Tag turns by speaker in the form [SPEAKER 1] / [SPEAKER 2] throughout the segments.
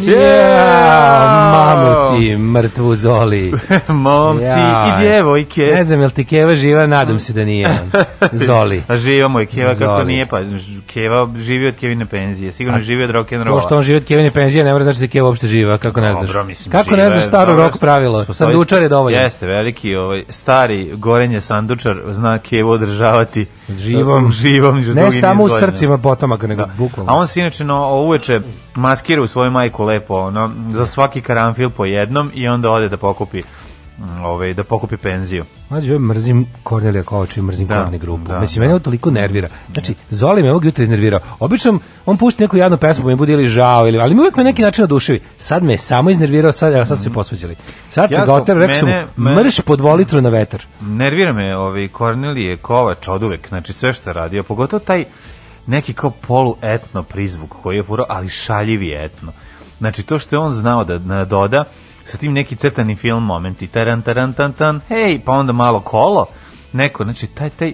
[SPEAKER 1] Yeah, mamut i mrv žrtvu Zoli.
[SPEAKER 2] Momci ja, i djevojke.
[SPEAKER 1] Ne znam, jel ti Keva živa? Nadam se da nije. Zoli.
[SPEAKER 2] A živa moj Keva, Zoli. kako nije? Pa Keva živi od Kevine penzije. Sigurno A, živi od rock'n'rolla.
[SPEAKER 1] To što on živi od Kevine penzije, ne mora znači da Keva uopšte živa. Kako ne znaš? Dobro, mislim, kako živa, ne znaš staro dobro, rock pravilo? Sandučar je dovoljno.
[SPEAKER 2] Jeste, veliki ovaj, stari gorenje sandučar zna Kevu održavati
[SPEAKER 1] živom,
[SPEAKER 2] živom
[SPEAKER 1] ne samo u srcima potomaka, nego
[SPEAKER 2] da.
[SPEAKER 1] bukvalno.
[SPEAKER 2] A on se inače no, uveče maskira u svoju majku lepo, ono, za svaki karanfil po jednom i onda da ode da pokupi mm, ovaj da pokupi penziju.
[SPEAKER 1] Mađo, ja mrzim Kornelija Kovača i mrzim da, Korne grupu. Da, Mislim, da. mene ovo toliko nervira. Znači, Zoli me ovog jutra iznervirao. Obično, on pušti neku jadnu pesmu, pa mi bude ili žao, ili, ali mi uvek na neki način oduševi. Sad me je samo iznervirao, sad, evo, sad su se mhm. posvađali. Sad se ga oter, rekao sam, mrš po dvolitru na vetar.
[SPEAKER 2] Nervira me ovi ovaj, Kornelije Kovač od uvek. Znači, sve što je radio, pogotovo taj neki kao polu etno prizvuk koji je puro, ali šaljivi etno. Znači, to što je on znao da, da doda, sa tim neki crtani film momenti, taran, taran, tan, tan, hej, pa onda malo kolo, neko, znači, taj, taj,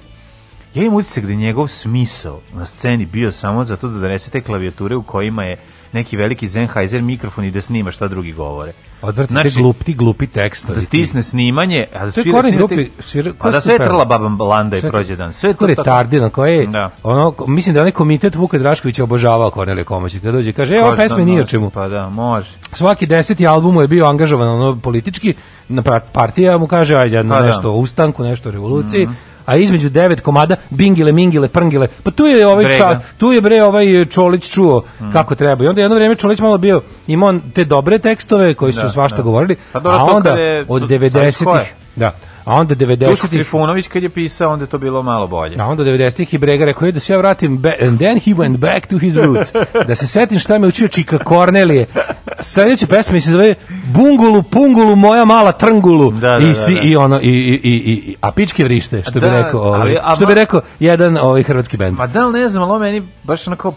[SPEAKER 2] ja imam utisak da je njegov smisao na sceni bio samo zato da donese te klavijature u kojima je neki veliki Sennheiser mikrofon i da snima šta drugi govore.
[SPEAKER 1] Odvrti znači, te glup, ti glupi tekstovi.
[SPEAKER 2] Da stisne snimanje, a pa da
[SPEAKER 1] svira snimati, svira,
[SPEAKER 2] a da sve trla baba landa i prođe dan.
[SPEAKER 1] Sve to retardiran, koje je, da. ono, mislim da onaj komitet Vuka Draškovića obožavao Kornelija Komošić. Kad dođe, kaže, evo pesme nije o čemu. Pa da, može. Svaki deseti album mu je bio angažovan ono, politički, na partija mu kaže, ajde, pa da. nešto da. o ustanku, nešto o revoluciji, mm -hmm a između devet komada bingile, mingile, prngile. Pa tu je ovaj ča, tu je bre ovaj Čolić čuo mm. kako treba. I onda jedno vreme Čolić malo bio imao te dobre tekstove koji su da, svašta da. govorili, pa, dobro, a onda je, od 90-ih, da.
[SPEAKER 2] A onda 90-ih... Duško Trifunović kad je pisao, onda je to bilo malo bolje.
[SPEAKER 1] A onda 90-ih i Brega rekao je da se ja vratim, and then he went back to his roots. Da se setim šta me učio Čika Kornelije. Sljedeća pesma se zove Bungulu, Pungulu, moja mala Trngulu. Da, da, I, da, si, da. I ono, i, i, i, i, a pičke vrište, što bi da, rekao,
[SPEAKER 2] ovaj,
[SPEAKER 1] što bi rekao jedan ovaj hrvatski bend.
[SPEAKER 2] Pa da li ne znam, ali meni baš onako,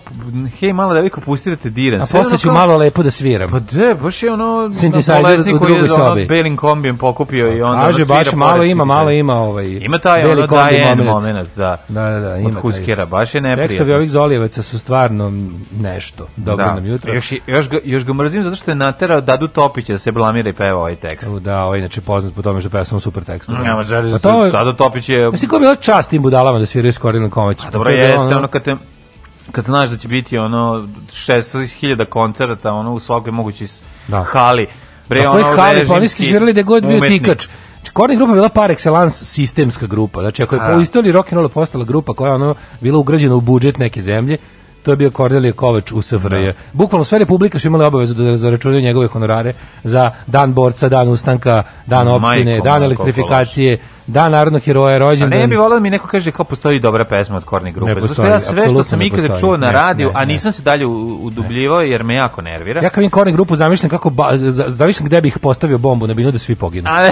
[SPEAKER 2] hej, malo da vi pustite te diran.
[SPEAKER 1] A posle ću malo lepo da sviram.
[SPEAKER 2] Pa de, baš je ono...
[SPEAKER 1] Synthesizer u drugoj sobi.
[SPEAKER 2] Belim kombijem pokupio i onda svira
[SPEAKER 1] baš malo malo ima, da- malo ima ovaj. Ima
[SPEAKER 2] taj onaj da daje moment,
[SPEAKER 1] da. Da, da, da, ima.
[SPEAKER 2] Od Kuskera, baš je neprijatno.
[SPEAKER 1] Tekstovi ovih Zolijevaca su stvarno nešto. Dobro
[SPEAKER 2] da.
[SPEAKER 1] nam jutro.
[SPEAKER 2] Još, još, ga, još ga mrzim zato što je naterao Dadu Topića da se blamira i peva ovaj tekst.
[SPEAKER 1] U, da, ovaj inače poznat po tome što peva samo super tekst. Mm, nema, želi,
[SPEAKER 2] pa to, da Dadu Topić je...
[SPEAKER 1] Mislim, ko je bila čast tim budalama da sviraju s Korinom Kovač? A
[SPEAKER 2] dobro, jeste, ono, kad te, kad znaš da će biti ono 16.000 koncerta ono u svakoj mogućoj
[SPEAKER 1] da.
[SPEAKER 2] hali
[SPEAKER 1] bre ono hali pa oni svirali da god bio tikač Korni grupa bila par excellence sistemska grupa. Znači, ako je po istoriji rock'n'rolla postala grupa koja je ono bila ugrađena u budžet neke zemlje, to je bio Kornelije Kovač u SFRJ. Da. Bukvalno sve republike su imale obavezu da zaračunaju njegove honorare za dan borca, dan ustanka, dan opštine, Majko, dan elektrifikacije, dan narodnog heroja, rođendan.
[SPEAKER 2] A ne
[SPEAKER 1] bih
[SPEAKER 2] volao
[SPEAKER 1] da
[SPEAKER 2] mi neko kaže kako postoji dobra pesma od Korni grupe. Zato što ja sve što sam ikad čuo na radiju, a nisam se dalje udubljivao jer me jako nervira.
[SPEAKER 1] Ja kad vidim Korni grupu zamišljam kako ba, zamišljam gde bih postavio bombu na binu da svi poginu. A ne.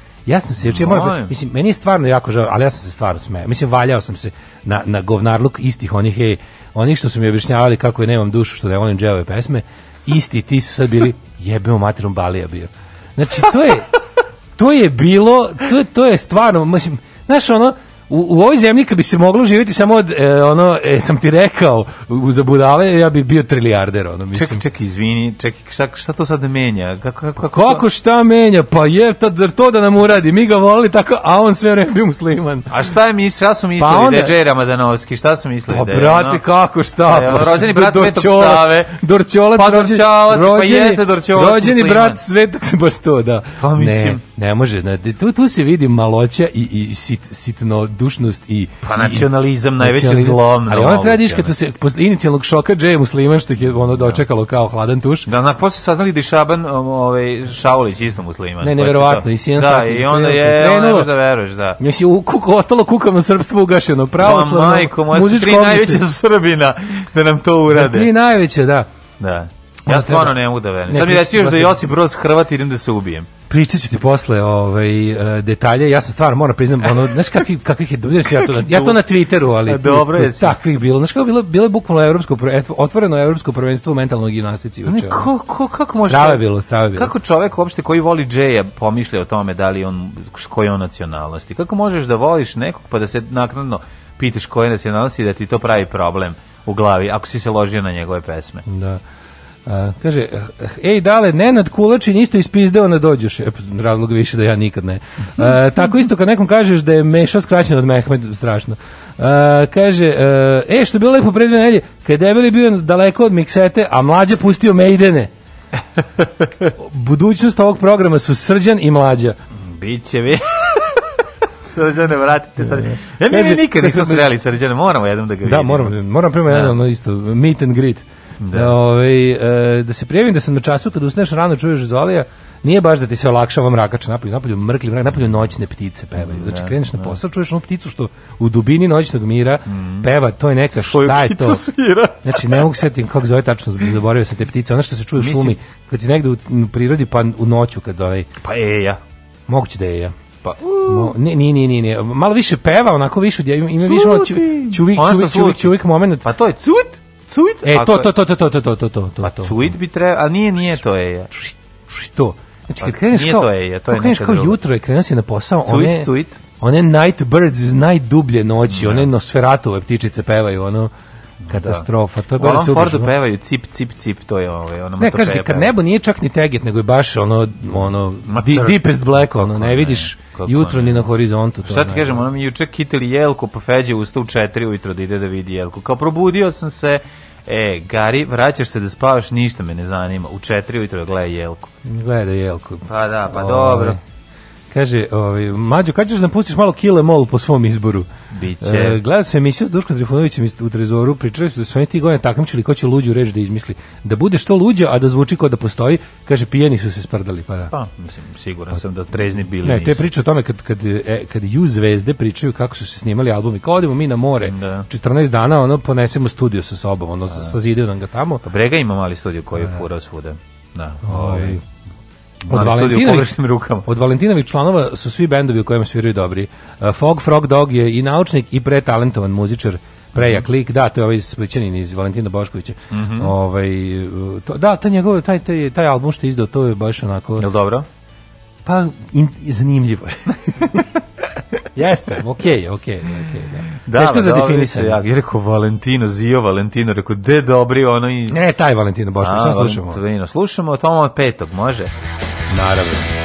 [SPEAKER 1] Ja sam se juče, moj, mislim, meni je stvarno jako žao, ali ja sam se stvarno smeo. Mislim, valjao sam se na, na govnarluk istih onih, ej, onih što su mi objašnjavali kako je nemam dušu, što da volim dželove pesme, isti ti su sad bili, jebemo materom balija bio. Znači, to je, to je bilo, to, to je stvarno, mislim, znaš ono, u, u ovoj zemlji kad bi se moglo živjeti samo od, e, ono, e, sam ti rekao, u, zabudale, ja bi bio trilijarder, ono, mislim.
[SPEAKER 2] Čekaj, čekaj, izvini, čekaj, šta, šta to sad menja?
[SPEAKER 1] Kako, kako, kako, kako šta menja? Pa je, to, to da nam uradi, mi ga volili tako, a on sve vreme bio musliman.
[SPEAKER 2] A šta je pa mislio, šta su mislili pa onda, da je šta su mislili pa,
[SPEAKER 1] da je? brate, no? kako šta? Pa,
[SPEAKER 2] pa, rođeni brat do, Svetog Save.
[SPEAKER 1] Dorčolac,
[SPEAKER 2] pa, Dorčolac, pa rođeni, pa jeste Dorčolac
[SPEAKER 1] Rođeni musliman. brat Svetog, baš to, da.
[SPEAKER 2] Pa
[SPEAKER 1] mislim. Ne, ne može, ne, tu, tu se vidi maloća i, i sit, sitno velikodušnost i
[SPEAKER 2] pa nacionalizam i, najveće zlo.
[SPEAKER 1] Ali ono moguće, treba kad su se posle inicijalnog šoka Džej musliman što ih je ono da. dočekalo kao hladan tuš.
[SPEAKER 2] Da, na posle saznali da je Šaban ovaj Šaulić isto musliman.
[SPEAKER 1] Ne, neverovatno da,
[SPEAKER 2] i
[SPEAKER 1] Sijan Da,
[SPEAKER 2] i onda je krenulo, da veruješ, da.
[SPEAKER 1] Mislim u kuku ostalo kukavno srpstvo ugašeno, pravoslavno. Ma, majko, moja tri
[SPEAKER 2] najveća Srbina da nam to urade. Tri
[SPEAKER 1] najveća,
[SPEAKER 2] da. Da. Ja stvarno ne mogu da verujem. Sad mi reci još da Josip Broz Hrvat idem da se ubijem.
[SPEAKER 1] Pričat ti posle ovaj, e, detalje. Ja sam stvarno, moram priznam, ono, znaš kakvih, kakvih je, ja to, na, ja to na Twitteru, ali
[SPEAKER 2] Dobro
[SPEAKER 1] je takvih bilo. Znaš kako bilo, bilo je bukvalno evropsko, otvoreno evropsko prvenstvo u mentalnoj gimnastici. Ne,
[SPEAKER 2] ko, ko, kako može...
[SPEAKER 1] Strava je bilo, strava bilo.
[SPEAKER 2] Kako čovek uopšte koji voli Džeja pomišlja o tome da li on, koji on nacionalnosti? Kako možeš da voliš nekog pa da se naknadno pitaš koje nacionalnosti da ti to pravi problem u glavi, ako si se ložio na njegove pesme?
[SPEAKER 1] Da. A, kaže, ej dale, Nenad Kulačin isto ispizdeo na dođuš. E, pa, razlog više da ja nikad ne. A, tako isto kad nekom kažeš da je Meša skraćen od Mehmed, strašno. A, kaže, e, e što je bilo lepo pre dve nedelje, kad je bio daleko od miksete, a mlađe pustio Mejdene. Budućnost ovog programa su Srđan i mlađa.
[SPEAKER 2] Biće vi. Srđane, vratite Srđane. Ja e, mi nikad nismo sreli Srđane, moramo jednom da ga da,
[SPEAKER 1] vidimo. Da, moramo, moramo prema da. jednom isto, meet and greet. Da. Ove, ovaj, e, da se prijavim da sam na času kad usneš rano čuješ zolija, nije baš da ti se olakšava mrakač napolju, napolju mrkli mrak, napolju noćne ptice pevaju. Da, znači kreneš na da. posao, čuješ onu pticu što u dubini noćnog mira mhm. peva, to je neka Svoju šta je to. Svira. Znači ne mogu setim kako zove tačno, zaboravio se te ptice, ono što se čuje u šumi, kad si negde u prirodi pa u noću kad onaj
[SPEAKER 2] pa eja.
[SPEAKER 1] Moguće da je ja. Pa, no, ne, ne, ne, ne, malo više peva, onako više,
[SPEAKER 2] ima, ima više malo
[SPEAKER 1] čuvik, čuvik, čuvik, čuvik, moment.
[SPEAKER 2] Pa to je cud,
[SPEAKER 1] Cuit? E, to, to, to, to, to, to, to, to, to.
[SPEAKER 2] Pa cuit bi trebao, ali nije, nije to e e. je.
[SPEAKER 1] Što? Znači, kad
[SPEAKER 2] pa kreneš kao, to je, e, to je kreneš
[SPEAKER 1] kao jutro i krenuo si na posao, cuit, one, cuit. one night birds iz najdublje noći, da. one nosferatove ptičice pevaju, ono, katastrofa.
[SPEAKER 2] Da. To je se Fordu pevaju cip cip cip, to je ovaj ono
[SPEAKER 1] Ne kaže kad nebo nije čak ni teget, nego je baš ono ono di, deepest black, ono ne, vidiš jutro ni na horizontu
[SPEAKER 2] to. Šta ti kažem, ono mi juče kitili jelku, pa Feđe ustao u 4 ujutro da ide da vidi jelku. Kao probudio sam se E, Gari, vraćaš se da spavaš, ništa me ne zanima. U četiri ujutro gleda jelku.
[SPEAKER 1] Gleda jelku.
[SPEAKER 2] Pa da, pa o, dobro. Ovaj,
[SPEAKER 1] Kaže, ovaj, Mađo, kažeš da pustiš malo Kile Mol po svom izboru? Biće. E, gledao sam emisiju s Duškom Trifunovićem u Trezoru, pričali su da su oni ti godine takmičili ko će luđu reč da izmisli. Da bude što luđa, a da zvuči kao da postoji, kaže, pijeni su se sprdali. Pa, da.
[SPEAKER 2] pa mislim, siguran pa, sam da trezni bili
[SPEAKER 1] ne, nisu. Te priče o tome kad, kad, e, kad ju zvezde pričaju kako su se snimali albumi, kao odemo mi na more, da. 14 dana, ono, ponesemo studio sa sobom, ono, da. sa, sa nam
[SPEAKER 2] ga
[SPEAKER 1] tamo.
[SPEAKER 2] Pa brega ima mali studio koji je da. furao svuda. Da, ovaj, ovaj
[SPEAKER 1] od Valentinović,
[SPEAKER 2] rukama.
[SPEAKER 1] Od Valentinovih članova su svi bendovi u kojima sviraju dobri. Uh, Fog Frog Dog je i naučnik i pretalentovan muzičar. preja mhm. lik, da, to je ovaj spličanin iz Valentina Boškovića. Mm -hmm. ovaj, e, to, da, taj, njegov, taj, taj, taj album što
[SPEAKER 2] je
[SPEAKER 1] izdao, to je baš onako...
[SPEAKER 2] Jel dobro?
[SPEAKER 1] Pa, in, zanimljivo je. Jeste, okej, okay, okej, okay,
[SPEAKER 2] okej, okay,
[SPEAKER 1] da. Da,
[SPEAKER 2] Teško za definisanje.
[SPEAKER 1] Ja,
[SPEAKER 2] je
[SPEAKER 1] rekao Valentino, Zio Valentino, rekao, de dobri, ono i... Ne, taj Valentino Boškovića, sam
[SPEAKER 2] slušamo. Valentino, slušamo o tomu petog, može? Može. Not of it.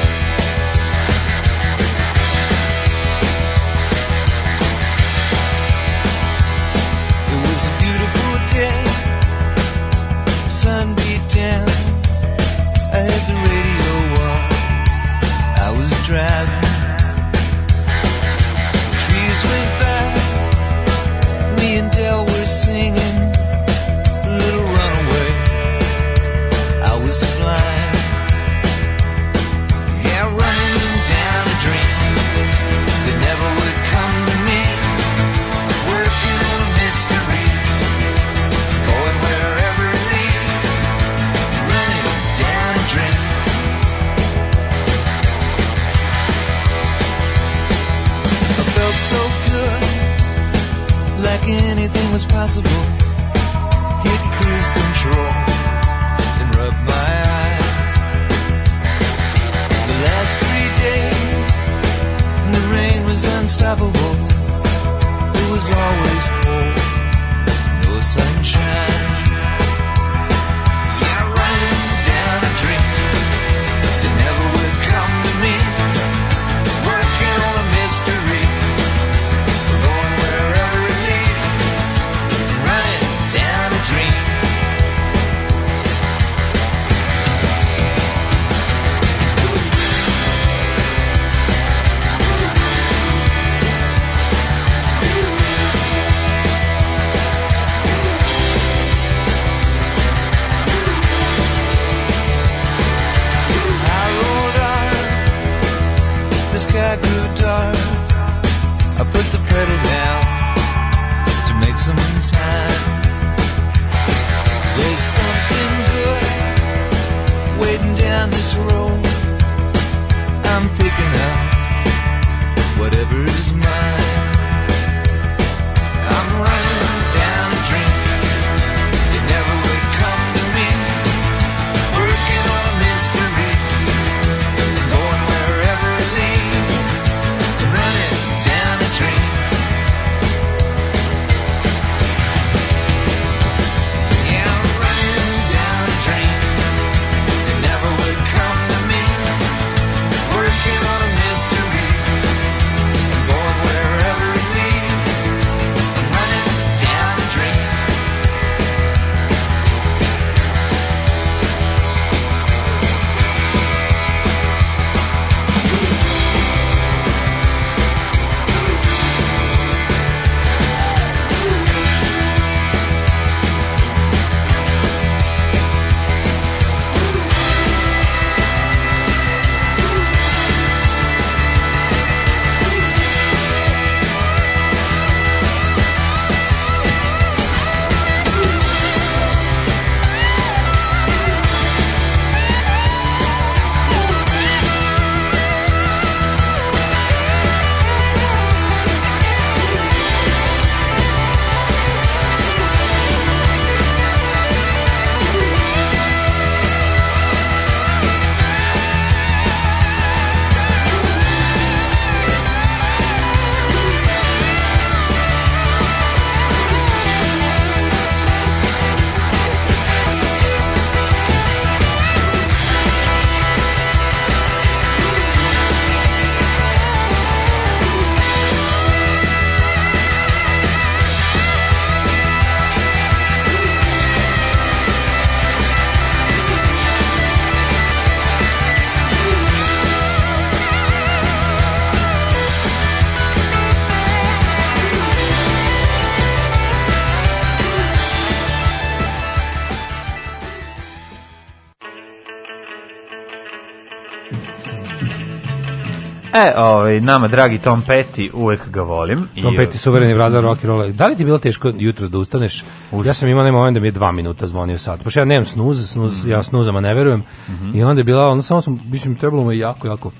[SPEAKER 2] ovaj, nama dragi Tom Petty, uvek ga volim.
[SPEAKER 1] Tom I, Petty, suvereni vladar rock and roll. Da li ti je bilo teško jutros da ustaneš? Užas. Ja sam imao onaj moment da mi je dva minuta zvonio sat. Pošto ja nemam snuz, snuz mm -hmm. ja snuzama ne verujem. Mm -hmm. I onda je bila, onda samo sam, mislim, trebalo mu jako, jako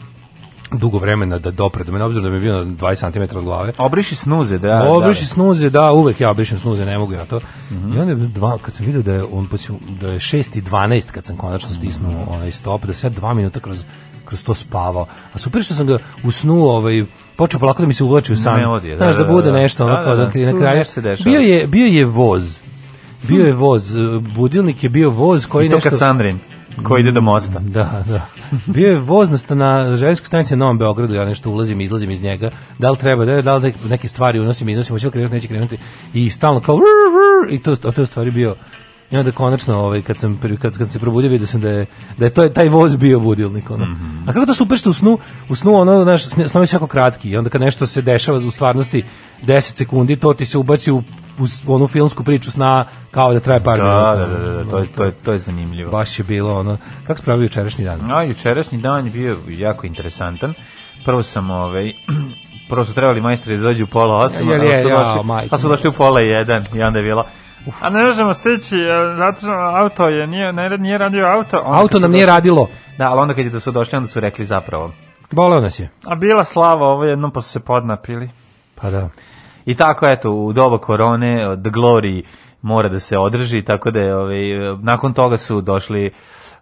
[SPEAKER 1] dugo vremena da dopre do mene, obzirom da mi je bio na 20 cm od glave.
[SPEAKER 2] Obriši snuze, da. da.
[SPEAKER 1] Obriši da, snuze, da, uvek ja obrišem snuze, ne mogu ja to. Mm -hmm. I onda dva, kad sam video da je, on, pa da je 6 i 12 kad sam konačno stisnuo mm -hmm. onaj stop, da se ja dva minuta kroz kroz to spavao. A super što sam ga u ovaj, počeo polako da mi se uvlači u san.
[SPEAKER 2] Melodije,
[SPEAKER 1] da, Znaš, da, da, da bude da. nešto da, onako, da, da, da, na kraju. Se dešava. bio, je, bio je voz. Bio je voz. E, budilnik je bio voz koji I to nešto...
[SPEAKER 2] Kasandrin koji ide do mosta.
[SPEAKER 1] Da, da. Bio je voz na željezničkoj stanici na Novom Beogradu, ja nešto ulazim, izlazim iz njega. Da li treba, da, da li neke stvari unosim, iznosim, hoće li krenuti, neće krenuti. I stalno kao i to, to je u stvari bio I onda konačno ovaj kad sam kad, kad se probudio vidio sam da je da je to je taj voz bio budilnik ono. Mm -hmm. A kako to super što u snu u snu ono naš snovi su jako kratki i onda kad nešto se dešava u stvarnosti 10 sekundi to ti se ubaci u u onu filmsku priču sna kao da traje par da,
[SPEAKER 2] minuta. Da, da, da, da, to je, to, je, to
[SPEAKER 1] je
[SPEAKER 2] zanimljivo.
[SPEAKER 1] Baš je bilo ono, kako spravio jučerašnji
[SPEAKER 2] dan? No, jučerašnji
[SPEAKER 1] dan je
[SPEAKER 2] bio jako interesantan. Prvo sam ovaj, prvo su trebali majstori da dođu u pola 8, ja, ja, ja, a su došli u pola jedan i onda je bilo A ne možemo stići, e, zato što auto je, nije, nije radio auto.
[SPEAKER 1] Auto nam nije došli, radilo.
[SPEAKER 2] Da, ali onda kad je su došli, onda su rekli zapravo.
[SPEAKER 1] Boleo nas je.
[SPEAKER 2] A bila slava ovo jednom, pa su se podnapili.
[SPEAKER 1] Pa da.
[SPEAKER 2] I tako, eto, u doba korone, The Glory mora da se održi, tako da je, ovaj, nakon toga su došli e,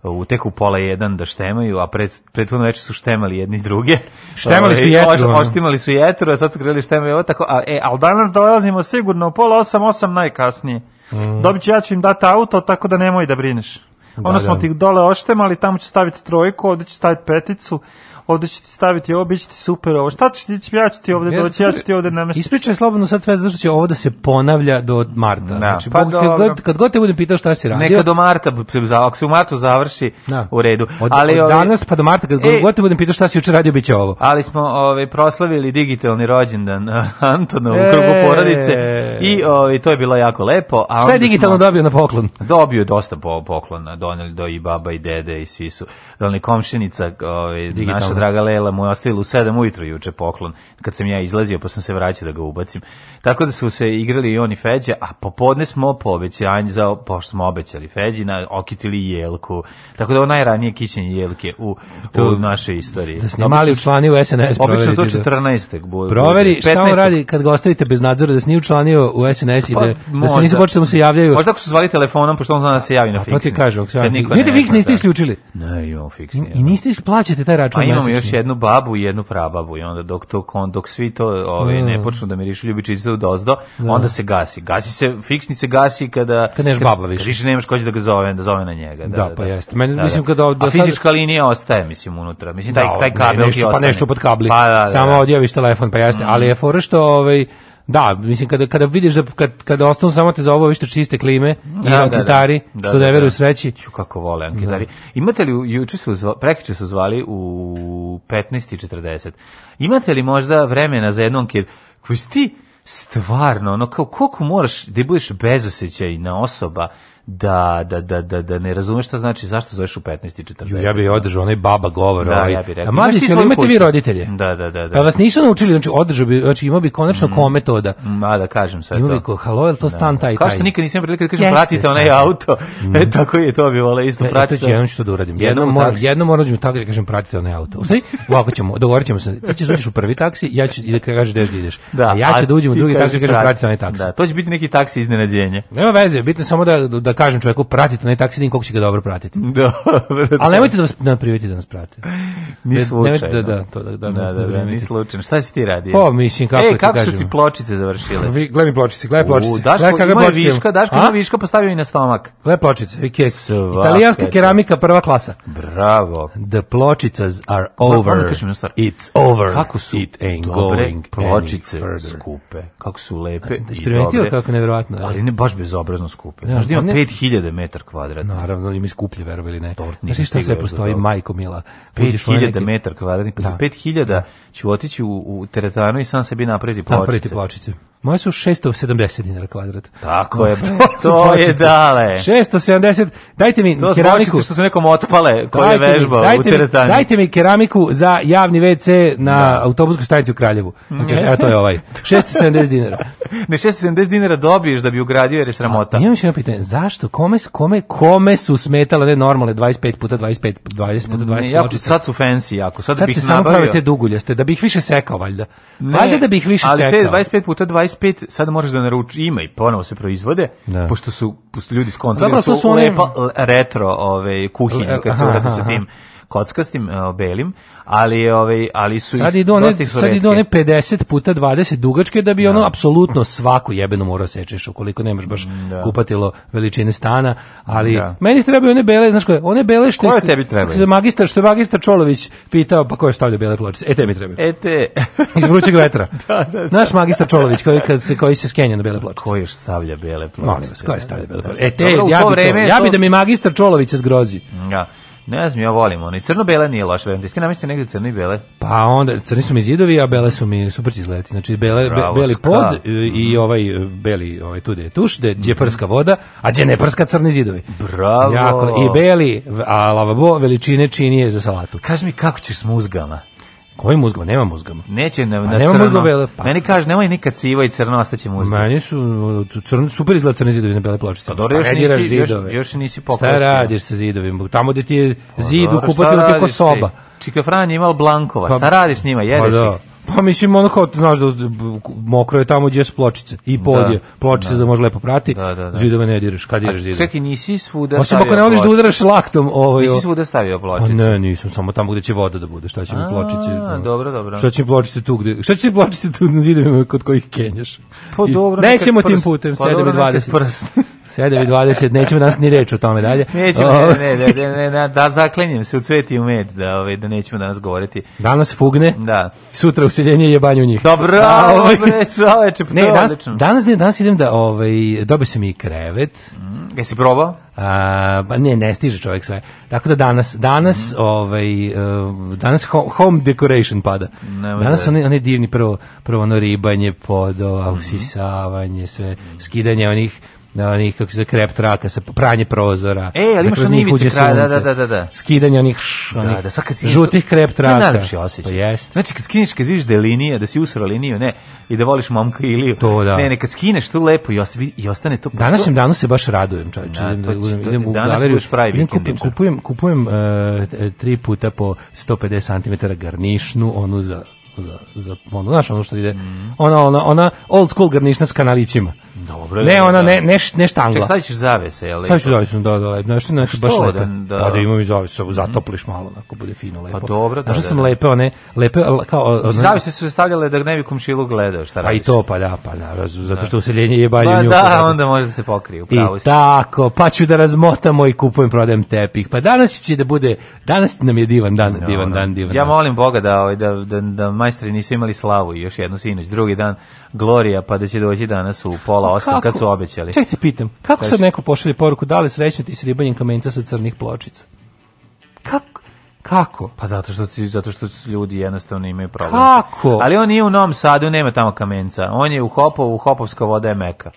[SPEAKER 2] u teku pola jedan da štemaju, a pred, prethodno već su štemali jedni druge. Štemali su ovaj, jetru. Oš, oštimali su jetru, a sad su krili štemaju ovo tako, a, e, ali danas dolazimo sigurno u pola osam, osam najkasnije. Mm. Dobit ću, ja ću im dati auto, tako da nemoj da brineš. Da, ono smo da. ti dole oštemali, tamo ću staviti trojku, ovde ću staviti peticu, ovde ću ti staviti ovo, bit će ti super ovo, šta ćeš ti, ja ću ti ovde ja, doći, ja ću ti ovde namestiti.
[SPEAKER 1] Ispričaj slobodno sad sve, što će ovo da se ponavlja do marta. Da, znači, pa Bog, kad, god, kad god te budem pitao šta si radio...
[SPEAKER 2] Neka do marta, ako se u martu završi, da. u redu.
[SPEAKER 1] Od, ali, od ovaj, danas pa do marta, kad e, god te budem pitao šta si juče radio, bit će ovo.
[SPEAKER 2] Ali smo ove, ovaj, proslavili digitalni rođendan Antona u e- krugu porodice i ove, ovaj, to je bilo jako lepo.
[SPEAKER 1] A šta je digitalno smo, dobio na poklon?
[SPEAKER 2] Dobio
[SPEAKER 1] je
[SPEAKER 2] dosta po, poklona, doneli do i baba i dede i svi su. Doneli da komšinica, ove, naša draga Lela mu je ostavila u 7 ujutru juče poklon, kad sam ja izlazio pa sam se vraćao da ga ubacim. Tako da su se igrali i oni Feđa, a popodne smo po obećanju, za, pošto smo obećali Feđi, na, okitili jelku. Tako da ovo najranije kićenje jelke u, to, u našoj istoriji.
[SPEAKER 1] Da snimali u člani u SNS.
[SPEAKER 2] Obično to 14.
[SPEAKER 1] Da. Bo, proveri 15. šta on radi kad ga ostavite bez nadzora, da se nije učlanio u SNS i da, pa, da, da se nisu počeli da mu se javljaju.
[SPEAKER 2] Možda ako su zvali telefonom, pošto on zna da se javi na fiksni.
[SPEAKER 1] Pa ti kažu, ako
[SPEAKER 2] se javi.
[SPEAKER 1] Niste fiksni, niste isključili. Ne, imamo fiksni. I niste plaćate taj račun. Pa imamo
[SPEAKER 2] imamo još jednu babu i jednu prababu i onda dok to dok svi to ovaj ne počnu da mirišu ljubiči do dozdo, da. onda se gasi. Gasi se fiksni se gasi kada kad nemaš
[SPEAKER 1] baba više. Više
[SPEAKER 2] nemaš ko da ga zove, da zove na njega. Da,
[SPEAKER 1] da, pa da pa jeste. Meni da, mislim da. kad da,
[SPEAKER 2] fizička linija ostaje mislim unutra. Mislim taj taj kabel
[SPEAKER 1] nešto, Pa nešto pod kabli. Pa Samo odjaviš telefon, pa jeste. Ali mm. je fora što ovaj Da, mislim kada kada vidiš da kad kada ostanu samo te za ovo što čiste klime i da, da, da. anketari da, da, što ne veruju da. sreći.
[SPEAKER 2] Ću kako vole anketari. Imate li juče su prekiče su zvali u 15:40. Imate li možda vremena za jednu anketu? Koji si ti stvarno, ono kao koliko moraš da budeš bezosećajna osoba da, da, da, da, da ne razumeš šta znači zašto zoveš u
[SPEAKER 1] 15 i 40. Ja bih održao onaj baba govor, da, ovaj. Ja bih rekao, a mlađi imate kuću? vi roditelje.
[SPEAKER 2] Da, da, da, da. Pa
[SPEAKER 1] vas nisu naučili, znači održao bi, znači imao bi konačno mm. ko metoda.
[SPEAKER 2] Ma da kažem sve imao
[SPEAKER 1] to. Imao bi ko, halo, jel to da. stan taj taj. Kao
[SPEAKER 2] što nikad nisam prilike da kažem pratite onaj auto. Mm. E tako je to bi vole isto
[SPEAKER 1] pratite. Ja to jednom što da uradim. Jednom moram, jednom moram da tako da kažem pratite onaj auto. Sve, ovako ćemo, dogovorićemo se. Ti ćeš da ući u prvi taksi, ja ću i da kaže gde da ideš. Da, a ja ću da uđem u drugi taksi, kažem pratite
[SPEAKER 2] onaj taksi. Da, to će biti neki taksi iznenađenje.
[SPEAKER 1] Nema veze, bitno samo da da kažem čovjeku, pratite ne taksi, kog će ga dobro pratiti. Dobro. Da, da, da. Ali nemojte da vas privetite da nas pratite. Ni slučajno. Da, da, to, da, da, da, da, da ni slučajno.
[SPEAKER 2] Šta si ti
[SPEAKER 1] radio? Pa,
[SPEAKER 2] mislim, kako e, kako su ti pločice završile?
[SPEAKER 1] Vi, gledaj pločice, gledaj pločice. Daško
[SPEAKER 2] gledaj ima viška, Daško ima viška, postavio i na stomak.
[SPEAKER 1] Gledaj pločice, vi keks. Italijanska keramika prva klasa.
[SPEAKER 2] Bravo.
[SPEAKER 1] The pločicas are over.
[SPEAKER 2] It's over.
[SPEAKER 1] Kako su It ain't going pločice skupe. Kako su lepe i dobre. Kako neverovatno.
[SPEAKER 2] Ali ne baš bezobrazno skupe. Znaš, da ima 5000 metar kvadrat.
[SPEAKER 1] Naravno, ima skuplje, verovo ili ne. Tort nije Znaš šta sve postoji, majko mila.
[SPEAKER 2] 5000 neke... metar kvadratni, pa da. za 5000 da. ću otići u, u teretanu i sam sebi napraviti pločice. Napraviti
[SPEAKER 1] pločice. Moje su 670 dinara kvadrat.
[SPEAKER 2] Tako je, to je dale.
[SPEAKER 1] 670, dajte mi to keramiku.
[SPEAKER 2] To što su nekom otpale koje je vežbao dajte u teretani.
[SPEAKER 1] dajte mi keramiku za javni WC na da. autobuskoj stanici u Kraljevu. Mhm. Okay, evo to je ovaj. 670 dinara.
[SPEAKER 2] ne, 670 dinara dobiješ da bi ugradio jer je sramota.
[SPEAKER 1] imam še jedno pitanje, zašto, kome, kome, kome su smetale ne normalne 25 puta
[SPEAKER 2] 25, 20
[SPEAKER 1] puta
[SPEAKER 2] 20 ne, jako, Sad su fancy jako, sad, sad bih nabavio. Sad se samo
[SPEAKER 1] prave te duguljaste, da bih više sekao valjda. Ne, valjda da bih više ali sekao. Ali te 25 puta
[SPEAKER 2] 25 25 sad možeš da naruči ima i ponovo se proizvode da. pošto su ljudi skontali su, su lepa retro ove kuhinje kad se uradi sa tim kockastim e, belim, ali ovaj ali su
[SPEAKER 1] sad idu one sad idu one 50 puta 20 dugačke da bi da. ono apsolutno svaku jebenu mora da sečeš ukoliko nemaš baš mm, da. kupatilo veličine stana, ali da. meni trebaju one bele, znaš koje, one bele što koje tebi trebaju? Za magistar što je magistar Čolović pitao pa ko je stavlja bele pločice? E te mi
[SPEAKER 2] trebaju.
[SPEAKER 1] E te iz vrućeg vetra. da, da, da. magistar Čolović koji kad se koji se skenja na bele pločice. Ko je
[SPEAKER 2] stavlja bele pločice? Molim vas,
[SPEAKER 1] ko je stavlja bele da, da. pločice? E te Dobro, ja bi to, ja bi da mi magistar Čolović se zgrozi. Da.
[SPEAKER 2] Ne znam, ja volim ono. I crno-bele nije loše, verujem. Ti namislite negdje crno
[SPEAKER 1] i
[SPEAKER 2] bele?
[SPEAKER 1] Pa onda, crni su mi zidovi, a bele su mi superci izleti. Znači, bele, Bravo, be, beli ska. pod i mhm. ovaj e, beli, ovaj tu je tuš, gde je prska voda, a gde ne prska crni zidovi.
[SPEAKER 2] Bravo! Jako,
[SPEAKER 1] I beli, a lavabo veličine činije za salatu.
[SPEAKER 2] Kaži mi kako ćeš s muzgama?
[SPEAKER 1] Kojim ovaj muzgama? Nema muzgama.
[SPEAKER 2] Neće na, na nema crno. pa. Meni kaže, nemoj nikad sivo i crno, ostaće muzgama.
[SPEAKER 1] Meni su crn, super izgleda crne zidovi na bele pločice. Pa
[SPEAKER 2] dobro, još nisi, zidove. još, još nisi pokosio. Šta
[SPEAKER 1] radiš sa zidovima? Tamo gde ti je pa zid ukupati, ti teko soba.
[SPEAKER 2] Čika Fran je imao blankova. Pa, šta radiš s njima? Jedeš
[SPEAKER 1] pa, da. Pa mislim ono kao znaš da mokro je tamo gdje su pločice i pod da, je pločice da, da može lepo prati. Da, da, da. Zidove ne diraš, kad diraš zidove.
[SPEAKER 2] Čekaj, nisi svuda
[SPEAKER 1] Osim ako ne voliš da udaraš laktom,
[SPEAKER 2] ovaj. Nisi svuda stavio pa pločice.
[SPEAKER 1] A ne, nisam, samo tamo gdje će voda da bude. Šta će mi pločice? A,
[SPEAKER 2] dobro, dobro.
[SPEAKER 1] Šta će mi pločice tu gdje? Šta će pločice tu na zidovima kod kojih kenjaš?
[SPEAKER 2] Pa dobro.
[SPEAKER 1] Nećemo tim putem 720. Pa 7 i 20, nećemo danas ni reći o tome dalje.
[SPEAKER 2] Nećemo, ne, ovaj. ne, ne, ne, da zaklenjem se u cvet i u med, da, ovaj, da nećemo danas govoriti.
[SPEAKER 1] Danas fugne, da. sutra useljenje je banju njih.
[SPEAKER 2] Dobro, ovaj, čoveče,
[SPEAKER 1] pa ne, danas, danas, danas idem da ovaj, dobio se mi krevet. Mm,
[SPEAKER 2] jesi probao?
[SPEAKER 1] A, ba pa ne, ne stiže čovjek sve. Tako da danas, danas, mm. ovaj, uh, danas home, home decoration pada. Nema danas oni, oni divni prvo, prvo ono ribanje, podo, usisavanje, sve, mm. skidanje onih da oni kako se krep traka, sa pranje prozora.
[SPEAKER 2] E, ali da imaš da njih uđe kraj, sunce, da, da, da, da.
[SPEAKER 1] Skidanje onih, da, onih da, da, sad kad si žutih krep traka.
[SPEAKER 2] To je najlepši osjećaj. Pa
[SPEAKER 1] jest. Znači, kad skineš, kad vidiš da je linija, da si usra liniju, ne, i da voliš momka ili... To, da. Ne, ne, kad skineš to lepo i, ostavi, i ostane to... Današnjem danu se baš radujem,
[SPEAKER 2] čovječe. Da, to, da, to, idem to, u galeriju, budeš pravi idem, kupujem,
[SPEAKER 1] kupujem, kupujem uh, tri puta po 150 cm garnišnu, onu za za za ono, znaš, ono što ide. Mm. Ona, ona, ona old school garnišna sa kanalićima.
[SPEAKER 2] Dobro.
[SPEAKER 1] Ne, da, ona da. ne ne ne štangla. Ček, stavićeš
[SPEAKER 2] zavese,
[SPEAKER 1] je li? Staviću zavese, da, da, lepo. Nešto nešto baš da, lepo. Da, pa da imam i zavese, mhm. zatopliš malo, onako bude fino lepo.
[SPEAKER 2] Pa dobro,
[SPEAKER 1] da. Našao
[SPEAKER 2] sam
[SPEAKER 1] lepe one, lepe
[SPEAKER 2] kao ne, zavese su stavljale da gnevi komšilu gledao, šta radiš. Pa
[SPEAKER 1] i to pa da, pa da, zato što useljenje je banje pa,
[SPEAKER 2] njuka.
[SPEAKER 1] Da,
[SPEAKER 2] onda može da se pokrije, pravo I
[SPEAKER 1] tako, pa ću da razmotamo i kupujem, prodajem tepih. Pa danas će da bude, danas nam je divan dan, no, divan dan, divan.
[SPEAKER 2] Ja molim Boga da ovaj, da da, da majstri nisu imali slavu i još jednu sinoć, drugi dan Gloria, pa da će doći danas u pola pola osam kad su obećali.
[SPEAKER 1] Ček ti pitam, kako Kaži.
[SPEAKER 2] sad
[SPEAKER 1] neko pošalje poruku da li srećno ti s ribanjem kamenca sa crnih pločica? Kako? Kako?
[SPEAKER 2] Pa zato što zato što ljudi jednostavno imaju problem.
[SPEAKER 1] Kako?
[SPEAKER 2] Ali on nije u Novom Sadu, nema tamo kamenca. On je u Hopovu, Hopovska voda je meka.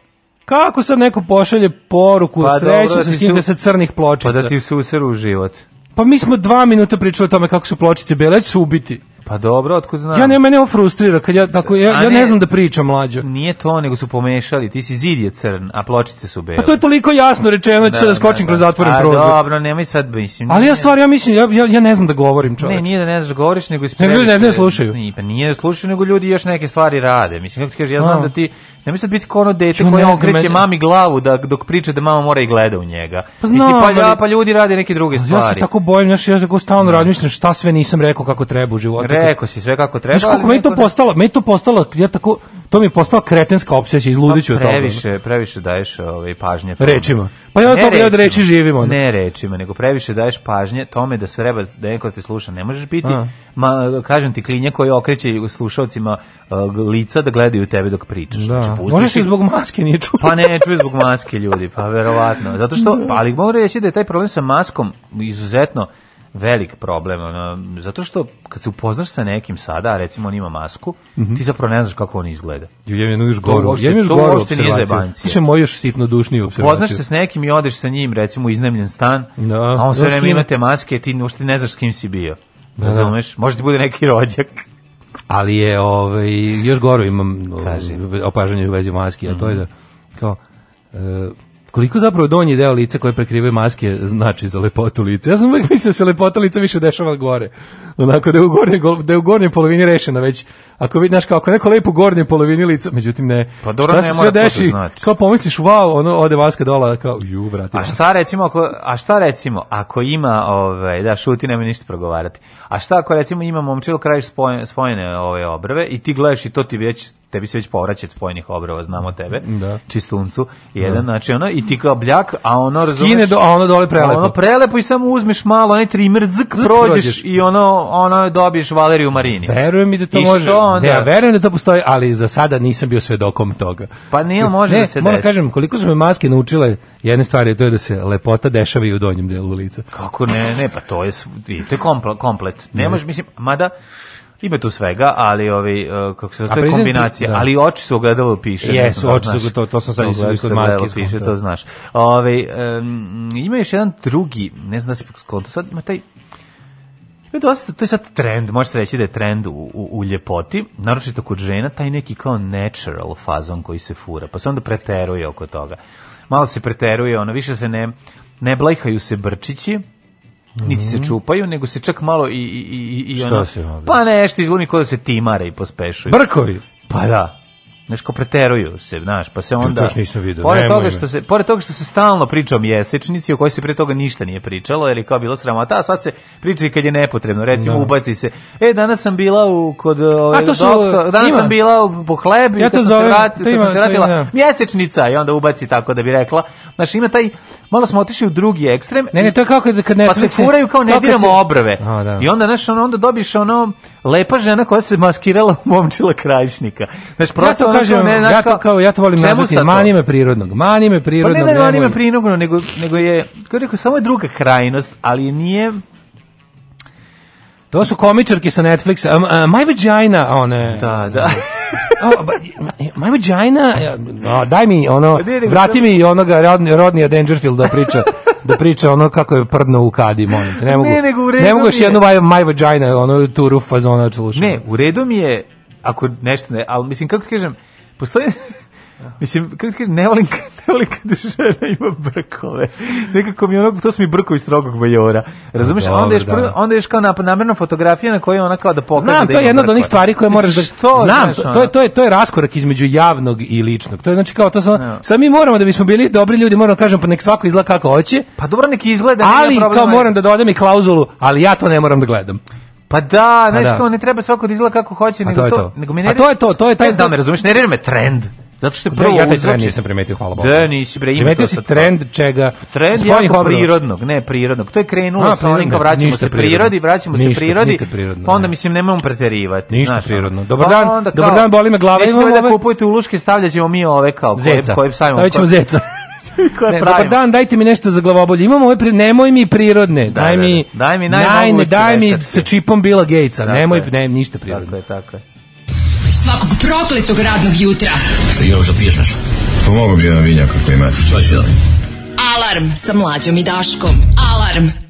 [SPEAKER 1] Kako sad neko pošalje poruku pa, sreću sa skida sa crnih pločica?
[SPEAKER 2] Pa da ti se u život.
[SPEAKER 1] Pa mi smo dva minuta pričali o tome kako su pločice bele, ja ću ubiti.
[SPEAKER 2] Pa dobro, otkud znam?
[SPEAKER 1] Ja ne, mene on frustrira, kad ja, tako, ja, ja ne, znam da pričam mlađo.
[SPEAKER 2] Nije to, nego su pomešali, ti si zid je crn, a pločice su bele.
[SPEAKER 1] Pa to je toliko jasno rečeno, da ću da, da, da, skočim da. kroz zatvoren a, prozor.
[SPEAKER 2] dobro, nemoj sad, mislim.
[SPEAKER 1] Ali ja stvar, ja mislim, ja, ja, ja ne znam da govorim čoveč.
[SPEAKER 2] Ne, nije da ne
[SPEAKER 1] znaš
[SPEAKER 2] da govoriš, nego
[SPEAKER 1] ispreviš. Ne,
[SPEAKER 2] ljudi ne znaju
[SPEAKER 1] slušaju. Ne,
[SPEAKER 2] pa nije da slušaju, nego ljudi još neke stvari rade. Mislim, kako ti kažeš, ja znam no. da ti Ne mislim biti kao ono dete koje okreće mami glavu da, dok priča da mama mora i gleda u njega. Pa znam, mislim, pa, ja, pa ljudi radi neke druge stvari. Ja se
[SPEAKER 1] tako bojim, znaš, ja tako stalno da. razmišljam šta sve nisam rekao kako treba u životu.
[SPEAKER 2] Rekao si sve kako treba. Znaš, kako
[SPEAKER 1] meni to postalo, meni to postalo, ja tako, to mi je postala kretenska opsesija, pa izludiću od
[SPEAKER 2] toga. Previše, previše daješ ovaj, pažnje.
[SPEAKER 1] Tome. Rečima. Pa ja od toga, ja od reči živimo.
[SPEAKER 2] Ne rečima, nego previše daješ pažnje tome da sve reba, da neko te sluša. Ne možeš biti, ma, kažem ti, klinje koji okreće slušalcima uh, lica da gledaju tebe dok pričaš. Da. Znači, Znači,
[SPEAKER 1] da. pustiš. Možda se zbog maske nije čuje.
[SPEAKER 2] pa ne, čuje zbog maske ljudi, pa verovatno. Zato što, da. ali moram reći da je taj problem sa maskom izuzetno velik problem, ono, zato što kad se upoznaš sa nekim sada, recimo on ima masku, mm -hmm. ti zapravo ne znaš kako on izgleda.
[SPEAKER 1] Ja imam još goru, ja imam još goru
[SPEAKER 2] observaciju. Ti
[SPEAKER 1] se moj još sitno dušniju
[SPEAKER 2] observaciju. Upoznaš se s nekim i odeš sa njim, recimo, u iznajmljen stan, no, da. a on sve vreme ima te maske, ti uopšte ne znaš s kim si bio. Razumeš? Da, da. Može ti bude neki rođak
[SPEAKER 1] ali je ovaj još gore imam opažanje u vezi maski, a to je mhm. da kao e, koliko zapravo donji deo lica koje prekrivaju maske znači za lepotu lica. Ja sam uvek mislio da se lepota lica više dešava gore. Onako da je u gornjoj, da je u gornjoj polovini rešena već ako vidiš kao ako neko lepo gornje polovini lica, međutim ne.
[SPEAKER 2] Pa dobro, šta ne se sve da deši? Znači.
[SPEAKER 1] Kao pomisliš, wow, ono ode maska dola kao ju brate.
[SPEAKER 2] A šta recimo ako a šta recimo ako ima ovaj da šuti nema ništa progovarati. A šta ako recimo ima momčil kraj spojene, spojene ove obrve i ti gledaš i to ti već tebi se već povraća spojenih obrova, znamo tebe, da. čistuncu, da. jedan, da. znači ono, i ti kao bljak, a ono,
[SPEAKER 1] razumeš...
[SPEAKER 2] Skine, do, a ono
[SPEAKER 1] dole
[SPEAKER 2] prelepo.
[SPEAKER 1] Ono prelepo
[SPEAKER 2] i samo uzmeš malo, onaj trimer, zik, prođeš, prođeš, i ono, ono dobiješ Valeriju Marini.
[SPEAKER 1] Verujem mi da to I može. I onda... Ne, ja verujem da to postoji, ali za sada nisam bio svedokom toga.
[SPEAKER 2] Pa nije, može da ne, da se moram
[SPEAKER 1] kažem, koliko su me maske naučile, jedne stvari je to je da se lepota dešava i u donjem delu lica.
[SPEAKER 2] Kako ne, ne, pa to je, to je komplet. Ne, može, mislim, mada, ima tu svega, ali ovi e, kako se zove, to je kombinacija, da. ali oči su ogledalo piše.
[SPEAKER 1] Jesu, oči su to, to sam sad izgledalo kod maske.
[SPEAKER 2] Piše, to znaš. Ove, um, ima još jedan drugi, ne znam da se skonto, sad ima taj dosta, to je sad trend, može se reći da je trend u, u, u ljepoti, naročito kod žena, taj neki kao natural fazon koji se fura, pa se onda preteruje oko toga. Malo se preteruje, ono, više se ne, ne blajhaju se brčići, niti se mhm. čupaju, nego se čak malo i... i, i, i
[SPEAKER 1] Šta
[SPEAKER 2] se ovdje? Pa nešto, izgleda mi kao da se timare i pospešuju.
[SPEAKER 1] Brkovi?
[SPEAKER 2] Pa da. Znaš, ko preteruju se, znaš, pa se onda...
[SPEAKER 1] Još nisam vidio,
[SPEAKER 2] pored toga, što se, pored toga što se stalno priča o mjesečnici, o kojoj se pre toga ništa nije pričalo, jer kao bilo sramota, a sad se priča i kad je nepotrebno, recimo da. ubaci se, e, danas sam bila u, kod a ovaj, to su, doktor, danas ima. sam bila u, po hleb ja i kad, zovem, sam se vrat, to ima, kad sam se vratila, to ima, da. mjesečnica, i onda ubaci tako da bi rekla. Znaš, ima taj, malo smo otišli u drugi ekstrem.
[SPEAKER 1] Ne, ne, to je kao kad, kad Netflix... Pa
[SPEAKER 2] se furaju kao ne diramo se... obrve. A, da. I onda, znaš, ono, onda dobiš ono, lepa žena koja se maskirala u momčila krajišnika.
[SPEAKER 1] Znaš, prosto... Ja kažem, ne, ja to kao ja to volim nazvati manime prirodnog. Manime
[SPEAKER 2] prirodnog. Pa ne da manime prirodnog, nego nego je kako rekao samo je druga krajnost, ali nije
[SPEAKER 1] to su komičarke sa Netflixa. Um, uh, my vagina, one.
[SPEAKER 2] Da, da.
[SPEAKER 1] oh, but, my vagina, no, daj mi ono, pa vrati mi onoga rodni, rodnija Dangerfield da priča. da priča ono kako je prdno u kadi, molim Ne mogu, ne,
[SPEAKER 2] nego u redu ne mogu još
[SPEAKER 1] jednu my, my vagina, ono tu rufa zona da čuša. Ne,
[SPEAKER 2] u redu mi je ako nešto ne, ali mislim, kako ti kažem, postoji... Mislim, kako ti kažem, ne volim, ne volim kada žena ima brkove. Nekako mi ono, to su mi brkovi strogog bajora. Razumeš? Dobre, onda ješ, da. onda ješ kao nap, namerna fotografija na kojoj ona kao da pokaže Znam,
[SPEAKER 1] da to je jedna od onih stvari koje moraš da... Što? Znam, znaš, to, je, to, je, to je raskorak između javnog i ličnog. To je znači kao, to sam, no. mi moramo da bismo bili dobri ljudi, moramo da kažem, pa nek svako izgleda kako hoće.
[SPEAKER 2] Pa dobro, nek izgleda.
[SPEAKER 1] Ali, kao ovaj- moram da dodam i klauzulu, ali ja to ne moram da gledam.
[SPEAKER 2] Pa da, pa znaš da. kao ne treba svako da izgleda kako hoće, nego to, to, nego me ne.
[SPEAKER 1] A to je to, to je
[SPEAKER 2] taj da me razumeš, ne
[SPEAKER 1] me trend.
[SPEAKER 2] Zato što je prvo da,
[SPEAKER 1] ja taj trend nisam
[SPEAKER 2] primetio, hvala Bogu. Da, nisi
[SPEAKER 1] bre, ima to si trend čega?
[SPEAKER 2] Trend jako prirodnog, ne prirodnog. To je krenulo sa onim kao vraćamo se prirodi, vraćamo se prirodi. Pa onda mislim nemamo preterivati.
[SPEAKER 1] Ništa prirodno. Dobar pa dan, dobar dan, boli me glava.
[SPEAKER 2] Imamo da kupujete uluške, stavljaćemo mi ove kao
[SPEAKER 1] koje koje sajmo. Stavit ćemo zeca. koje ne, Dobar dan, dajte mi nešto za glavobolje. Imamo ove prirodne, nemoj mi prirodne. Da, daj, da, mi, da. daj mi naj, ne, daj mi sa čipom Bila Gatesa. Dakle, nemoj ne, ništa prirodno.
[SPEAKER 2] Tako je, tako je.
[SPEAKER 3] Svakog prokletog radnog jutra.
[SPEAKER 4] Još da piješ nešto. Pomogu pa bi jedan vinjak ako imate. Alarm sa mlađom i Daškom. Alarm.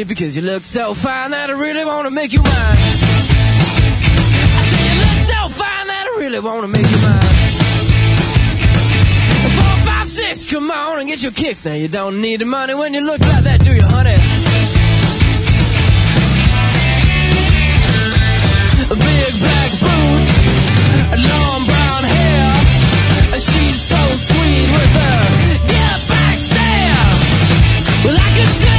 [SPEAKER 3] me because you look so fine that I really want to make you mine. I said you look so fine that I really want to make you mine. Four, five, six, come on and get your kicks. Now you don't need the money when you look like that, do you, honey? Big black boots, long brown hair. She's so sweet with her get back stare. Well, I can see.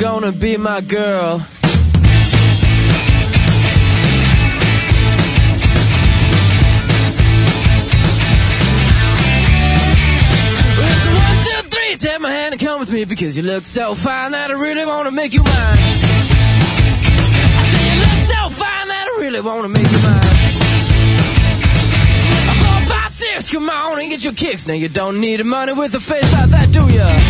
[SPEAKER 3] gonna be my girl? take my hand and come with me because you look so fine that I really wanna make you mine. I say you look so fine that I really wanna make you mine. Four, five, six, come on and get your kicks. Now you don't need money with a face like that, do ya?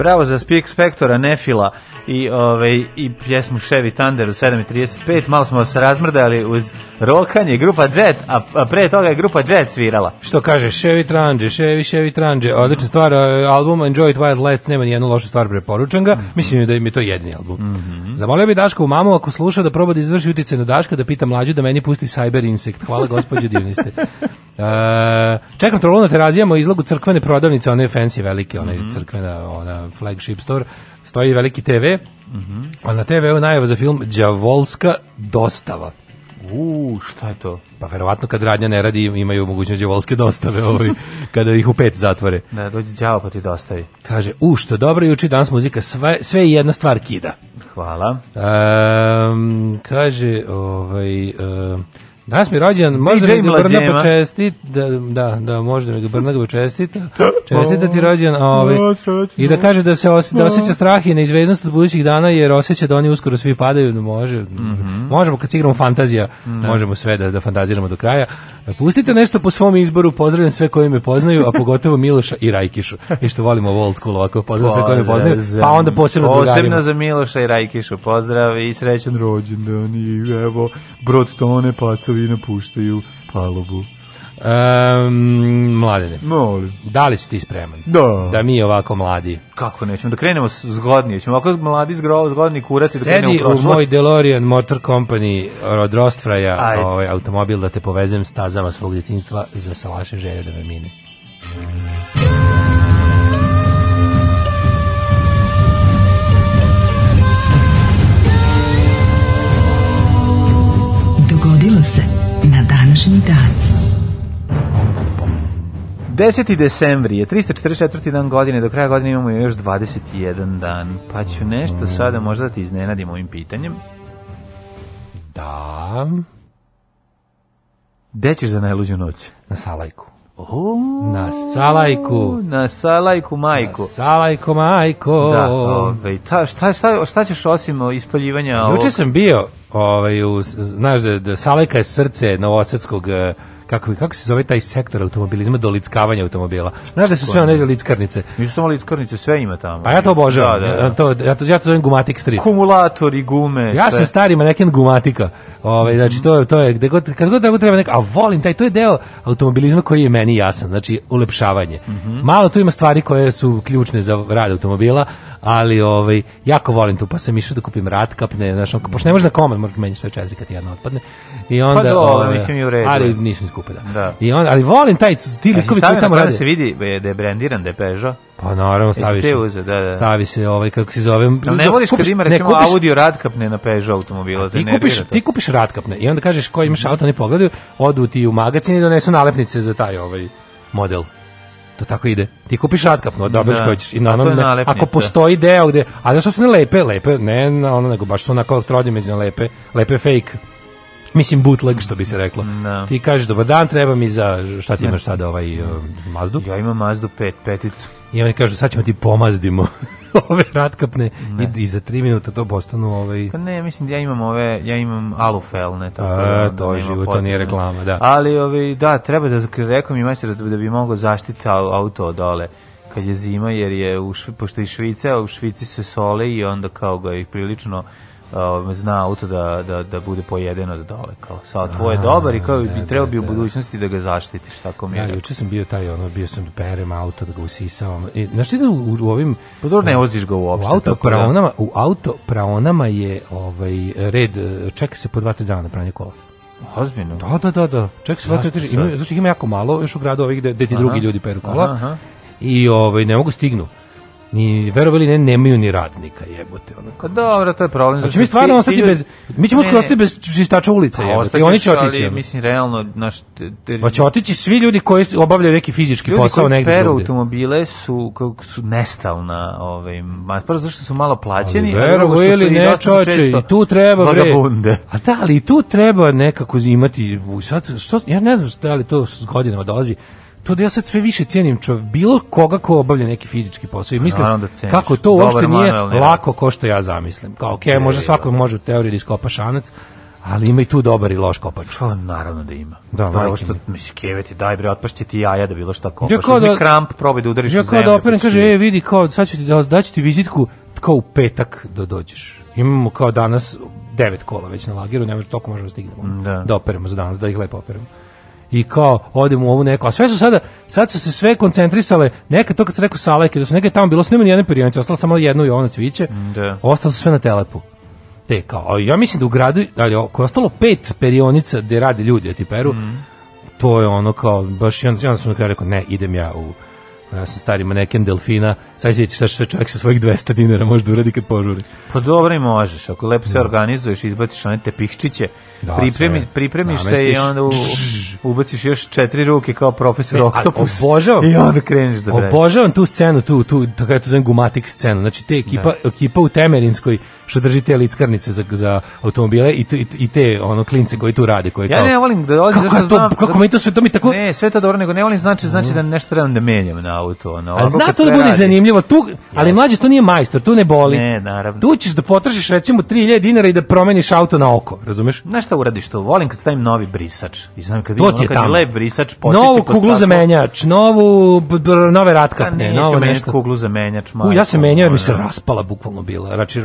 [SPEAKER 2] Bravo za Speak Spectora, Nefila i ovaj i pjesmu Chevy Thunder u 7:35. Malo smo se razmrdali uz rokanje grupa Jet, a, a pre toga je grupa Jet svirala.
[SPEAKER 1] Što kaže Chevy Trange, Chevy Chevy Trange, odlična stvar, album Enjoy It While Last nema ni jednu lošu stvar preporučam ga. Mhm. Mislim da im je to jedini album. Mm -hmm. Zamolio bi Daška u mamu ako sluša da proba da izvrši utice na Daška da pita mlađu da meni pusti Cyber Insect. Hvala gospođo divni ste. E, čekam trolona da terazijama izlogu crkvene prodavnice, one fancy velike, one mm -hmm. crkvena, ona flagship store, stoji veliki TV, mm -hmm. a na TV-u najava za film Đavolska dostava.
[SPEAKER 2] U, šta je to?
[SPEAKER 1] Pa verovatno kad radnja ne radi imaju mogućnost đavolske dostave ovaj, kada ih u pet zatvore.
[SPEAKER 2] Da, dođe đavo pa ti dostavi.
[SPEAKER 1] Kaže, u što dobro juči danas muzika, sve, sve jedna stvar kida.
[SPEAKER 2] Hvala.
[SPEAKER 1] Um, kaže, ovaj... Um, Danas mi je rođen, možda mi ga da Brna počestit, da,
[SPEAKER 2] da,
[SPEAKER 1] da, možda mi ga da Brna počestit,
[SPEAKER 2] čestit da ti rođen,
[SPEAKER 1] ovaj, i da kaže da se da osjeća, da oseća strah i neizvesnost od budućih dana, jer oseća da oni uskoro svi padaju, da može, mm -hmm. možemo kad igramo fantazija, mm -hmm. možemo sve da, da fantaziramo do kraja. Pustite nešto po svom izboru, pozdravljam sve koji me poznaju, a pogotovo Miloša i Rajkišu, i što volimo old school ovako, pozdravljam sve koji me poznaju, pa
[SPEAKER 2] onda posebno drugarima. Posebno za Miloša i Rajkišu, pozdrav i srećan
[SPEAKER 1] rođendan i evo, brod tone pacovi i napuštaju palubu.
[SPEAKER 2] Um, mladene. Molim. Da li si ti spreman?
[SPEAKER 1] Da.
[SPEAKER 2] Da mi ovako mladi.
[SPEAKER 1] Kako nećemo? Da krenemo zgodnije. Ćemo ovako mladi zgro, zgodni kurac
[SPEAKER 2] i
[SPEAKER 1] da
[SPEAKER 2] krenemo u prošlost. Sedi u moj DeLorean Motor Company od Rostfraja ovaj, automobil da te povezem stazama svog djetinstva za salaše želje da me mine. današnji dan. 10. decembri je 344. dan godine, do kraja godine imamo još 21 dan, pa ću nešto sada možda da ti iznenadim ovim pitanjem. Da.
[SPEAKER 1] Gde
[SPEAKER 2] ćeš za najluđu noć?
[SPEAKER 1] Na Salajku.
[SPEAKER 2] Oh,
[SPEAKER 1] na Salajku.
[SPEAKER 2] Na Salajku majku. Na
[SPEAKER 1] Salajku majko.
[SPEAKER 2] Da, ovaj, ta, šta, šta, šta ćeš osim ispaljivanja Juče
[SPEAKER 1] ovog... sam bio, ovaj, u, znaš da, da Salajka je srce novosadskog eh, kako, kako se zove taj sektor automobilizma do lickavanja automobila. Znaš da su sve one lickarnice?
[SPEAKER 2] Nisu samo lickarnice, sve ima tamo.
[SPEAKER 1] Pa ja to obožavam. Da, da, da. Ja, to, ja,
[SPEAKER 2] to,
[SPEAKER 1] ja to zovem gumatik street.
[SPEAKER 2] Kumulatori, gume.
[SPEAKER 1] Ja sam stari maneken gumatika. Ovaj znači to je to je gde god kad god da treba neka, a volim taj to je deo automobilizma koji je meni jasan, znači ulepšavanje. Mm -hmm. Malo tu ima stvari koje su ključne za rad automobila, ali ovaj, jako volim tu, pa sam išao da kupim ratkapne, znaš, on, pošto ne može da komad, moraš da meni sve četiri kad jedna otpadne.
[SPEAKER 2] I pa onda, pa do, ovaj, mislim i u redu.
[SPEAKER 1] Ali nisam skupe, da. da. I onda, ali volim taj, ti likovi koji tamo rade. Da
[SPEAKER 2] se vidi e,
[SPEAKER 1] da
[SPEAKER 2] je brendiran, da je Peugeot.
[SPEAKER 1] Pa naravno staviš. Jeste uze, da, da. Stavi se ovaj kako se zove. Ali
[SPEAKER 2] ne voliš kad ima recimo kupiš, Audi radkapne na Peugeot automobila, da
[SPEAKER 1] te ne. Kupiš, to. ti kupiš radkapne i onda kažeš ko imaš auto
[SPEAKER 2] ne
[SPEAKER 1] pogledaju, odu ti u magacin i donesu nalepnice za taj ovaj model. To tako ide. Ti kupiš ratkapno, dobiješ da. hoćeš. I na onom, ne, ako postoji deo gde, a da što su ne lepe, lepe, ne na ono, nego baš su onako trodimenzionalne lepe, lepe fake. Mislim bootleg što bi se reklo. No. Da. Ti kažeš dobar dan, treba mi za šta ti imaš sada ovaj uh, Mazdu?
[SPEAKER 2] Ja imam Mazdu 5, pet, peticu.
[SPEAKER 1] I oni kažu sad ćemo ti pomazdimo. ove ratkapne i, i za 3 minuta to postanu ovaj Pa
[SPEAKER 2] ne, mislim da ja imam ove, ja imam alufelne
[SPEAKER 1] tako. A, da, to je život, to nije reklama, da.
[SPEAKER 2] Ali ovaj da, treba da rekom mi majstor da, da bi mogao zaštititi auto dole kad je zima jer je u pošto je Švica, u Švici se sole i onda kao ga i prilično um, zna auto da, da, da bude pojedeno od dole. Kao, sad tvoje A, dobar i kao bi da, trebao da, bi u da. budućnosti da ga zaštitiš, tako mi je. Ja,
[SPEAKER 1] juče sam bio taj, ono, bio sam da perem auto, da ga usisavam. E, znaš ti da u, u ovim...
[SPEAKER 2] Pa dobro, ne voziš ga uopšte.
[SPEAKER 1] U auto, praonama, da? u auto praonama je ovaj, red, e, čeka se po 2-3 dana pranje kola.
[SPEAKER 2] Ozbiljno? Da,
[SPEAKER 1] da, da, da. Ček se, dana. znači ih ima jako malo, još u gradu ovih gde, gde ti aha, drugi ljudi peru kola. Aha, aha. I ovaj, ne mogu stignu ni verovali ne nemaju ni radnika jebote
[SPEAKER 2] ono kao dobro to je problem
[SPEAKER 1] znači mi stvarno ostati bez mi ćemo skoro ostati bez čistača ulica pa jebote i oni će otići ali,
[SPEAKER 2] mislim realno naš pa
[SPEAKER 1] će otići svi ljudi koji obavljaju neki fizički ljudi posao
[SPEAKER 2] negde peru automobile su kako su nestalna ovaj ma prvo zašto su malo plaćeni
[SPEAKER 1] ali verovali ili ne čoveče i tu treba bre a da ali tu treba nekako imati sad što ja ne znam šta ali to s godinama dolazi to da ja sad sve više cijenim čo, bilo koga ko obavlja neki fizički posao i pa mislim da kako to Dobar uopšte nije lako ko što ja zamislim. Kao okej, može svako da. može u teoriji da iskopa šanac, ali ima i tu dobar i loš kopač.
[SPEAKER 2] Pa, naravno da ima. Da, da pa, što misliš keveti, daj bre, otpašće ti
[SPEAKER 1] jaja
[SPEAKER 2] da bilo šta kopaš. Ja kao da, kramp probaj da udariš
[SPEAKER 1] ja u zemlju. Ja kao da operem, pa kaže, je. e, vidi, kao, sad ću ti, da, daću ti vizitku kao u petak da dođeš. Imamo kao danas devet kola već na lagiru, ne možemo, toliko možemo da stignemo da. da operemo za danas, da ih lepo operemo i kao odemo u ovu neku. A sve su sada, sad su se sve koncentrisale, neka to kad ste rekao salajke, da su neka tamo bilo snimanje jedne perionice, ostalo samo jedno i ono cviće, mm, da. ostalo su sve na telepu. Te kao, ja mislim da u gradu, ali ako je ostalo pet perionica gde rade ljudi, ja ti peru, mm. to je ono kao, baš i onda, onda sam rekao, ne, idem ja u Ja sam stari maneken delfina, sad vidite šta sve čovjek sa svojih 200 dinara može da uradi kad požuri.
[SPEAKER 2] Pa dobro i možeš, ako lepo se da. organizuješ, izbaciš one tepihčiće, da, pripremi, pripremiš se i onda u, ubaciš još četiri ruke kao profesor e, Oktopus obožavam,
[SPEAKER 1] i onda kreneš da breš. Obožavam tu scenu, tu, tu, tako ja to zovem gumatik scenu, znači te ekipa, da. ekipa u Temerinskoj što drži te lickarnice za, za automobile i, i, te ono klince koji tu rade koji ja
[SPEAKER 2] kao, ne volim da dođe
[SPEAKER 1] kako, znam, kako da, mi to
[SPEAKER 2] sve
[SPEAKER 1] to mi tako
[SPEAKER 2] ne sve to dobro nego ne volim znači znači da mm. nešto trebam da menjam na auto
[SPEAKER 1] ono, a zna to da bude radi. zanimljivo tu ali yes. mlađe to nije majstor tu ne boli
[SPEAKER 2] ne naravno
[SPEAKER 1] tu ćeš da potrošiš recimo 3000 dinara i da promeniš auto na oko razumeš na
[SPEAKER 2] šta uradiš to volim kad stavim novi brisač i znam kad, to kad je lep brisač
[SPEAKER 1] početi novu kuglu za menjač novu nove ratkapne pa novo nešto
[SPEAKER 2] kuglu za menjač
[SPEAKER 1] ja se menjao mi se raspala bukvalno bila znači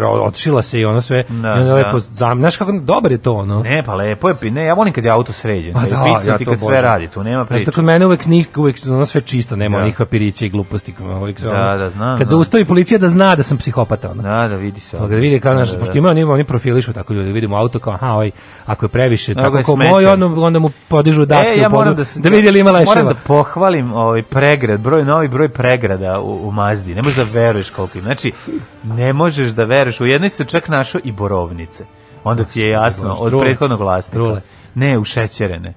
[SPEAKER 1] zakrila se i ono sve. Da, i onda da. lepo, zam, znaš kako dobar je to ono.
[SPEAKER 2] Ne, pa lepo je, ne, ja volim kad je auto sređen. Pa da, da pizza, ja ti to kad sve radi, tu nema priče. Znaš,
[SPEAKER 1] kod mene uvek, nik, uvek ono sve čisto, nema da. onih papirića i gluposti.
[SPEAKER 2] Uvek
[SPEAKER 1] sve,
[SPEAKER 2] da, da, znam.
[SPEAKER 1] Kad zaustavi policija da zna da sam psihopata. Ono. Da,
[SPEAKER 2] da, vidi
[SPEAKER 1] se. To,
[SPEAKER 2] kad
[SPEAKER 1] da vidi, kao, znaš, da, da. pošto imaju oni, oni profilišu tako ljudi, vidimo auto kao, aha, oj, ovaj, ako je previše, da, tako kao moj, onda, onda mu podižu daske e,
[SPEAKER 2] ja moram da, da vidjeli ima leševa. Moram da pohvalim ovaj pregrad, broj novi broj pregrada u, u Mazdi. Ne možeš da veruješ koliko Znači, ne možeš da veruješ. U jednoj se sam čak našao i borovnice. Onda ti je jasno, od prethodnog vlasnika. Ne, u šećerene.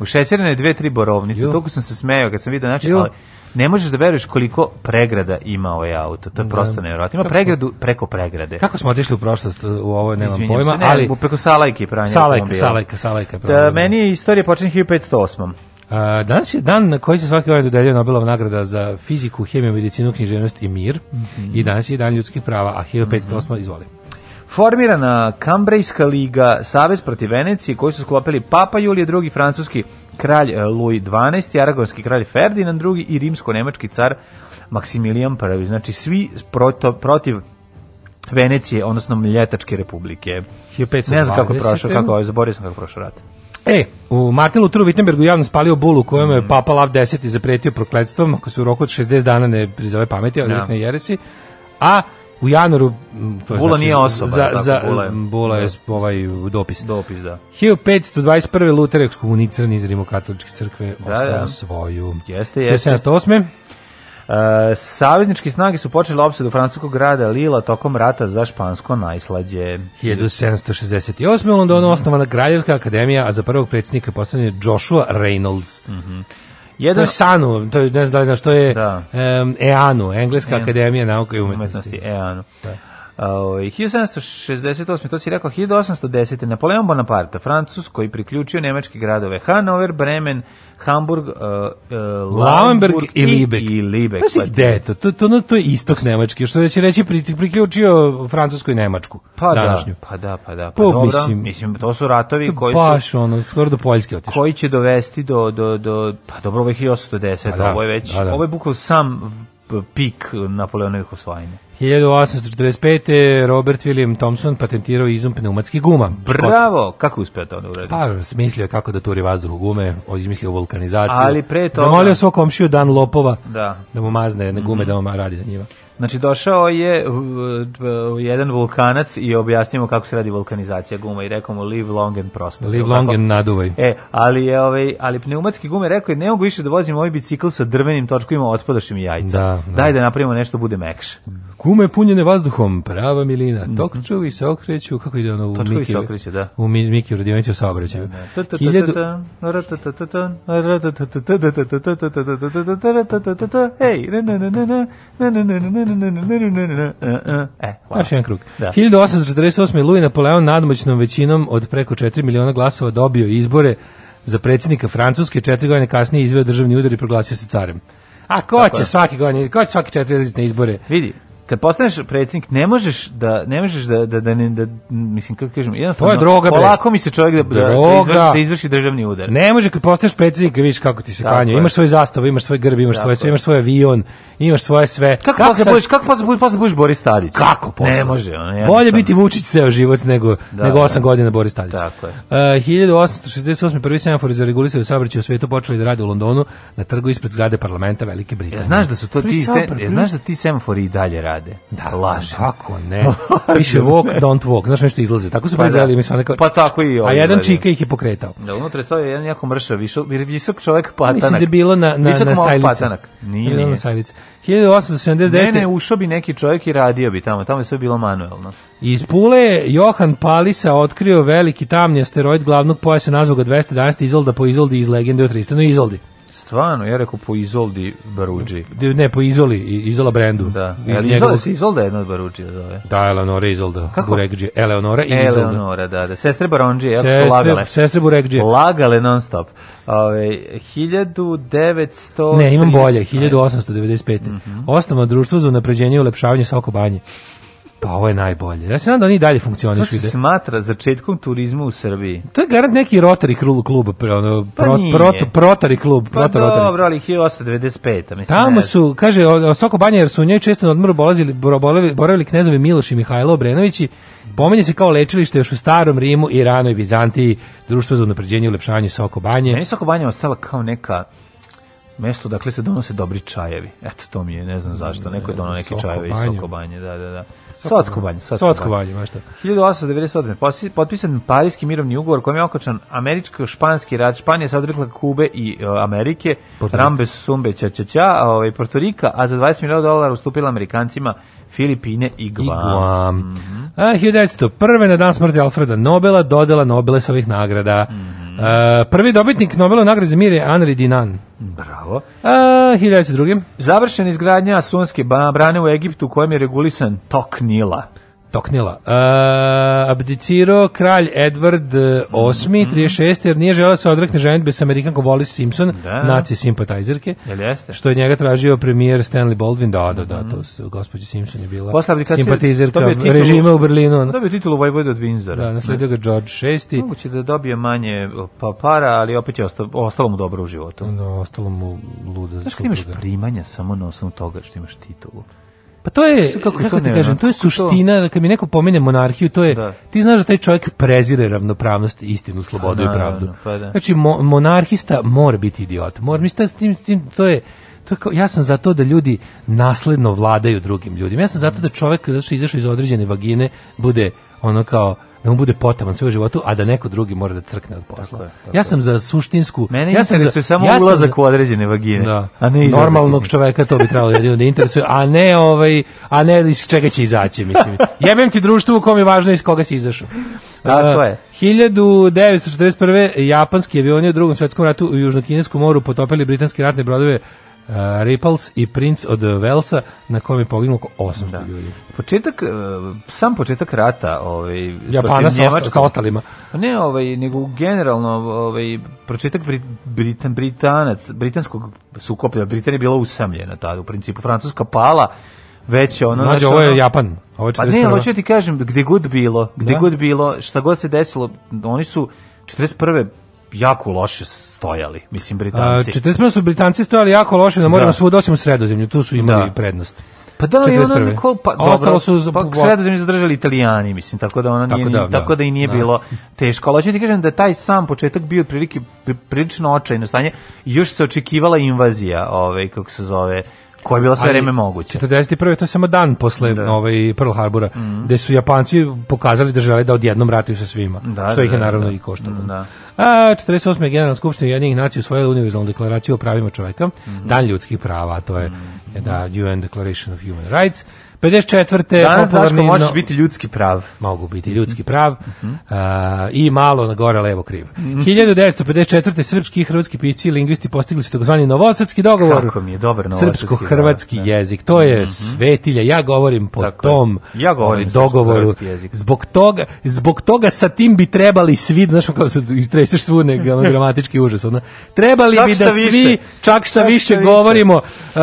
[SPEAKER 2] U šećerene dve, tri borovnice. Toliko sam se smejao kad sam vidio, znači, ali ne možeš da veruješ koliko pregrada ima ovaj auto. To je da. prosto nevjerojatno. Ima pregradu preko pregrade.
[SPEAKER 1] Kako smo otišli u prošlost u ovo nemam Izvinjam pojma, se, ne,
[SPEAKER 2] ali preko Salajke
[SPEAKER 1] pranja. Salajka, Salajka, Salajka.
[SPEAKER 2] Da, meni je istorija počinje 1508
[SPEAKER 1] danas je dan na koji se svake godine ovaj dodeljuje Nobelova nagrada za fiziku, hemiju, medicinu, književnost i mir. Mm -hmm. I danas je dan ljudskih prava, a 1508 mm -hmm. izvoli.
[SPEAKER 2] Formirana Kambrejska liga, Savez protiv Venecije, koji su sklopili Papa Julije II, francuski kralj e, Louis XII, aragonski kralj Ferdinand II i rimsko-nemački car Maksimilijan I. Znači, svi proto, protiv Venecije, odnosno Mljetačke republike. 1508. Ne znam kako je prošao, kako je, zaborio sam kako je prošao rat.
[SPEAKER 1] E, u Martin Lutheru Wittenbergu javno spalio bulu kojom je mm. Papa Lav 10 zapretio prokledstvom ako se u roku od 60 dana ne prizove pameti, od ja. ne jeresi. A u januaru
[SPEAKER 2] mm, to Bula znači, nije osoba,
[SPEAKER 1] za, za, Bula je, Bula je da. ovaj dopis.
[SPEAKER 2] Dopis, da.
[SPEAKER 1] 1521. Luter ekskomuniciran iz Rimokatoličke crkve da, ostavio da. svoju. Jeste, jeste. 1708.
[SPEAKER 2] E, saveznički snage su počele opsadu francuskog grada Lila tokom rata za špansko najslađe.
[SPEAKER 1] 1768. u Londonu mm osnovana Kraljevska akademija, a za prvog predsjednika postane Joshua Reynolds. Mm -hmm. Jedan... To je SANU, to je, ne znam da li znaš, to je da. Um, EANU, Engleska en... akademija nauke i umetnosti. umetnosti
[SPEAKER 2] EANU. Da. 1768. Ovaj, to si rekao, 1810. Napoleon Bonaparte, Francus, koji priključio nemačke gradove Hanover, Bremen, Hamburg, uh, uh, Lauenburg i Libek. I, i Libek.
[SPEAKER 1] Pa gde je to? To, to, to je istok Nemački, što će reći pri, priključio Francusku i Nemačku.
[SPEAKER 2] Pa
[SPEAKER 1] da, današnju.
[SPEAKER 2] da, pa da, pa da. Pa, pa mislim, mislim, to su ratovi to koji
[SPEAKER 1] baš, su... ono, skoro do Poljske otišli.
[SPEAKER 2] Koji će dovesti do, do, do pa dobro, ovo je 1810, pa da, ovo je već, da, da. ovo je bukval sam pik Napoleonovih osvajanja.
[SPEAKER 1] 1845. Robert William Thompson patentirao izum pneumatskih guma.
[SPEAKER 2] Bravo! Kako uspio to
[SPEAKER 1] onda uraditi? Pa, smislio je kako da turi vazduh u gume, izmislio vulkanizaciju. Ali pre toga... Zamolio svog komšiju Dan Lopova da, da mu mazne gume, mm -hmm. da mu radi na njima.
[SPEAKER 2] Znači, došao je jedan vulkanac i objasnimo kako se radi vulkanizacija guma i rekao mu live long and prosper.
[SPEAKER 1] Live long and naduvaj.
[SPEAKER 2] E, ali, je, ovaj, ali pneumatski gume rekao je ne mogu više da vozim ovaj bicikl sa drvenim točkovima, otpadaš im jajca. Da, da. Daj da napravimo nešto bude mekše.
[SPEAKER 1] Gume punjene vazduhom, prava milina. Tokčovi se okreću, kako ide ono u
[SPEAKER 2] Točkovi Miki? se okreću, da.
[SPEAKER 1] U Miki u radionici u saobraćaju. Hiljadu... Ej, ne, ne, ne, ne, ne, ne, ne, ne, E, još jedan krug. Da. 1848. Louis Napoleon nadmoćnom većinom od preko 4 miliona glasova dobio izbore za predsjednika Francuske, četiri godine kasnije izveo državni udar i proglasio se carem. A ko će svaki godine, ko će svaki četiri izbore? Vidi, kad postaneš predsjednik ne možeš da ne možeš da da da, ne, da mislim kako kažem jednostavno to je droga, polako mi se čovjek da, da, izvrši, da izvrši državni udar ne može kad postaneš predsjednik vidiš kako ti se Tako imaš svoj zastav imaš svoj grb imaš svoje sve imaš svoj avion imaš svoje sve kako, kako posle sad... budeš kako posle budeš posle budeš Boris Tadić kako posle ne može on, ja bolje biti Vučić ceo život nego da, da nego 8 da. godina Boris Tadić Tako je. E, uh, 1868 prvi semafor za regulisanje saobraćaja u svetu počeli da rade u Londonu na trgu ispred zgrade parlamenta Velike Britanije ja, e, znaš da su to ti e, znaš da ti semafori i dalje rade rade. Da, pa laže. Kako ne? Piše walk, don't walk. Znaš nešto izlaze. Tako su pa izgledali, mi smo neka. Pa tako i ovo. A jedan čika ih je pokretao. Da, unutra stoje jedan jako mršav, visok, visok čovjek patanak. Mislim da je bilo na na visok na sajlice. Patanak. Nije, nije. Na sajlice. 1879. Ne, ne, ušao bi neki čovjek i radio bi tamo. Tamo je sve bilo manuelno. Iz Pule Johan Palisa otkrio veliki tamni asteroid glavnog pojasa nazvoga ga 211 Izolda po Izoldi iz legende o Tristanu Izoldi. Stvarno, ja rekao po Izoldi Baruđi. Ne, po Izoli, Izola brendu. Da. Iz Izolda njegovog... se Izolda jedna od Baruđija zove. Da, Eleonora Izolda. Kako? Burekđe. Eleonora i Izolda. Eleonora, da, da. Sestre Baronđije, jako su lagale. Sestre Burekđije. Lagale non stop. Ove, 1900... Ne, imam bolje, 1895. Mm -hmm. Osnova društva za unapređenje i ulepšavanje Soko banje. Pa ovo je najbolje. Ja se nadam da oni dalje funkcionišu. To se da- smatra začetkom turizma u Srbiji. To je garant neki Rotary klub, klub ono, pa pro, proto, Protari klub. Pa proto, dobro, ali 1895. Mislim, Tamo su, kaže, o, Soko Banja, jer su u njoj često na odmoru bolazili, boravili, knezovi Miloš i Mihajlo Obrenovići, pominje se kao lečilište još u starom Rimu, Iranu i Bizantiji, društvo za unapređenje i ulepšanje Soko Banje. Meni Soko Banja ostala kao neka mesto dakle se donose dobri čajevi. Eto, to mi je, ne znam zašto, neko je donao neke čajeve iz Sokobanje, da, da, da. Sotsko banje. Sotsko banje, baš to. 1898. Potpisan Parijski mirovni ugovor kojim je okačan američko-španski rat. Španija se odrekla Kube i uh, Amerike. Portorika. Rambe, Sumbe, Čačača, ovaj, Rika, a za 20 miliona dolara ustupila Amerikancima Filipine i Guam. I Guam. Mm -hmm. 1901. na dan smrti Alfreda Nobela dodela Nobele ovih nagrada. Mm -hmm. uh, prvi dobitnik Nobelove nagrade za mir je Henri Dinan. Bravo. A, 1902. Završena izgradnja Asunske brane u Egiptu u kojem je regulisan tok Nila toknila. Uh, abdicirao kralj Edward VIII, mm -hmm. 36. jer nije želeo da se odrekne ženitbe sa Amerikankom Wallis Simpson, da. naci simpatizerke, što je njega tražio premijer Stanley Baldwin, da, da, da, mm -hmm. to Simpson je bila Posle titulu, režima u Berlinu. Dobio titulu Vojvode od Windsora. Da, nasledio ga George VI. Moguće da dobije manje pa para, ali opet je ostalo, ostalo mu dobro u životu. Da, ostalo mu luda. Znaš kad imaš primanja samo na osnovu toga što imaš titulu? Pa to je, kako, kako to ti kažem, to je suština, to... kad mi neko pomene monarhiju, to je, da. ti znaš da taj čovjek prezire ravnopravnost, istinu, slobodu pa, i pravdu. Da, pa da. Znači, mo, monarhista mora biti idiot. Mora, mislim, s tim, tim, to je, to je kao, ja sam za to da ljudi nasledno vladaju drugim ljudima. Ja sam za to da čovjek, zato što je izašao iz određene vagine, bude ono kao da mu bude potaman sve u životu, a da neko drugi mora da crkne od posla. Tako je, tako ja sam za suštinsku... Mene ja sam interesuje za, samo ja ulazak u određene vagine. Da, a ne normalnog čoveka to bi trebalo jedino da interesuje, a ne, ovaj, a ne iz čega će izaći, mislim. Jebem ti društvu u kom je važno iz koga si izašao. Tako je. 1941. japanski avioni u drugom svetskom ratu u Južnokineskom moru potopili britanske ratne brodove uh, Ripples i Prince od Velsa na kojem je poginulo oko 800 da. ljudi. Početak, uh, sam početak rata ovaj, Japana sa, osta, sa ostalima. Pa ne, ovaj, nego generalno ovaj, početak Brit, Britan, Britanac, britanskog sukoba, Britanija je bila usamljena tada, u principu Francuska pala, već ono... Mlađe, ovo je ono, Japan. Ovo je pa ne, hoću ti kažem, gde god bilo, gde da? god bilo, šta god se desilo, oni su 41 jako loše stojali, mislim Britanci. A, 41. su Britanci stojali jako loše, na da moramo da. svuda osim u sredozemlju, tu su imali da. prednost. Pa da, ali ona Nikol, pa, dobro, Ostalo su pa, sredozemlje zadržali italijani, mislim, tako da ona tako nije, da, da, tako da, da i nije da. bilo teško. Ali hoću ti kažem da taj sam početak bio prilike prilično očajno stanje, još se očekivala invazija, ovaj, kako se zove, koja je bila sve vreme moguća. 41. to je samo dan posle da. ovaj Pearl Harbora, mm gde su Japanci pokazali da žele da odjednom ratuju sa svima, da, što da, ih je naravno da. i koštalo. Da. A 48. generalna skupština Jedinih nacija usvojila univerzalnu deklaraciju o pravima čoveka, mm -hmm. dan ljudskih prava, to je mm -hmm. da UN Declaration of Human Rights. 54. Danas znaš ko možeš biti ljudski prav. Mogu biti ljudski prav. Mm -hmm. uh, I malo na gore levo kriv. Mm -hmm. 1954. srpski i hrvatski pisci i lingvisti postigli su tzv. novosadski dogovor. Kako mi je dobar novosadski Srpsko-hrvatski da, da. jezik. To je mm -hmm. svetilja. Ja govorim po Tako tom ja govorim ovaj, dogovoru. Zbog toga, zbog toga sa tim bi trebali svi, znaš kako se istreseš svu gramatički užas. Ona. Trebali čak bi da više. svi, čak šta, čak šta više, govorimo uh,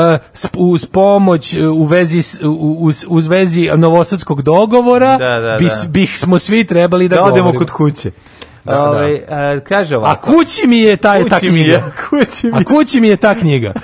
[SPEAKER 1] uz pomoć uh, u vezi s, u uz, uz vezi novosadskog dogovora da, da, bis, da. bih smo svi trebali da, da odemo kod kuće. Da, da. Ove, ovaj, a, kaže ovako. A kući mi je taj kući ta knjiga. je, kući mi. A kući mi je ta knjiga.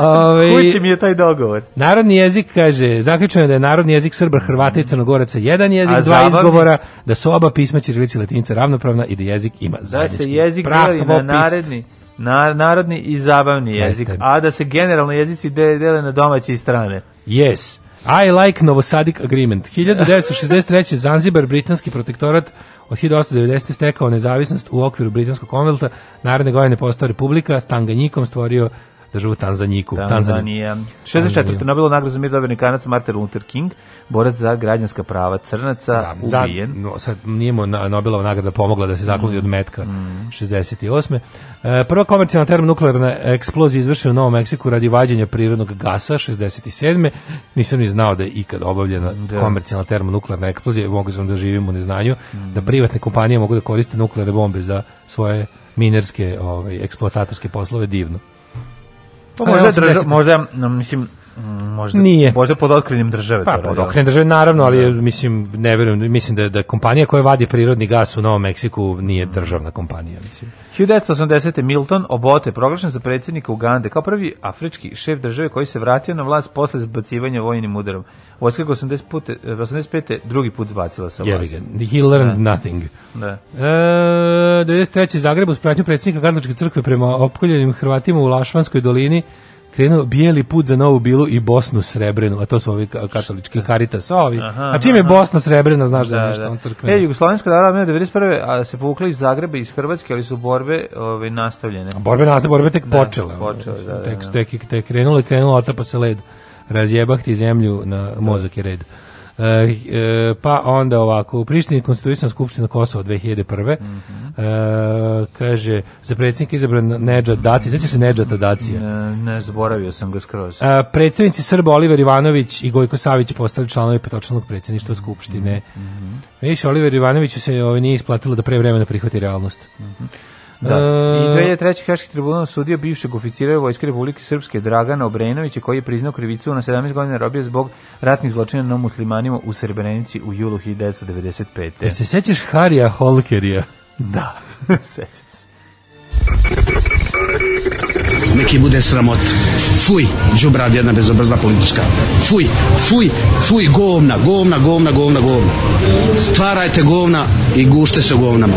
[SPEAKER 1] Ove, ovaj, kući mi je taj dogovor. Narodni jezik kaže, zaključeno da je narodni jezik Srba, Hrvata i Crnogoraca jedan jezik, a dva zabavni? izgovora, da su oba pisma ćirilica i Latinice ravnopravna i da jezik ima zajednički. Da se jezik deli na naredni na, narodni i zabavni jezik, Jeste. a da se generalno jezici dele na domaće i strane. Yes. I like Novosadik Agreement. 1963. Zanzibar, britanski protektorat, od 1890. stekao nezavisnost u okviru britanskog konvelta, naredne godine postao republika, s stvorio državu da Tanzanjiku. Tanzanija. 64. Nobelo nagradu za mir dobio kanac Martin Luther King, borac za građanska prava crnaca, da, ubijen. Za, no, sad nijemo mu Nobelova nagrada pomogla da se zakloni mm. od metka mm. 68. E, prva komercijalna termonuklearna eksplozija izvršena u Novom Meksiku radi vađenja prirodnog gasa 67. Nisam ni znao da je ikad obavljena da. komercijalna termonuklearna eksplozija, mogu sam da živim u neznanju, mm. da privatne kompanije mogu da koriste nuklearne bombe za svoje minerske, ovaj eksploatatorske poslove divno. Pa možda, A, možda, mislim, Možda, Nije. Možda pod otkrenjem države. Pa, pod otkrenjem države, naravno, ali da. mislim, ne verujem, mislim da, da kompanija koja vadi prirodni gas u Novom Meksiku nije mm. državna kompanija. Mislim. 1980. Milton Obote proglašen za predsjednika Ugande kao prvi afrički šef države koji se vratio na vlast posle zbacivanja vojnim udarom. Vojska 80 pute, 85. drugi put zbacila sa vlast. He learned da. nothing. Da. E, 93. Zagreb uz pratnju predsjednika Katoličke crkve prema opkoljenim Hrvatima u Lašvanskoj
[SPEAKER 5] dolini krenuo bijeli put za Novu Bilu i Bosnu Srebrenu, a to su ovi katolički karitas, ovi. Aha, a čim je Bosna Srebrena, znaš da, da je nešto da. on crkveno. E, Jugoslovenska naravno 91. a se povukli iz Zagreba iz Hrvatske, ali su borbe ove, nastavljene. A borbe nastavljene, borbe tek da, počele. Počele, da, da. Tek, da. tek, tek krenulo i krenulo, otapa se led. Razjebah ti zemlju na mozak i red. E, pa onda ovako, u Prištini konstituisana skupština Kosova 2001. Mm -hmm. e, kaže, za predsjednik izabran Nedžad Daci, znači se Nedžata Dacija? Ne, ne, zaboravio sam ga skroz. E, predsjednici Srba Oliver Ivanović i Gojko Savić postali članovi petočlanog predsjedništva skupštine. Mm -hmm. Mhm. Viš, Oliver Ivanoviću se ovaj, nije isplatilo da pre vremena prihvati realnost. Mm -hmm. Da. E... I 2003. Haški tribunal sudio bivšeg oficira Vojske Republike Srpske Dragana Obrenovića koji je priznao krivicu na 17 godina robije zbog ratnih zločina na muslimanima u Srebrenici u julu 1995. E se sećaš Harija Holkerija? Da, sećam se. Neki bude sramot. Fuj, džubrad jedna bezobrzna politička. Fuj, fuj, fuj, govna, govna, govna, govna, govna. Stvarajte govna i gušte se govnama.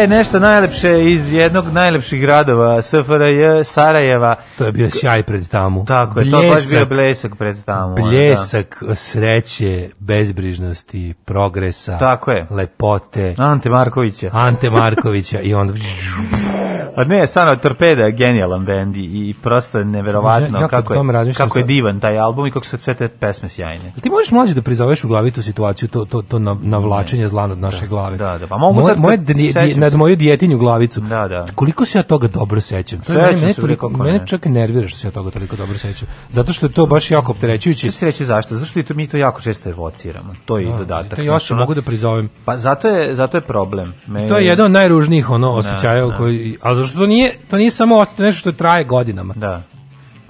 [SPEAKER 5] je nešto najlepše iz jednog najlepših gradova, SFRJ Sarajeva. To je bio sjaj pred tamu. Tako je, to baš bio blesak pred tamu. Da. Bljesak da. sreće, bezbrižnosti, progresa, Tako je. lepote. Ante Markovića. Ante Markovića i onda... A ne, stvarno Torpeda je genijalan bend i, prosto neverovatno kako, je, kako je divan taj album i kako su sve te pesme sjajne. Ti možeš mlađe da prizoveš u glavi tu situaciju, to, to, to navlačenje ne. zla nad naše da, glave. Da, da, pa mogu sad... Moje, moje nad moju djetinju glavicu. Da, da. Koliko se ja toga dobro sećam? To sećam mene, se toliko, mene čak nervira što se ja toga toliko dobro sećam. Zato što je to baš jako opterećujuće. Što reći zašto? Zato što mi to jako često evociramo. To je da, dodatak. To još mogu da prizovem. Pa zato je, zato je problem. Me... To je jedan od najružnijih ono, da, osećaja da. koji što to nije, to nije samo nešto što traje godinama. Da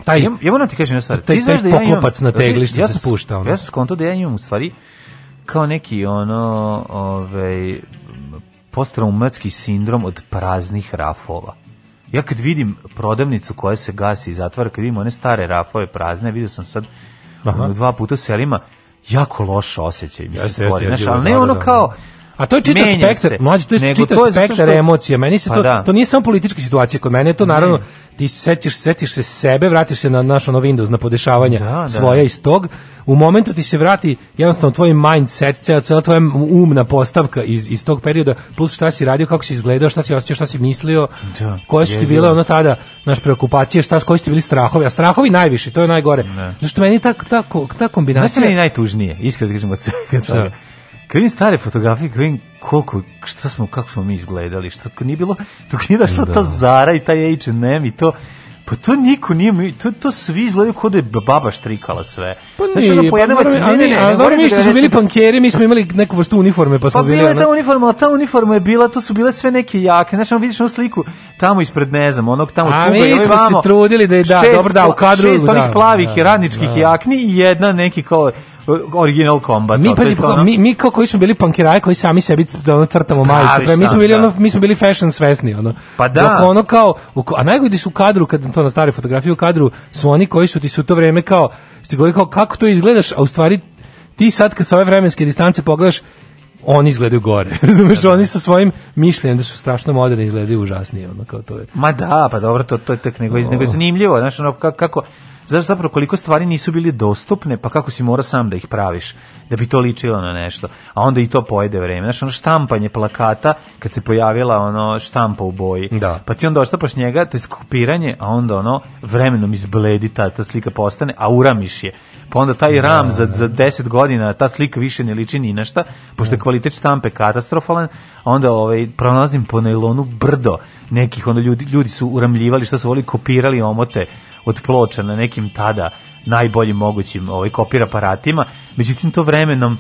[SPEAKER 5] taj ja, ja moram ti kažem jednu stvar. Taj, ti znaš da ja imam na teglište ja se spušta ono. Ja sam skonto da ja imam u stvari kao neki ono ovaj postraumatski sindrom od praznih rafova. Ja kad vidim prodavnicu koja se gasi i zatvara, kad vidim one stare rafove prazne, vidio sam sad Aha. dva puta u selima, jako loš osjećaj mi se stvori. Ja, ja, ali da ne ono kao, A to je čitav spektar, mlađi, to je čitav spektar što... emocija. Meni se pa to, da. to nije samo politička situacija, kod mene je to ne. naravno, ti setiš, setiš se sebe, vratiš se na naš ono Windows, na podešavanje da, da. svoja da. iz tog, u momentu ti se vrati jednostavno tvoj mindset, ceo, ceo tvoja umna postavka iz, iz tog perioda, plus šta si radio, kako si izgledao, šta si osjećao, šta si mislio, da, koje su ti bile ono tada, naš preokupacije, šta, koji su ti bili strahovi, a strahovi najviše, to je najgore. Ne. Da. Zašto meni ta, ta, ta kombinacija... Znaš meni najtužnije, iskreno da kažem od svega Kad vidim stare fotografije, kad vidim koliko, šta smo, kako smo mi izgledali, što nije bilo, dok nije došla da. ta Zara i taj H&M i to, Pa to niko nije, to, to svi izgledaju kao da je baba štrikala sve. Pa nije, znači, ono, pa naravno, da ne, ne, ne, ne, ali naravno mi što su bili pankeri, mi smo imali neku vrstu uniforme, pa, pa smo pa bili... Pa bila je ta uniforma, ali ta uniforma je bila, to su bile sve neke jake, znači, ono vidiš onu sliku tamo ispred, ne znam, onog tamo cuga, i mi smo se trudili da je, da, šest, dobro, da, u kadru... Šest da. onih plavih da, radničkih da. jakni i jedna neki kao original combat. Mi, pazi, pa, ono... mi, mi kao koji smo bili pankiraje koji sami sebi ono, crtamo majice, pre, mi smo bili, da. ono, mi smo bili fashion svesni, ono. Pa da. Dok ono kao, a najgodi su u kadru, kad to na stare fotografije u kadru, su oni koji su ti su to vreme kao, ste govorili kao kako to izgledaš, a u stvari ti sad kad sa ove vremenske distance pogledaš, oni izgledaju gore. Razumeš, da, da. oni sa svojim mišljenjem da su strašno moderni izgledaju užasnije, ono kao to je. Ma da, pa dobro, to to je tek nego, nego zanimljivo, znaš, ono kako, kako zašto zapravo koliko stvari nisu bili dostupne, pa kako si mora sam da ih praviš, da bi to ličilo na nešto. A onda i to pojede vreme. Znaš, ono štampanje plakata, kad se pojavila ono štampa u boji, da. pa ti onda oštapaš njega, to je skupiranje, a onda ono vremenom izbledi ta, ta slika postane, a uramiš je. Pa onda taj da, ram da, za, da. za 10 godina, ta slika više ne liči ni na šta, pošto je kvalitet štampe katastrofalan, a onda ovaj, pronalazim po nailonu brdo nekih onda ljudi, ljudi su uramljivali, što su voli, kopirali omote, od ploča na nekim tada najboljim mogućim ovaj kopir aparatima. Međutim to vremenom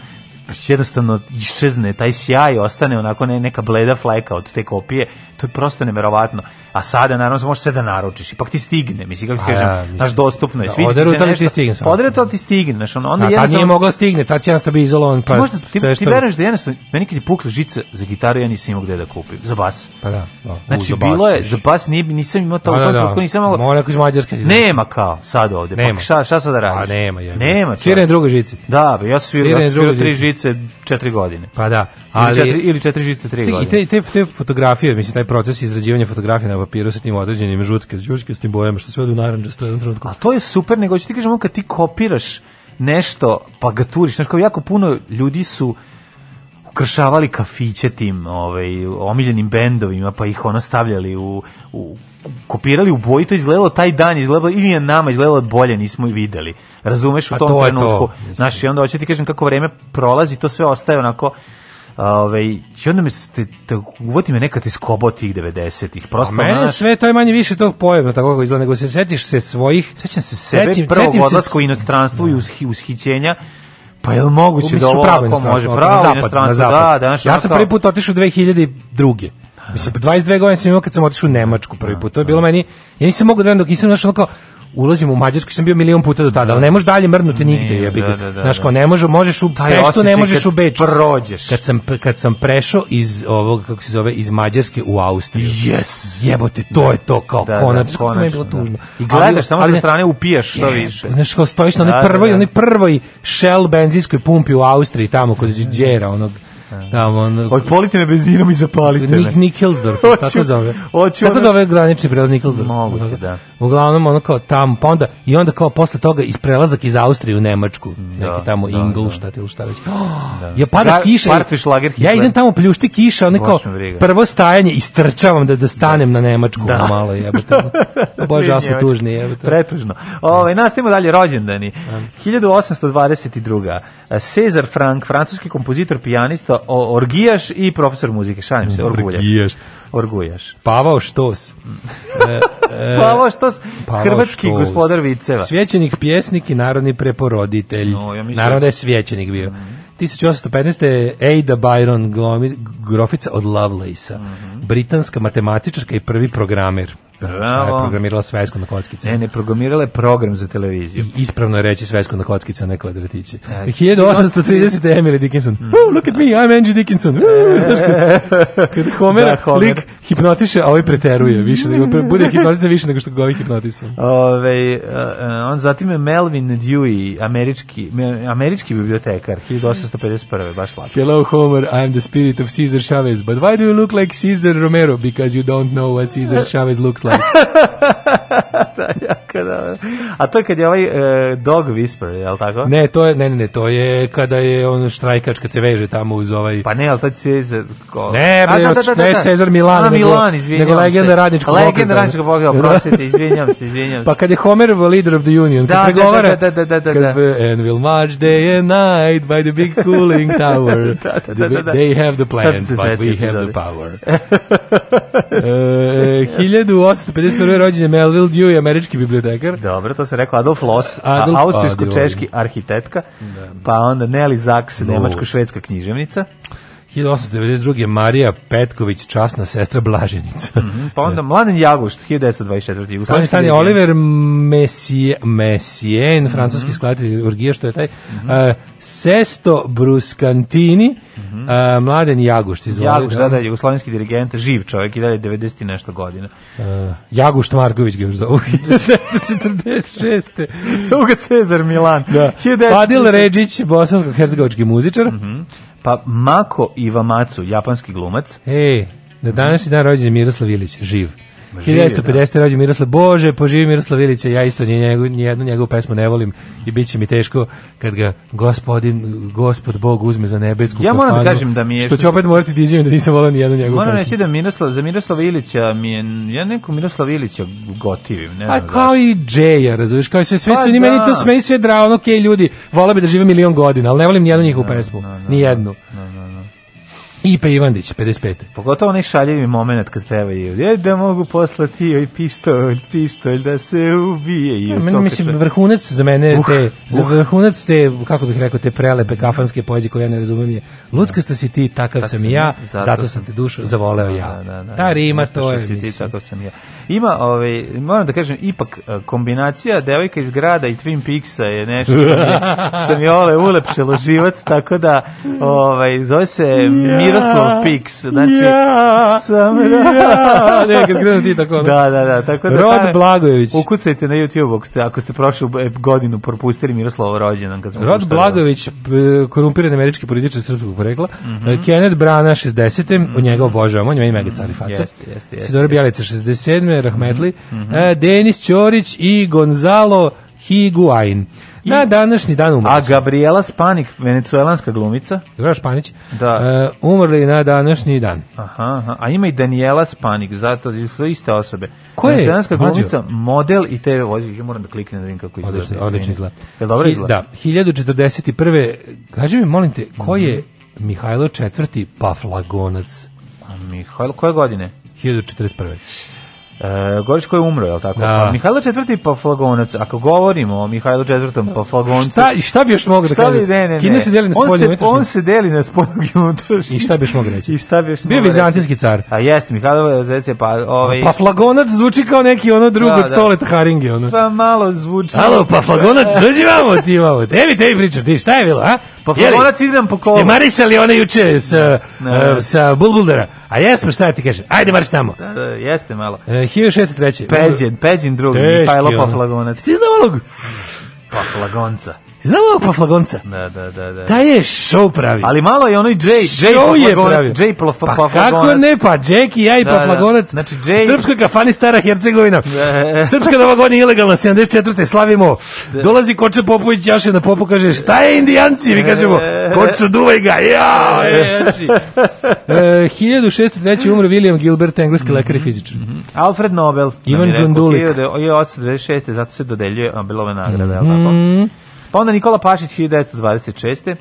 [SPEAKER 5] jednostavno iščezne, taj sjaj ostane onako ne, neka bleda fleka od te kopije, to je prosto neverovatno. A sada, naravno, možeš sve da naručiš, ipak ti stigne, mislim, kako ti pa kažem, ja, da, naš dostupno je.
[SPEAKER 6] Da, oderu to ti stigne.
[SPEAKER 5] Pa oderu to ti stigne, znaš, ono, onda pa jednostavno...
[SPEAKER 6] nije moglo da stigne, ta će jednostavno bi izolovan,
[SPEAKER 5] pa... Ti, možda, ti, što... ti veruješ da jednostavno, meni kad je pukla žica za gitaru, ja nisam imao gde da kupim, za bas.
[SPEAKER 6] Pa da,
[SPEAKER 5] da. U, znači, za bas, bilo je, za bas nije, nisam imao to, pa da, da, da. nisam
[SPEAKER 6] mogao... Mora iz
[SPEAKER 5] Mađarske. Nema kao, sad ovde, nema. pa šta, šta sad da radiš? A nema, je. Nema.
[SPEAKER 6] Sviranje druge
[SPEAKER 5] žice. Da, ja sam svirao tri žice žice 4 godine.
[SPEAKER 6] Pa da,
[SPEAKER 5] ali ili 4 ili 4 žice 3 godine.
[SPEAKER 6] I te, te, te fotografije, mislim taj proces izrađivanja fotografije na papiru sa tim određenim žutke, žučke s tim bojama što sve do narandžasto u jednom trenutku. A
[SPEAKER 5] to je super, nego što ti kažemo kad ti kopiraš nešto pa ga turiš, znači kao jako puno ljudi su ukršavali kafiće tim ovaj, omiljenim bendovima, pa ih ono stavljali u, u kopirali u boji, to izgledalo taj dan, izgledalo ili je nama izgledalo bolje, nismo i videli razumeš u pa tom to trenutku. To, znaš, i onda hoću ti kažem kako vreme prolazi, to sve ostaje onako Ove, ovaj, I onda me, te, te, me nekad iz kobo tih 90-ih. Prosto, A
[SPEAKER 6] mene naš... sve, to je manje više tog pojemno, tako kako izgleda, nego se setiš se svojih...
[SPEAKER 5] Sećam se sebe setim, prvog setim odlaska u inostranstvu no. i da. ushi, ushićenja.
[SPEAKER 6] Pa je li moguće
[SPEAKER 5] da ovo ako može?
[SPEAKER 6] Pravo na zapad, na zapad. Da, danas, ja sam prvi put otišao 2002. Mislim, 22 godine sam imao kad sam otišao u Nemačku prvi da, put. To je da. bilo meni... Ja nisam mogu da vedem dok nisam našao kao ulazim u Mađarsku, sam bio milion puta do tada, ali ne možeš dalje mrnuti nigde, jebi ga. Da, da, da Znaš, kao da. ne možeš, možeš u Peštu, ne možeš u Beču.
[SPEAKER 5] Prođeš.
[SPEAKER 6] Kad sam, kad sam prešao iz ovog, kako se zove, iz Mađarske u Austriju.
[SPEAKER 5] Yes!
[SPEAKER 6] Jebote, to da. je to, kao da, konač. Da,
[SPEAKER 5] konačno, je bilo da.
[SPEAKER 6] tužno. I gledaš samo ali, sa strane, upijaš što više. Znaš, kao stojiš na onoj prvoj, onoj prvoj Shell benzinskoj pumpi u Austriji, tamo kod Đera, onog
[SPEAKER 5] Tamo, on, Odpolite me benzinom i zapalite me. Nik,
[SPEAKER 6] Nikelsdorf, oću, tako zove. Oću tako zove granični prelaz Nikelsdorf.
[SPEAKER 5] Moguće, da.
[SPEAKER 6] Uglavnom, ono kao tam, pa onda, i onda kao posle toga iz prelazak iz Austrije u Nemačku, da, neki tamo da, Ingolstadt da. ili šta već. Oh, da. Ja pada Gar, kiša.
[SPEAKER 5] Partviš, lager,
[SPEAKER 6] ja idem tamo pljušti kiša, ono kao prvo stajanje i strčavam da, da, da. stanem da. na Nemačku da. malo jebote. Bože, asmo tužni jebote.
[SPEAKER 5] Pretužno. Ovaj nastavimo dalje rođendani. 1822. Da. Cezar Frank, francuski kompozitor, pijanista, orgijaš i profesor muzike, šalim se, orguljaš. Orgijaš. Orgujaš.
[SPEAKER 6] Pavao Štos. e,
[SPEAKER 5] e, Pavao Štos, Pavao hrvatski štos. gospodar Viceva.
[SPEAKER 6] Svjećenik, pjesnik i narodni preporoditelj. No, ja Naravno da je svjećenik bio. Mm. 1815. Ada Byron Glomi, grofica od Lovelace-a. Mm -hmm. Britanska matematičarka i prvi programer. Bravo. Je programirala svesku na kockice.
[SPEAKER 5] Ne, ne, programirala je program za televiziju.
[SPEAKER 6] I ispravno
[SPEAKER 5] je
[SPEAKER 6] reći svesko na kockice, a ne kvadratiće. E, 1830. E, Emily Dickinson. Mm. Oh, look at me, I'm Angie Dickinson. E, znaš, kad, kad Homer, da, Homer, lik hipnotiše, a ovaj preteruje više. Nego, bude hipnotisan više nego što ga ovaj hipnotisan.
[SPEAKER 5] Ove, uh, on zatim je Melvin Dewey, američki, američki bibliotekar, 1851. Baš slatko.
[SPEAKER 6] Hello Homer, I'm the spirit of Cesar Chavez, but why do you look like Cesar Romero? Because you don't know what Cesar Chavez looks like.
[SPEAKER 5] Like. da, jako da. A to je kad je ovaj e, Dog Whisperer, je li tako?
[SPEAKER 6] Ne, to je, ne, ne, ne, to je kada je on štrajkač kad se veže tamo uz ovaj...
[SPEAKER 5] Pa ne, ali
[SPEAKER 6] to je
[SPEAKER 5] Cezar...
[SPEAKER 6] Ko... Ne, bre, da, da, da, da, ne da,
[SPEAKER 5] da. Cezar
[SPEAKER 6] Milan, A,
[SPEAKER 5] nego, Milan, nego legenda radničkog pokreta. Legenda radničkog pokreta, oprostite, izvinjam se, izvinjam
[SPEAKER 6] pa se. Pa kad je Homer leader of the union,
[SPEAKER 5] da, kad da, pregovara... Da, da, da,
[SPEAKER 6] da, da, da. And we'll march day and night by the big cooling tower. da, da, da, da, da. They have the plan, but we have the power. e, 1851. rođen je Melville Dewey, američki bibliotekar.
[SPEAKER 5] Dobro, to se rekao Adolf Loss, austrijsko-češki arhitektka, da. pa onda Nelly Zaks, nemačko-švedska književnica.
[SPEAKER 6] 1892. Marija Petković, časna sestra Blaženica.
[SPEAKER 5] Mm -hmm, pa onda Mladen Jagušt, 1924. Stani,
[SPEAKER 6] stani, Oliver Messier, Messier mm mhm. -hmm. francuski skladatelj Urgija, što je taj, mm -hmm. uh, Sesto Bruscantini, mm -hmm. uh, Mladen Jagušt,
[SPEAKER 5] izvoli. Jagušt, da. da, da, jugoslovenski dirigent, živ čovjek i dalje 90 i nešto godina. Uh, eh,
[SPEAKER 6] Jagušt Marković ga još zovu,
[SPEAKER 5] 1946. Uga Cezar Milan. Da.
[SPEAKER 6] Padil Ređić, bosansko-hercegovički muzičar. Mm -hmm
[SPEAKER 5] pa Mako Iwamacu, japanski glumac.
[SPEAKER 6] Ej, na današnji dan rođen je Miroslav Ilić, živ. 1950. Da. rođen Miroslav Bože, poživi Miroslav Ilića, ja isto njegu, nijednu njegovu pesmu ne volim i bit će mi teško kad ga gospodin, gospod Bog uzme za nebesku Ja moram da kafanu, da kažem da mi je... Što, što ću opet morati da izjavim da nisam volao nijednu njegovu
[SPEAKER 5] moram pesmu. Moram reći da Miroslav, za Miroslava Ilića mi je, ja neko Miroslav Ilića gotivim.
[SPEAKER 6] Ne A da kao da. i Džeja, razumiješ, kao i sve, sve pa su da. meni to sme i sve dravo, ok ljudi, vola bi da žive milion godina, ali ne volim nijednu njihovu pesmu, nijednu. No, no, Ipe Ivandić, 55.
[SPEAKER 5] Pogotovo onaj šaljivi moment kad peva je da mogu poslati joj pistolj, pistolj da se ubije.
[SPEAKER 6] I ja, meni, mislim, vrhunac za mene, uh, te, uh. za vrhunac te, kako bih rekao, te prelepe kafanske poezije koje ja ne razumijem je, lucka ste si ti, takav tak sam i ja, zato, zato sam te dušu zavoleo ja.
[SPEAKER 5] Da, da, da, Ta da, rima, to je, mislim. Ti, takav sam ja. Ima, ovaj, moram da kažem, ipak e, kombinacija devojka iz grada i Twin Peaksa je nešto što mi, što mi ole ulepšilo život, tako da, ovaj, zove se Miro Miroslav Pix, znači ja, sam ja, ne, kad
[SPEAKER 6] krenu ti tako. Da, da, da, tako da. Rod taj, Blagojević.
[SPEAKER 5] Ukucajte na YouTube ako ste ako ste prošlu e, godinu propustili Miroslava rođendan kad smo
[SPEAKER 6] Rod Blagojević, korumpirani američki političar srpskog porekla, mm -hmm. Kenneth Brana 60. Mm -hmm. u njega obožavamo, on je meni mega cari faca. Jeste, jeste, jeste. Sidora Bjelica 67. Rahmetli, mm -hmm. Denis Ćorić i Gonzalo Higuain. Na današnji dan umrla.
[SPEAKER 5] A Gabriela Spanik, venecuelanska glumica.
[SPEAKER 6] Gabriela Španić. Da. Uh, umrli na današnji dan.
[SPEAKER 5] Aha, aha. A ima i Daniela Spanik, zato su iste osobe. Ko je? Venecuelanska glumica, model i TV vozi. Ja moram da kliknem da vidim kako
[SPEAKER 6] izgleda. Odlično, odlično izgleda.
[SPEAKER 5] Je
[SPEAKER 6] dobro izgleda? Da, 1041. Kaži mi, molim te, ko je mhm. Mihajlo IV. Paflagonac?
[SPEAKER 5] A Mihajlo, koje godine?
[SPEAKER 6] 1041.
[SPEAKER 5] E, Gorić koji je umro, je li tako? Da. Pa Mihajlo IV. pa Ako govorimo o Mihajlo IV. pa
[SPEAKER 6] Šta, šta bi još mogo da kažem?
[SPEAKER 5] Ne, ne, Kina se deli na spolju on, unutrašnju. On se deli na spolju i
[SPEAKER 6] unutrašnju. I šta bi još mogo da reći?
[SPEAKER 5] I šta bi još
[SPEAKER 6] Bio vizantijski car. A
[SPEAKER 5] pa jeste, Mihajlo IV. pa... Ovaj... Pa
[SPEAKER 6] zvuči kao neki ono drugog da, da. Haringe. Ono.
[SPEAKER 5] Pa malo zvuči.
[SPEAKER 6] Alo,
[SPEAKER 5] pa
[SPEAKER 6] Flagonac, dođi vamo ti vamo. Tebi, tebi pričam, ti šta je bilo, a?
[SPEAKER 5] Pa flagonac idem po kolu.
[SPEAKER 6] Ste marisali one juče sa, e, sa Bulbuldera. A jesmo, šta ti kažeš? Ajde, marš tamo.
[SPEAKER 5] Da, da, jeste malo.
[SPEAKER 6] E, 1603. Peđin,
[SPEAKER 5] Peđin drugi, Mihajlo Paflagonac.
[SPEAKER 6] Ti znao
[SPEAKER 5] ovog? Paflagonca.
[SPEAKER 6] Znamo ovog paflagonca?
[SPEAKER 5] Da, da, da. da. Taj
[SPEAKER 6] je show pravi.
[SPEAKER 5] Ali malo je onoj J, J paflagonac. J
[SPEAKER 6] paflagonac. Pa kako ne, pa Jack i ja i da, da. paflagonac. Da. Znači, J... Srpskoj kafani Stara Hercegovina. Da. Srpska nova godina ilegalna, 74. slavimo. Da. Dolazi Koče Popović, Jaše na popu, kaže, šta je indijanci? Mi kažemo, Koču, duvaj ga, jao, e, jači. E, 1603. umro William Gilbert, engleski lekar i fizičar. Mm
[SPEAKER 5] -hmm. Alfred Nobel.
[SPEAKER 6] Ivan John
[SPEAKER 5] Dulik. Je 1826. zato se dodeljuje Nobelove nagrade. Mm -hmm. Pa onda Nikola Pašić 1926.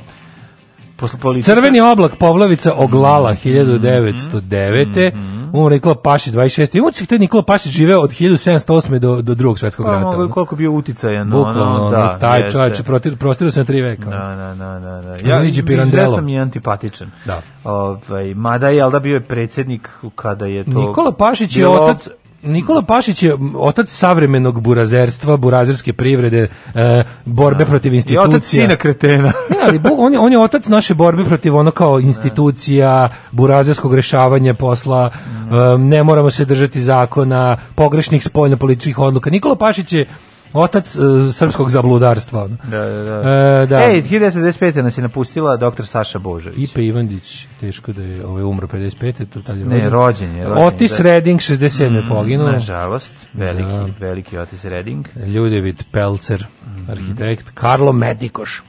[SPEAKER 6] Posle politika... Crveni oblak Povlavica oglala 1909. Mm -hmm. Umro Nikola Pašić 26. Uči te Nikola Pašić živeo od 1708. do, do drugog svetskog pa, rata. Pa
[SPEAKER 5] koliko bio uticajan. No, Bukvalno, no, da,
[SPEAKER 6] taj čovječ, prostirao se na tri veka.
[SPEAKER 5] Da, da, da. da,
[SPEAKER 6] da. Ja, Luigi Pirandello. mi
[SPEAKER 5] je antipatičan.
[SPEAKER 6] Da. Ove, ovaj,
[SPEAKER 5] mada je, ali da bio je predsednik kada je to...
[SPEAKER 6] Nikola Pašić je otac Nikola Pašić je otac savremenog burazerstva, burazerske privrede, e, borbe da. protiv institucija. I
[SPEAKER 5] otac sina kretena.
[SPEAKER 6] ne, ali on je, on je otac naše borbe protiv ono kao da. institucija, burazerskog rešavanja posla, mm. e, ne moramo se držati zakona, pogrešnih spoljno političkih odluka. Nikola Pašić je otac uh, srpskog zabludarstva.
[SPEAKER 5] Da, da, da. E, da. Ej, 1995. nas je napustila doktor Saša Božović.
[SPEAKER 6] Ipe Ivandić, teško da je ovaj, umro 55. To tad je
[SPEAKER 5] rođen. Ne, rođen je. Rođen,
[SPEAKER 6] Otis da. Redding, 67. Mm, poginuo.
[SPEAKER 5] Nažalost, veliki, da. veliki Otis Redding.
[SPEAKER 6] Ljudevid Pelcer, mm -hmm. Karlo Medikoš,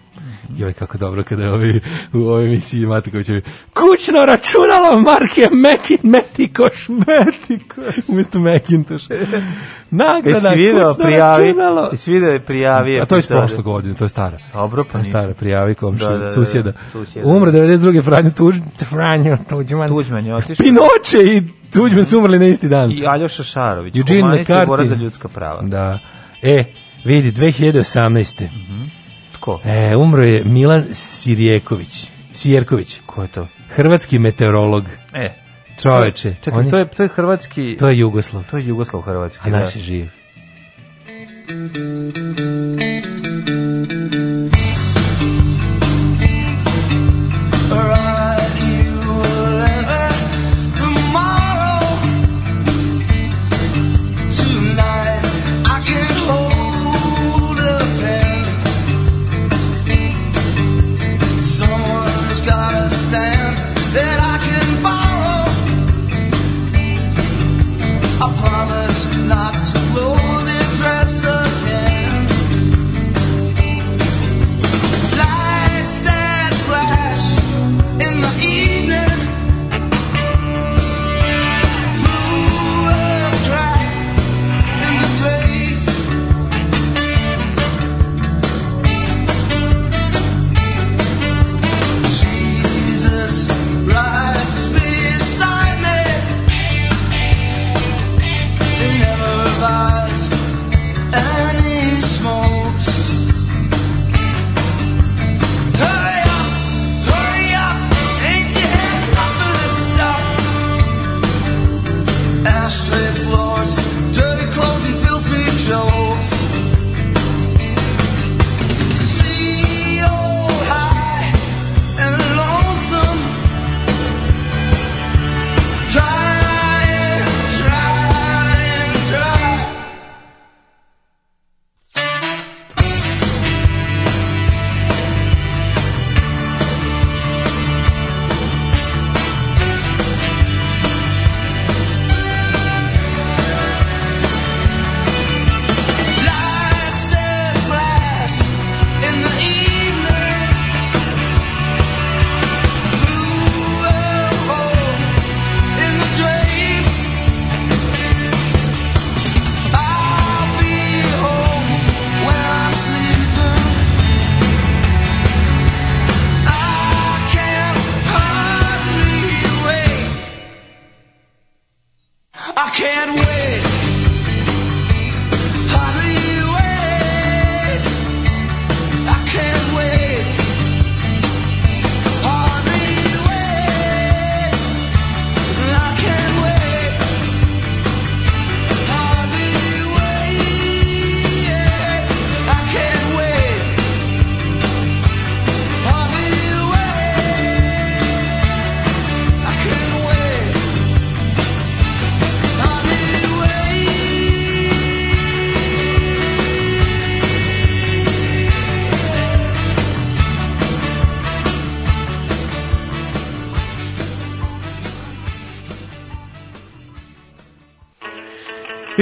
[SPEAKER 6] Joj, kako dobro kada ovi u ovoj emisiji Matikovićevi kućno računalo marke Mekin Metikoš. Metikoš. Umesto Mekintoš.
[SPEAKER 5] Nagrada, video, prijavi, računalo.
[SPEAKER 6] Jesi video prijavio. A to je iz prošle godine, to
[SPEAKER 5] je stara.
[SPEAKER 6] Dobro, pa stara, prijavi komšija da, da, da, da, susjeda. susjeda. Umro 92. Franjo Tuđ, Franjo Tuđman.
[SPEAKER 5] Tuđman je
[SPEAKER 6] otišao. Pinoče i Tuđman su umrli na isti dan.
[SPEAKER 5] I Aljoša Šarović, Eugene
[SPEAKER 6] humanist i za
[SPEAKER 5] ljudska prava.
[SPEAKER 6] Da. E, vidi, 2018. Mhm. Mm
[SPEAKER 5] ko? E,
[SPEAKER 6] umro je Milan Sirijeković. Sirijeković.
[SPEAKER 5] Ko je to?
[SPEAKER 6] Hrvatski meteorolog.
[SPEAKER 5] E.
[SPEAKER 6] Čoveče.
[SPEAKER 5] Čekaj, je, to, je, to
[SPEAKER 6] je
[SPEAKER 5] hrvatski...
[SPEAKER 6] To je Jugoslav.
[SPEAKER 5] To je Jugoslav hrvatski. A
[SPEAKER 6] naš da. je živ.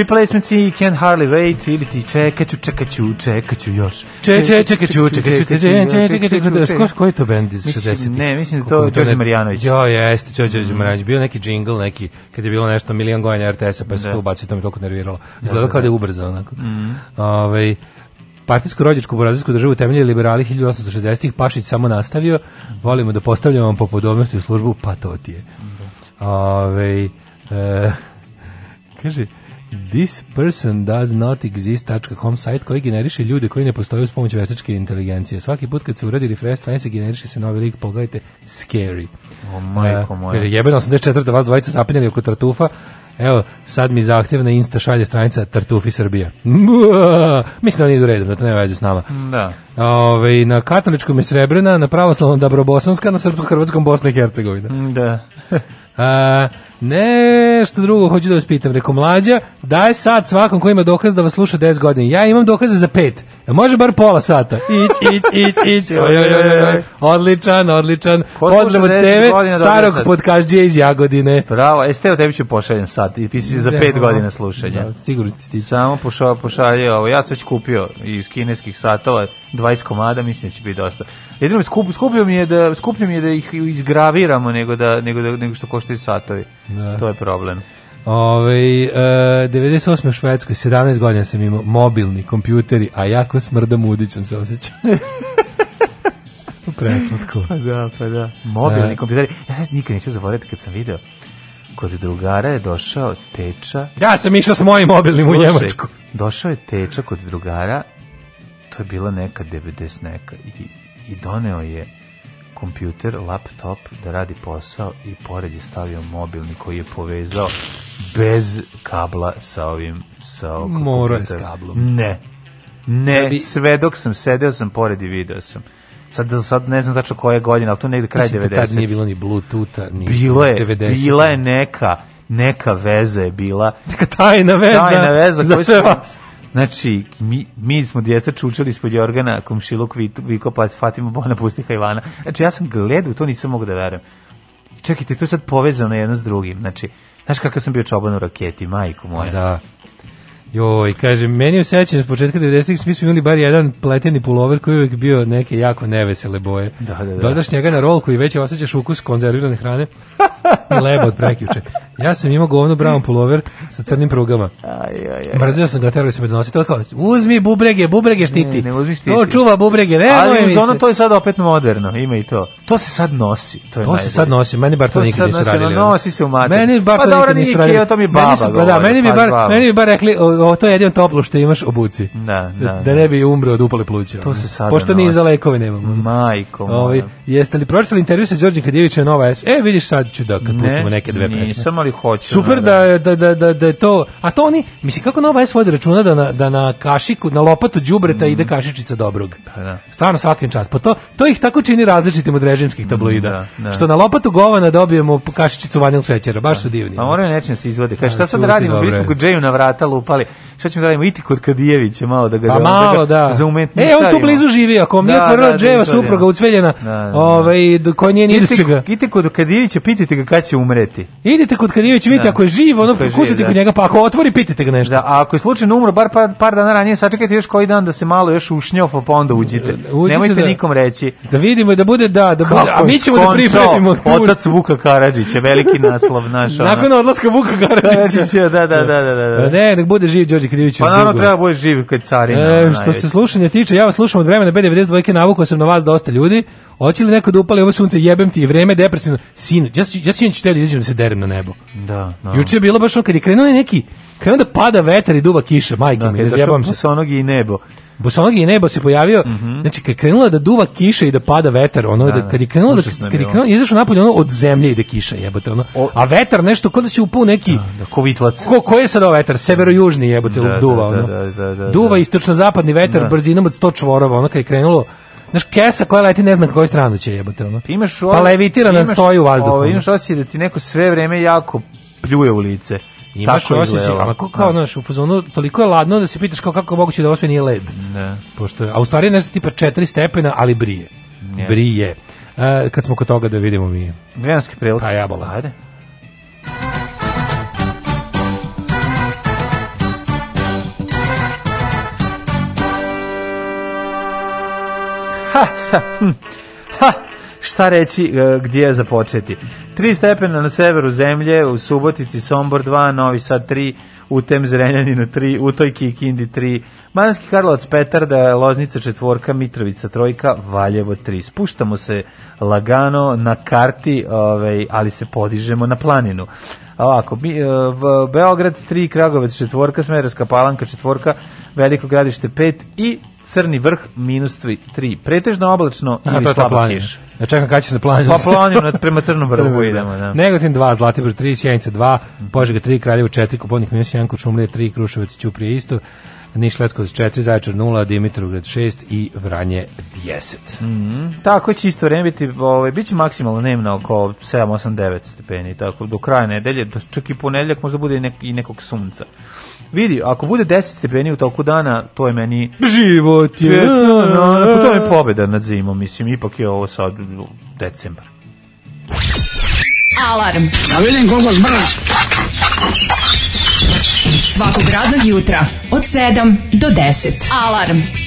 [SPEAKER 6] Replacements i Can't Hardly Wait ili ti čekat ću, čekat ću, čekat ću još. Če, če, čekat ću, čekat ću, čekat ću. Ko je to band iz 60-ih?
[SPEAKER 5] Ne, mislim da to
[SPEAKER 6] je Đorđe Marjanović. Jo, jeste, Đorđe Marjanović. Bio neki jingle, neki, kad je bilo nešto milion gojanja RTS-a, pa se to ubacili, to mi toliko nerviralo. Izgledao kao da je ubrzo, onako. Ovaj partijsko rođačko borazijsku državu temelje liberali 1860-ih, Pašić samo nastavio, volimo da postavljamo po podobnosti u službu, pa to ti je. Ove, e, kaže, This person does not exist.com sajt koji generiše ljude koji ne postoje uz pomoć veštačke inteligencije. Svaki put kad se uradi refresh stranice generiše se novi lik, pogledajte, scary.
[SPEAKER 5] O, majko uh, moja. Uh,
[SPEAKER 6] jebeno 84. vas dvojica zapinjali oko tartufa, Evo, sad mi zahtjev na Insta šalje stranica Tartufi Srbija. Mislim da nije do redom, da to nema veze s nama.
[SPEAKER 5] Da.
[SPEAKER 6] Ove, na katoličkom je Srebrena, na pravoslavnom Dabrobosanska, na srpsko-hrvatskom Bosna i Hercegovine.
[SPEAKER 5] Da.
[SPEAKER 6] A, uh, Ne, što drugo hoću da vas pitam. Reko, mlađa, daj sad svakom ko ima dokaz da vas sluša 10 godina. Ja imam dokaze za pet. Ja može bar pola sata. Ić, ić, ić, ić. Oj, oj, oj, oj. Odličan, odličan. Pozdrav od tebe, starog podkažđe iz Jagodine.
[SPEAKER 5] Bravo, jeste, tebi ću pošaljem sat. I pisi za 5 godina slušanja.
[SPEAKER 6] Da, sigurno
[SPEAKER 5] ti
[SPEAKER 6] ti.
[SPEAKER 5] Samo pošao, pošalje ovo. Ja sam već kupio iz kineskih satova 20 komada, mislim da će biti dosta. Jedino skup, skupio mi je da skuplje mi je da ih izgraviramo nego da nego da nego što koštaju satovi. Da. To je problem.
[SPEAKER 6] Ove, e, 98. u Švedskoj, 17 godina sam imao mobilni kompjuteri, a jako smrdom udićem se osjećam. Preslatko.
[SPEAKER 5] Pa da, pa da. Mobilni da. kompjuteri. Ja sad nikad neću zaboraviti kad sam video kod drugara je došao teča.
[SPEAKER 6] Ja sam išao s mojim mobilnim Slušaj, u Njemačku.
[SPEAKER 5] Došao je teča kod drugara, to je bila neka 90 neka i, i doneo je kompjuter, laptop da radi posao i pored je stavio mobilni koji je povezao bez kabla sa ovim sa
[SPEAKER 6] ovim Mora s kablom.
[SPEAKER 5] Ne. Ne, da bi... sve dok sam sedeo sam pored i video sam. Sad, sad ne znam tačno koja je godina, ali to negde kraj Mislim, 90. Da tad
[SPEAKER 6] nije bilo ni Bluetootha, ni bilo je,
[SPEAKER 5] 90. Bila je neka, neka veza je bila. Neka
[SPEAKER 6] tajna veza,
[SPEAKER 5] tajna veza
[SPEAKER 6] za sve vas.
[SPEAKER 5] Znači, mi, mi smo djeca čučali ispod Jorgana, komšiluk Vikopac, Fatima Bona, Pusti Hajvana. Znači, ja sam gledao, to nisam mogu da verujem. Čekajte, to je sad povezano jedno s drugim. Znači, znaš kakav sam bio čoban u raketi, majko moja.
[SPEAKER 6] Da. Joj, kaže, meni je sećanje s početka 90-ih, mi smo imali bar jedan pleteni pulover koji je uvijek bio neke jako nevesele boje.
[SPEAKER 5] Da, da, da.
[SPEAKER 6] Dodaš njega na rolku i već osjećaš ukus konzervirane hrane i leba od prekjuče. Ja sam imao govno brown pulover sa crnim prugama. Aj, aj, aj. Mrzio sam ga, terali se me donositi. Kao, uzmi bubrege, bubrege štiti. Ne, ne uzmi štiti. To čuva bubrege, ne. Ali uz
[SPEAKER 5] ono to je sad opet moderno, ima i to. To se sad nosi.
[SPEAKER 6] To, je to
[SPEAKER 5] najbolje.
[SPEAKER 6] se sad nosi, meni bar to, to nikad nisu nosi, radili. No, nosi se u mater. Meni bar to pa, nikad nisu radili. Pa dobro, Niki, to mi baba meni su, pa, da, meni bi pa bar, meni bi bar rekli, ovo to je jedino toplo što imaš obuci. Da, da, da, da ne bi umro od upale pluća. To se sada Pošto ni za lekove nemamo.
[SPEAKER 5] Majko. Ovaj
[SPEAKER 6] jeste li pročitali intervju sa Đorđem Kadijevićem Nova S? E, vidiš sad ću da kad ne, pustimo neke dve pesme. Nisam
[SPEAKER 5] ali hoću.
[SPEAKER 6] Super da da da da da je to. A to oni, mislim kako Nova S vodi računa da na, da na kašiku, na lopatu đubreta mm. ide kašičica dobrog. Da, da. Stvarno svakim čas. Pa to to ih tako čini različitim od režimskih mm, tabloida. Da, da. Što na lopatu govana dobijemo kašičicu vanil šećera, baš da. su divni.
[SPEAKER 5] Pa moraju nečim se izvode. Kaže da, šta sad radimo? Bili smo kod Džeju na vrata lupali šta ćemo da radimo iti kod Kadijevića malo da ga pa da
[SPEAKER 6] malo, da, da.
[SPEAKER 5] za umetni e on
[SPEAKER 6] tu blizu živi ako mi da, je
[SPEAKER 5] otvorila da, da,
[SPEAKER 6] dževa supruga ucveljena ovaj koja nije ni ga idite
[SPEAKER 5] kod Kadijevića pitajte ga kad će umreti
[SPEAKER 6] idite kod Kadijevića vidite ako je živ ono kucate kod njega pa ako otvori pitajte ga nešto
[SPEAKER 5] da a ako
[SPEAKER 6] je
[SPEAKER 5] slučajno umro bar par, par dana ranije sačekajte još koji dan da se malo još ušnjofa pa onda uđite, nemojte nikom reći
[SPEAKER 6] da vidimo da bude da da bude
[SPEAKER 5] a mi ćemo da pripremimo otac Vuka Karadžića veliki naslov naš nakon odlaska Vuka Karadžića da da da da da pa ne nek bude živ Đorđe Krivić. Pa
[SPEAKER 6] naravno
[SPEAKER 5] treba
[SPEAKER 6] bude
[SPEAKER 5] živ kad carina. E,
[SPEAKER 6] što se slušanja tiče, ja vas slušam od vremena B92 navukao sam na vas dosta ljudi. Hoće li neko da upali ovo sunce, jebem ti, vreme depresivno. Sinu, ja, ja sinoć htio da izađem da se derem na nebo.
[SPEAKER 5] Da,
[SPEAKER 6] da. Juče je bilo baš ono kad je krenuo neki, krenuo da pada vetar i duva kiša, majke da, mi, da zjebam se.
[SPEAKER 5] Da, onog i nebo
[SPEAKER 6] bosonogi i nebo se pojavio, mm -hmm. znači kad je krenula da duva kiša i da pada vetar, ono da, da kad je krenula da kad je krenula izašao napolje ono od zemlje ide kiša, jebote, ono. A vetar nešto kod da se upao neki da, da kovitlac. Ko ko je sad ovaj vetar? severo-južni, jebote da, da duva, da, ono. Duva istočno-zapadni vetar brzinom od 100 čvorova, ono kad je krenulo Znaš, kesa koja leti ne znam na koju stranu će jebote, ono.
[SPEAKER 5] imaš
[SPEAKER 6] ovo, pa levitira, imaš, stoji u vazduhu. Ovo,
[SPEAKER 5] imaš osjećaj da ti neko sve vreme jako pljuje u lice.
[SPEAKER 6] Imaš tako osjećaj, ali kako kao, da. znaš, u fazonu, toliko je ladno da se pitaš kao kako moguće da ovo sve nije led. Ne. Da. Pošto, a u stvari je nešto tipa 4 stepena, ali brije. Yes. Brije. Uh, kad smo kod toga da vidimo mi.
[SPEAKER 5] Vremenski prilike. Pa
[SPEAKER 6] jabola. Ajde. Ha,
[SPEAKER 5] šta, hm. ha, šta reći, e, gdje je započeti? 3 stepena na severu zemlje, u Subotici, Sombor 2, Novi Sad 3, u tem Zrenjaninu 3, u toj Kindi 3, Manski Karlovac Petarda, Loznica četvorka, Mitrovica trojka, Valjevo 3. Spuštamo se lagano na karti, ovaj, ali se podižemo na planinu. Ovako, mi, eh, v Beograd 3, Kragovec četvorka, Smereska palanka četvorka, Veliko gradište 5 i Crni vrh minus 3. Pretežno oblačno ili slabo kiš.
[SPEAKER 6] Ja čekam kada ćeš pa na planinu.
[SPEAKER 5] Pa planinu nad, prema Crnom vrhu idemo. Da.
[SPEAKER 6] da. Negotin 2, Zlatibor 3, Sjenica 2, Požega 3, Kraljevo 4, Koponik minus 1, Kočumlije 3, Kruševac Ćuprije isto, Niš Leckovac 4, Zaječar 0, Dimitrovgrad 6 i Vranje 10.
[SPEAKER 5] Mm -hmm. Tako će isto vreme biti, ovaj, bit će maksimalno nemno oko 7, 8, 9 stepeni, tako do kraja nedelje, do, čak i ponedeljak možda bude i, nek, i nekog sunca. Vidi, ako bude 10 stepeni u toku dana, to je meni...
[SPEAKER 6] Život je... No,
[SPEAKER 5] no, no, pa to je pobeda nad zimom, mislim, ipak je ovo sad decembar. Alarm. Da vidim koliko zbrz. Svakog radnog jutra od 7
[SPEAKER 7] do 10. Alarm.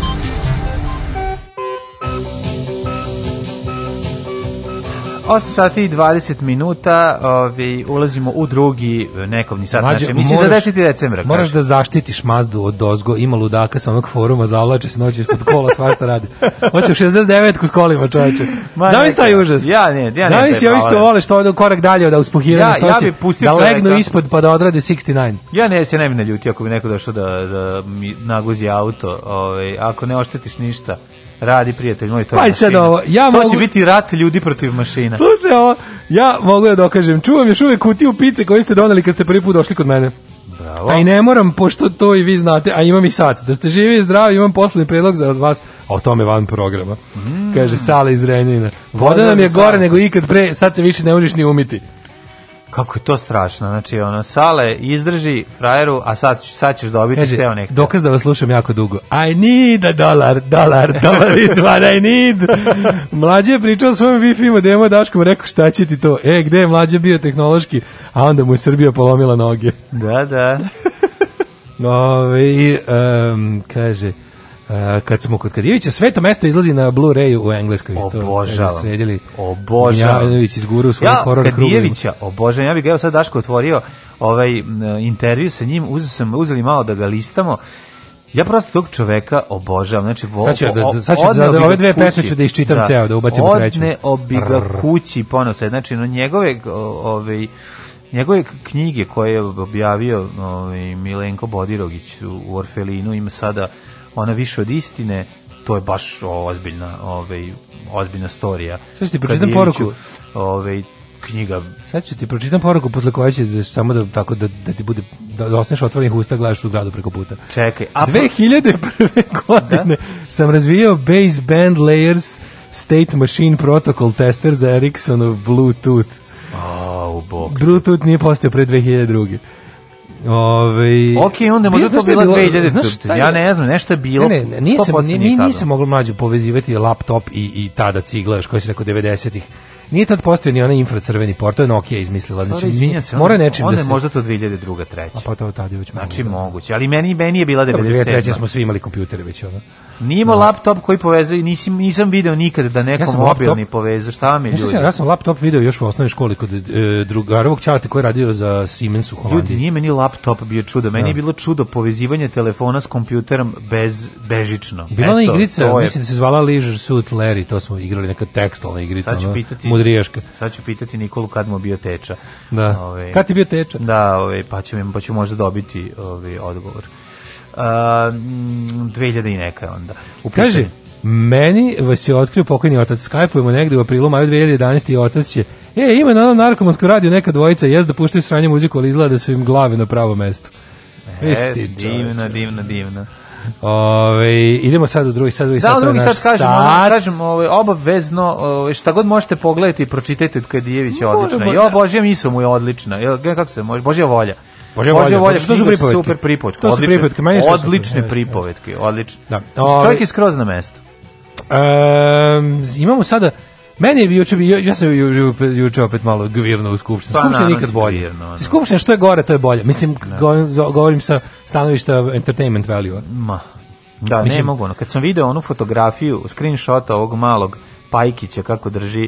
[SPEAKER 8] 8 sati i 20 minuta ovi, ulazimo u drugi e, nekovni sat Mađe, naše emisije za 10. decembra.
[SPEAKER 9] Moraš kaži. da zaštitiš Mazdu od dozgo, ima ludaka sa onog foruma, zavlače se noći ispod kola, svašta radi. Hoće 69 s kolima, čoveče. Zavis taj užas. Ja ne, ja ne. Zavis ovi što vole što ode korak dalje od uspuhiranja ja, što ja bi pustio da legnu čoveka. ispod pa da odrade 69.
[SPEAKER 8] Ja ne, se ne bi naljutio ako bi neko došao da, da mi naguzi auto, ovaj, ako ne oštetiš ništa Radi prijatelj moj, to je Aj, sad ovo, ja to mogu... će biti rat ljudi protiv mašina.
[SPEAKER 9] Slušaj ovo, ja mogu da dokažem. Čuvam još uvek kutiju pice koju ste doneli kad ste prvi put došli kod mene. Bravo. A i ne moram, pošto to i vi znate, a imam i sad. Da ste živi i zdravi, imam poslednji predlog za vas, a o tome van programa. Mm. Kaže, sala iz Renjina. Voda nam je gore nego ikad pre, sad se više ne možeš ni umiti.
[SPEAKER 8] Kako je to strašno, znači ono, sale, izdrži frajeru, a sad, sad ćeš dobiti Kaže, teo nekto.
[SPEAKER 9] Dokaz da vas slušam jako dugo. I need a dollar, dollar, dollar is what I need. Mlađe je pričao o svojom Wi-Fi modemu, Daško mu rekao šta će ti to? E, gde je mlađe bio tehnološki? A onda mu je Srbija polomila noge.
[SPEAKER 8] Da, da.
[SPEAKER 9] Ove, um, kaže, Uh, kad smo kod Kadijevića, sve to mesto izlazi na Blu-rayu u Engleskoj.
[SPEAKER 8] Obožavam. sredili.
[SPEAKER 9] Obožavam. Gnjavinović iz Guru u krug. ja, horor
[SPEAKER 8] obožavam. Ja bih ga evo sad Daško otvorio ovaj intervju sa njim, uzeo sam, uzeli malo da ga listamo. Ja prosto tog čoveka obožavam. Znači,
[SPEAKER 9] vo, sad ću, da, sad ću za da ove dve pesme ću da iščitam da, ceo, da ubacim u treću.
[SPEAKER 8] Odne obi kući ponose. Znači, no, njegove, ovaj, njegove knjige koje je objavio ovaj, Milenko Bodirogić u Orfelinu ima sada ona više od istine, to je baš ozbiljna, ovaj, ozbiljna storija.
[SPEAKER 9] Sad ću ti pročitam
[SPEAKER 8] poruku. Ovaj, knjiga.
[SPEAKER 9] Sad ću ti pročitam poruku posle koje će da, samo da, tako da, da ti bude, da, da ostaneš otvorenih usta, gledaš u gradu preko puta.
[SPEAKER 8] Čekaj. A
[SPEAKER 9] 2001. Da? godine da? sam razvijao Base Band Layers State Machine Protocol tester za Ericssonov Bluetooth.
[SPEAKER 8] A, oh,
[SPEAKER 9] Bluetooth nije postao pre 2002.
[SPEAKER 8] Ove, ovaj, ok, onda možda to bila 2000. Znaš, taj, ja ne znam, nešto je bilo. Ne, ne,
[SPEAKER 9] nisam, mi nisam mogli mlađu povezivati laptop i, i tada cigla, još koji se rekao 90-ih. Nije tad postojao ni onaj infracrveni port, to je Nokia izmislila. Znači, izvinja se, mora nečim onda da se...
[SPEAKER 8] možda to 2002.
[SPEAKER 9] treća. A
[SPEAKER 8] pa to tad je već Znači, da. moguće, ali meni, meni je bila 97. 2003.
[SPEAKER 9] smo svi imali kompjutere već, ono.
[SPEAKER 8] Nije imao da. laptop koji povezuje, nisam, nisam video nikada da neko ja sam mobilni povezuje, šta vam je ljudi?
[SPEAKER 9] Ja sam, laptop video još u osnovnoj školi kod e, drugarovog čalata koji je radio za Siemens u Holandiji.
[SPEAKER 8] Ljudi, nije meni laptop bio čudo, meni je da. bilo čudo povezivanje telefona s kompjuterom bez, bežično.
[SPEAKER 9] Bila ona igrica, je... mislim da se zvala Leisure Suit Larry, to smo igrali neka tekstualna igrica, sad ću ono, pitati, mudriješka.
[SPEAKER 8] Sad ću pitati Nikolu kad mu bio teča.
[SPEAKER 9] Da. Ove, ovaj- kad ti bio teča?
[SPEAKER 8] Da, ove, ovaj, pa, ću, pa ću možda dobiti ove, ovaj, odgovor. 2000 mm,
[SPEAKER 9] i
[SPEAKER 8] neka onda.
[SPEAKER 9] Kaže, meni vas je otkrio pokojni otac. Skypeujemo negde u aprilu, maju 2011. i otac će E, ima na onom narkomanskom radiju neka dvojica jes da puštaju sranje muziku, ali izgleda da su im glave na pravo mesto.
[SPEAKER 8] E, divno, divno, divno.
[SPEAKER 9] Ove, idemo sad u drugi sad, drugi da, sad, drugi
[SPEAKER 8] sad kažem, sad. kažem ove, obavezno, ove, šta god možete pogledati i pročitajte od Kadijevića odlična. Jo, Božja miso mu je odlična. Jo, kako se može, Božja
[SPEAKER 9] volja.
[SPEAKER 8] Bože, Bože volja, to su pripovetke. Super pripovetke. To su pripovetke, meni su odlične pripovetke, odlične. Da. O, ovaj- Čovjek je skroz na mestu.
[SPEAKER 9] Um, imamo sada Meni je juče bio, ja sam ju, ju, juče opet malo gvirno u skupštini. Pa, nikad bolje. Gvirno, Skupština što je gore, to je bolje. Mislim, no. Da. govorim sa stanovišta entertainment value.
[SPEAKER 8] Ma, da, Mislim, ne mogu. Ono. Kad sam video onu fotografiju, screenshot ovog malog Pajkića kako drži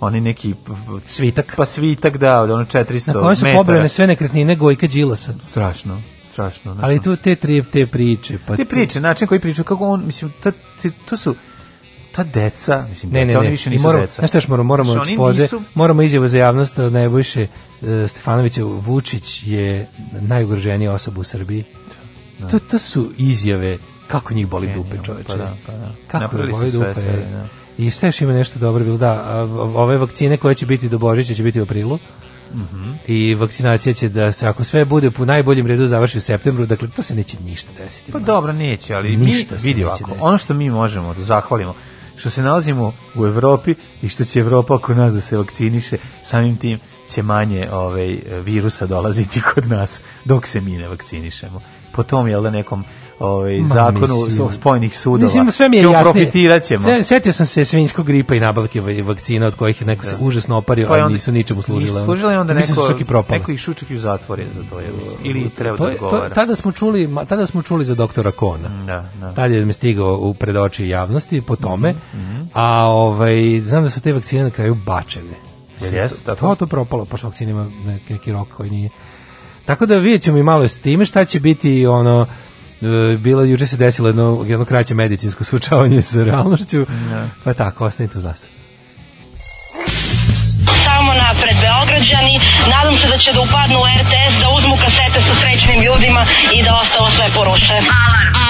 [SPEAKER 8] oni neki
[SPEAKER 9] svitak.
[SPEAKER 8] Pa svitak da, od ono 400 metara.
[SPEAKER 9] Dakle, su pobrane sve nekretnine Gojka Đilasa.
[SPEAKER 8] Strašno strašno. Znači.
[SPEAKER 9] Ali tu te tri te priče,
[SPEAKER 8] pa te priče, znači koji priča kako on mislim ta, te, to su ta deca, mislim, ne, deca, ne, ne. oni više nisu I moramo, deca. Znaš
[SPEAKER 9] šta još moramo, moramo znači, ekspoze, nisu... moramo izjavu za javnost da najviše uh, e, Stefanovića Vučić je najugroženija osoba u Srbiji. Da. To, to su izjave kako njih boli Genijom, dupe, čoveče. Pa da, pa da. Kako Napravili boli dupe. Sve, sve, da. I šta ima nešto dobro bilo? Da, ove vakcine koje će biti do Božića će biti u aprilu. Mm -hmm. I vakcinacija će da se ako sve bude po najboljem redu završi u septembru, dakle to se neće ništa desiti.
[SPEAKER 8] Pa dobro, neće, ali ništa mi, vidi ovako. Ono što mi možemo da zahvalimo što se nalazimo u Evropi i što će Evropa oko nas da se vakciniše, samim tim će manje ovaj virusa dolaziti kod nas dok se mi ne vakcinišemo. Po tom je da nekom ovaj zakon u spojenih sudova. Mislim sve mi je jasno. Profitiraćemo. Se,
[SPEAKER 9] setio sam se svinjskog gripa i nabavke vakcina od kojih je neko da. se užasno opario, pa ali nisu ničemu služile.
[SPEAKER 8] Služile onda da neko neko ih šučak i u je za to je da. ili treba da to, da odgovara. To,
[SPEAKER 9] tada smo čuli, tada smo čuli za doktora Kona. Da, da. Tad je mi stigao u predoči javnosti po tome. Mm -hmm. A ovaj znam da su te vakcine na kraju bačene.
[SPEAKER 8] Jeste,
[SPEAKER 9] tako. To, to propalo, pošto vakcina ima neki rok koji nije. Tako da vidjet ćemo i malo s time šta će biti ono E, bilo juče se desilo jedno, jedno kraće medicinsko suočavanje sa realnošću, ja. Da. pa tako, ostanite uz nas.
[SPEAKER 10] Samo napred Beograđani, nadam se da će da upadnu u RTS, da uzmu kasete sa srećnim ljudima i da ostalo sve poruše.
[SPEAKER 11] Alarm!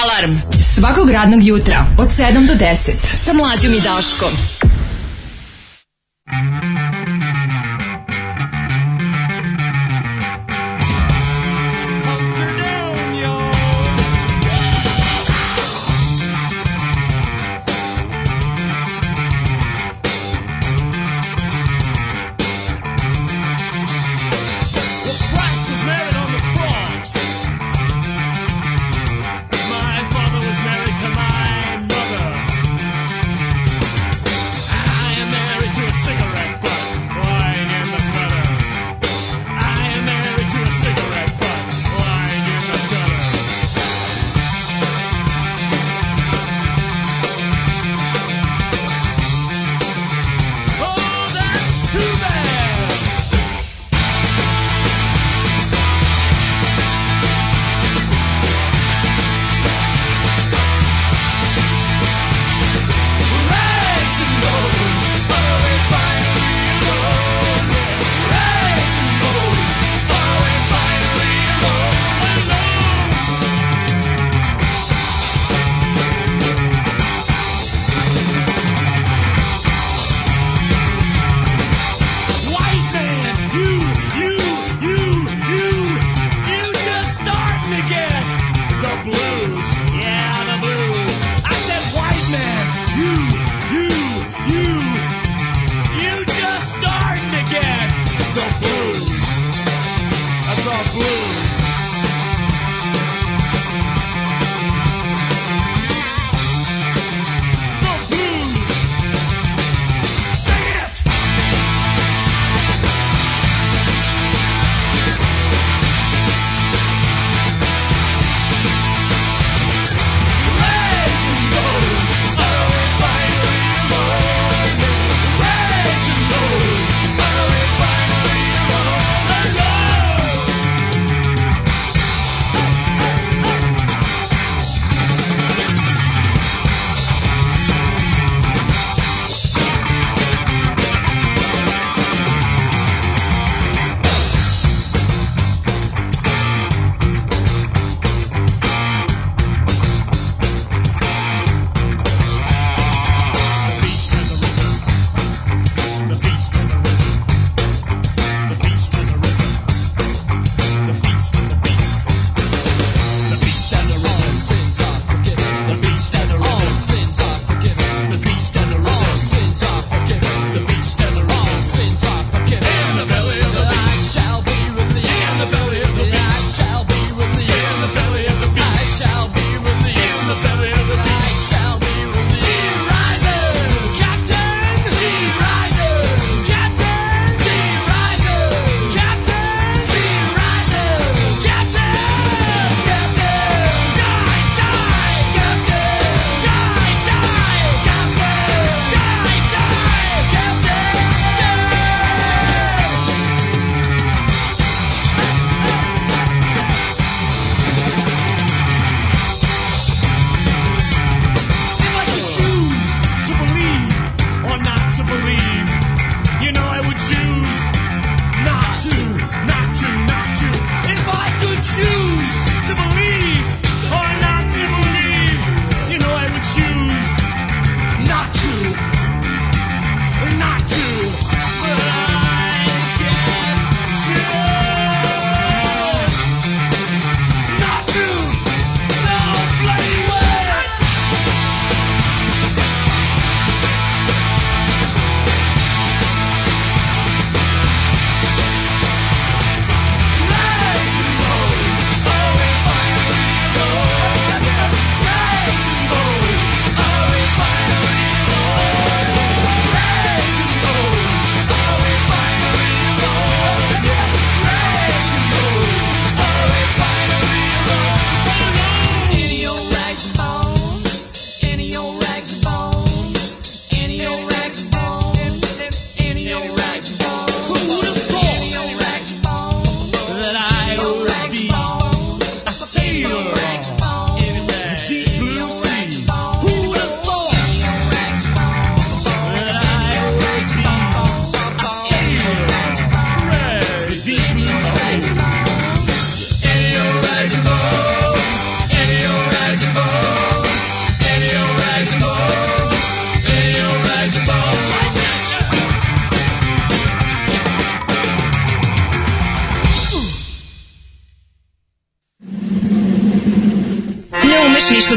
[SPEAKER 11] Alarm! Svakog radnog jutra od 7 do 10 sa mlađom i Daškom. Thank you.